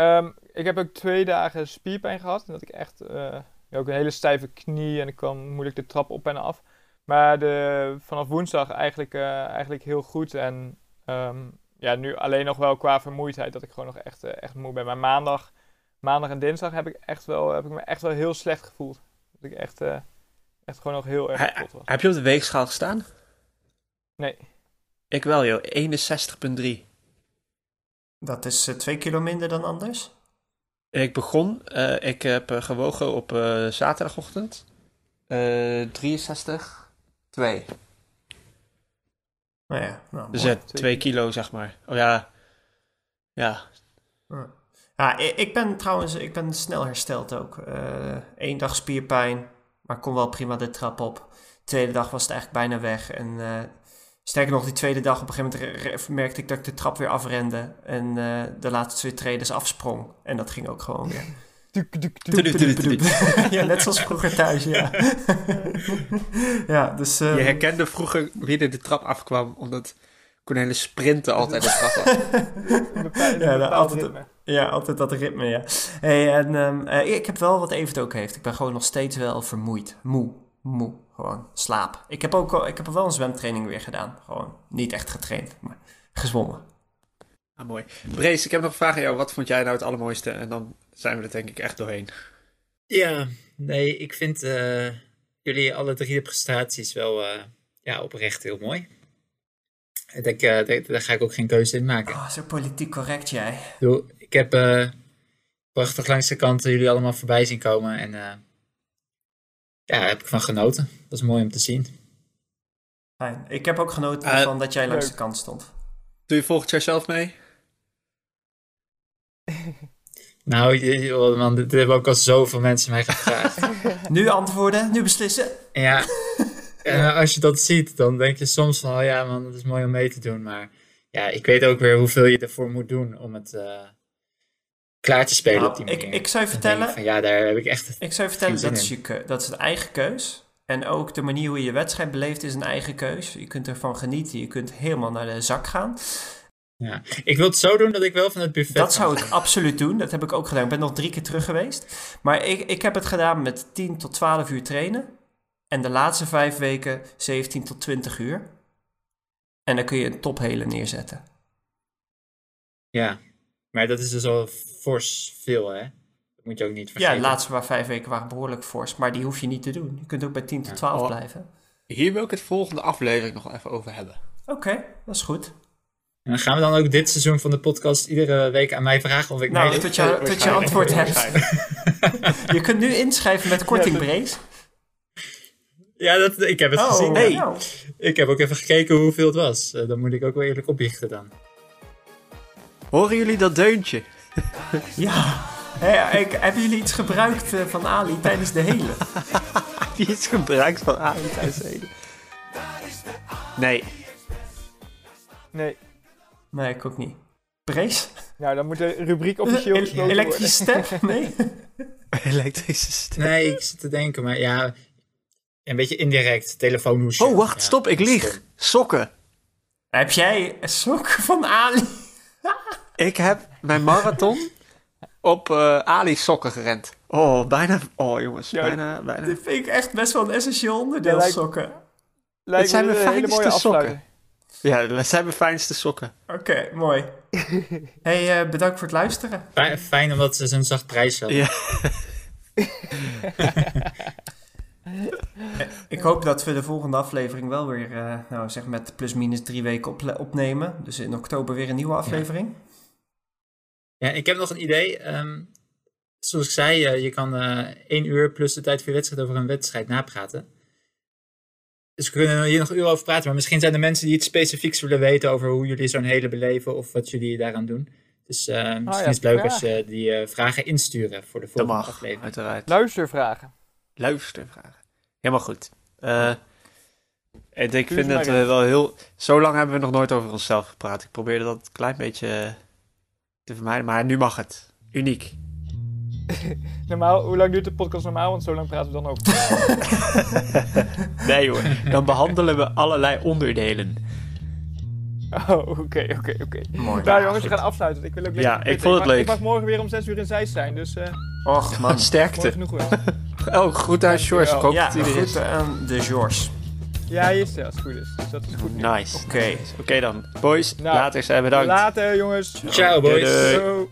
Ehm, ik heb ook twee dagen spierpijn gehad. En dat ik echt... eh, ook een hele stijve knie en ik kwam moeilijk de trap op en af. Maar de, vanaf woensdag eigenlijk, eh, eigenlijk heel goed. En ehm, ja, nu alleen nog wel qua vermoeidheid dat ik gewoon nog echt, eh, echt moe ben. Maar maandag, maandag en dinsdag heb ik, echt wel, heb ik me echt wel heel slecht gevoeld. Dat ik echt, echt gewoon nog heel erg kapot was. Heb je op de weegschaal gestaan? Nee. Ik wel, joh. 61,3. Dat is eh, twee kilo minder dan anders. Ik begon, eh, ik heb eh, gewogen op eh, zaterdagochtend. Eh 63, 2. Nou ja, nou, Dus 2 kilo, zeg maar. Oh ja. Ja. Ja. Ik ben trouwens ik ben snel hersteld ook. Eén dag spierpijn, maar kon wel prima de trap op. De tweede dag was het eigenlijk bijna weg. En eh, sterker nog, die tweede dag op een gegeven moment merkte ik dat ik de trap weer afrende. En eh, de laatste twee treden afsprong. En dat ging ook gewoon weer. Ja, net zoals vroeger thuis, ja. ja, dus... eh, Je herkende vroeger wie er de trap afkwam, omdat Cornelis sprinten altijd de trap af. Ja, bepaald altijd- ritme. Ja, altijd dat ritme, ja. Hey, en ehm, eh, ik heb wel wat Evert ook heeft. Ik ben gewoon nog steeds wel vermoeid. Moe. Moe. Gewoon slaap. Ik heb ook ik heb wel een zwemtraining weer gedaan. Gewoon niet echt getraind, maar gezwommen. Ah, mooi. Brace, ik heb nog een vraag aan jou. Wat vond jij nou het allermooiste? En dan zijn we er denk ik echt doorheen. Ja, nee, ik vind eh, jullie alle drie de prestaties wel eh, ja, oprecht heel mooi. Ik denk, eh, daar, daar ga ik ook geen keuze in maken. Oh, zo politiek correct jij. Ik bedoel, ik heb eh, prachtig langs de kant jullie allemaal voorbij zien komen. En eh, ja, daar heb ik van genoten. Dat is mooi om te zien. Fijn. Ik heb ook genoten Eh, van dat jij langs de kant stond. Doe je volgend jaar zelf mee? Nou, man, dit, hebben ook al zoveel mensen mij gevraagd. Nu antwoorden, nu beslissen. En ja, en als je dat ziet, dan denk je soms van, oh ja man, dat is mooi om mee te doen. Maar ja, ik weet ook weer hoeveel je ervoor moet doen om het eh, klaar te spelen Nou, op die ik, manier. ik zou je ik vertellen, van, ja, daar heb ik echt... ik zou je vertellen dat, is je dat is een eigen keus. En ook de manier hoe je je wedstrijd beleeft is een eigen keus. Je kunt ervan genieten. Je kunt helemaal naar de zak gaan. Ja. Ik wil het zo doen dat ik wel van het buffet Dat zou ik absoluut doen. Dat heb ik ook gedaan. Ik ben nog drie keer terug geweest. Maar ik, ik heb het gedaan met 10 tot 12 uur trainen. En de laatste vijf weken 17 tot 20 uur. En dan kun je een tophelen neerzetten. Ja, maar dat is dus al fors veel, hè? Dat moet je ook niet Ja, vergeten. de laatste waar vijf weken waren behoorlijk fors. Maar die hoef je niet te doen. Je kunt ook bij 10 tot 12 Oh. blijven. Hier wil ik het volgende aflevering nog even over hebben. Oké, dat is goed. En dan gaan we dan ook dit seizoen van de podcast iedere week aan mij vragen of ik Nou, mee tot je, tot je antwoord hebt. Je kunt nu inschrijven met korting Brace. Ja, dat, ik heb het Oh, gezien. hey. ja. Ik heb ook even gekeken hoeveel het was. Eh, dan moet ik ook wel eerlijk opbiechten dan. Horen jullie dat deuntje? Ja. Hey, ik, hebben jullie iets gebruikt eh, van Ali tijdens de hele? Die is gebruikt van Ali tijdens de hele. Nee. Nee. Nee, ik ook niet. Brace? Nou, dan moet de rubriek officieel El- gesloten elektrische step? Nee. Elektrische stem. Nee, ik zit te denken, maar ja... Een beetje indirect, telefoonhoesje. Oh, wacht, Ja, stop, ik lieg. Sokken. Heb jij sokken van Ali? Ik heb mijn marathon op eh Ali sokken gerend. Oh, bijna. Oh, jongens, Ja, bijna, bijna. Dit vind ik echt best wel een essentieel onderdeel, Ja, lijkt- sokken. Lijkt Dit zijn mijn fijnste sokken. Ja, dat zijn mijn fijnste sokken. Oké, mooi. hey, eh, bedankt voor het luisteren. Fijn- Fijn omdat ze zo'n zacht prijs hadden. Ja. Ik hoop dat we de volgende aflevering wel weer, eh, nou zeg met plus minus drie weken op, opnemen. Dus in oktober weer een nieuwe aflevering. Ja, ik heb nog een idee. Ehm, zoals ik zei, eh, je kan eh één uur plus de tijd voor je wedstrijd over een wedstrijd napraten. Dus we kunnen hier nog een uur over praten. Maar misschien zijn er mensen die iets specifieks willen weten over hoe jullie zo'n hele beleven of wat jullie daaraan doen. Dus eh, misschien ja, is het leuk als je die eh, vragen insturen voor de Dat volgende mag, aflevering. uiteraard. Luistervragen. Luistervragen. Helemaal goed. Eh, ik vind het eh, wel heel... Zo lang hebben we nog nooit over onszelf gepraat. Ik probeerde dat een klein beetje eh, te vermijden, maar nu mag het. Uniek. Normaal, hoe lang duurt de podcast normaal? Want zo lang praten we dan over. Nee hoor, dan behandelen we allerlei onderdelen. Oh, oké, oké, oké. Mooi. Nou jongens, we gaan afsluiten. Ik wil ook Ja, lekker ik vond het mag- leuk. Ik mag morgen weer om 6 uur in Zeist zijn, dus eh Och man. mooi Sterkte. genoeg hoor. Oh, goed aan George. Ik hoop Ja, dat hij er is. goed aan de George. Ja, hij is er als het goed is. Dus dat is goed. Nice. Oké. Oké dan. Boys, Nou, later zijn bedankt. Later jongens. Ciao boys. Doei, doei. Zo.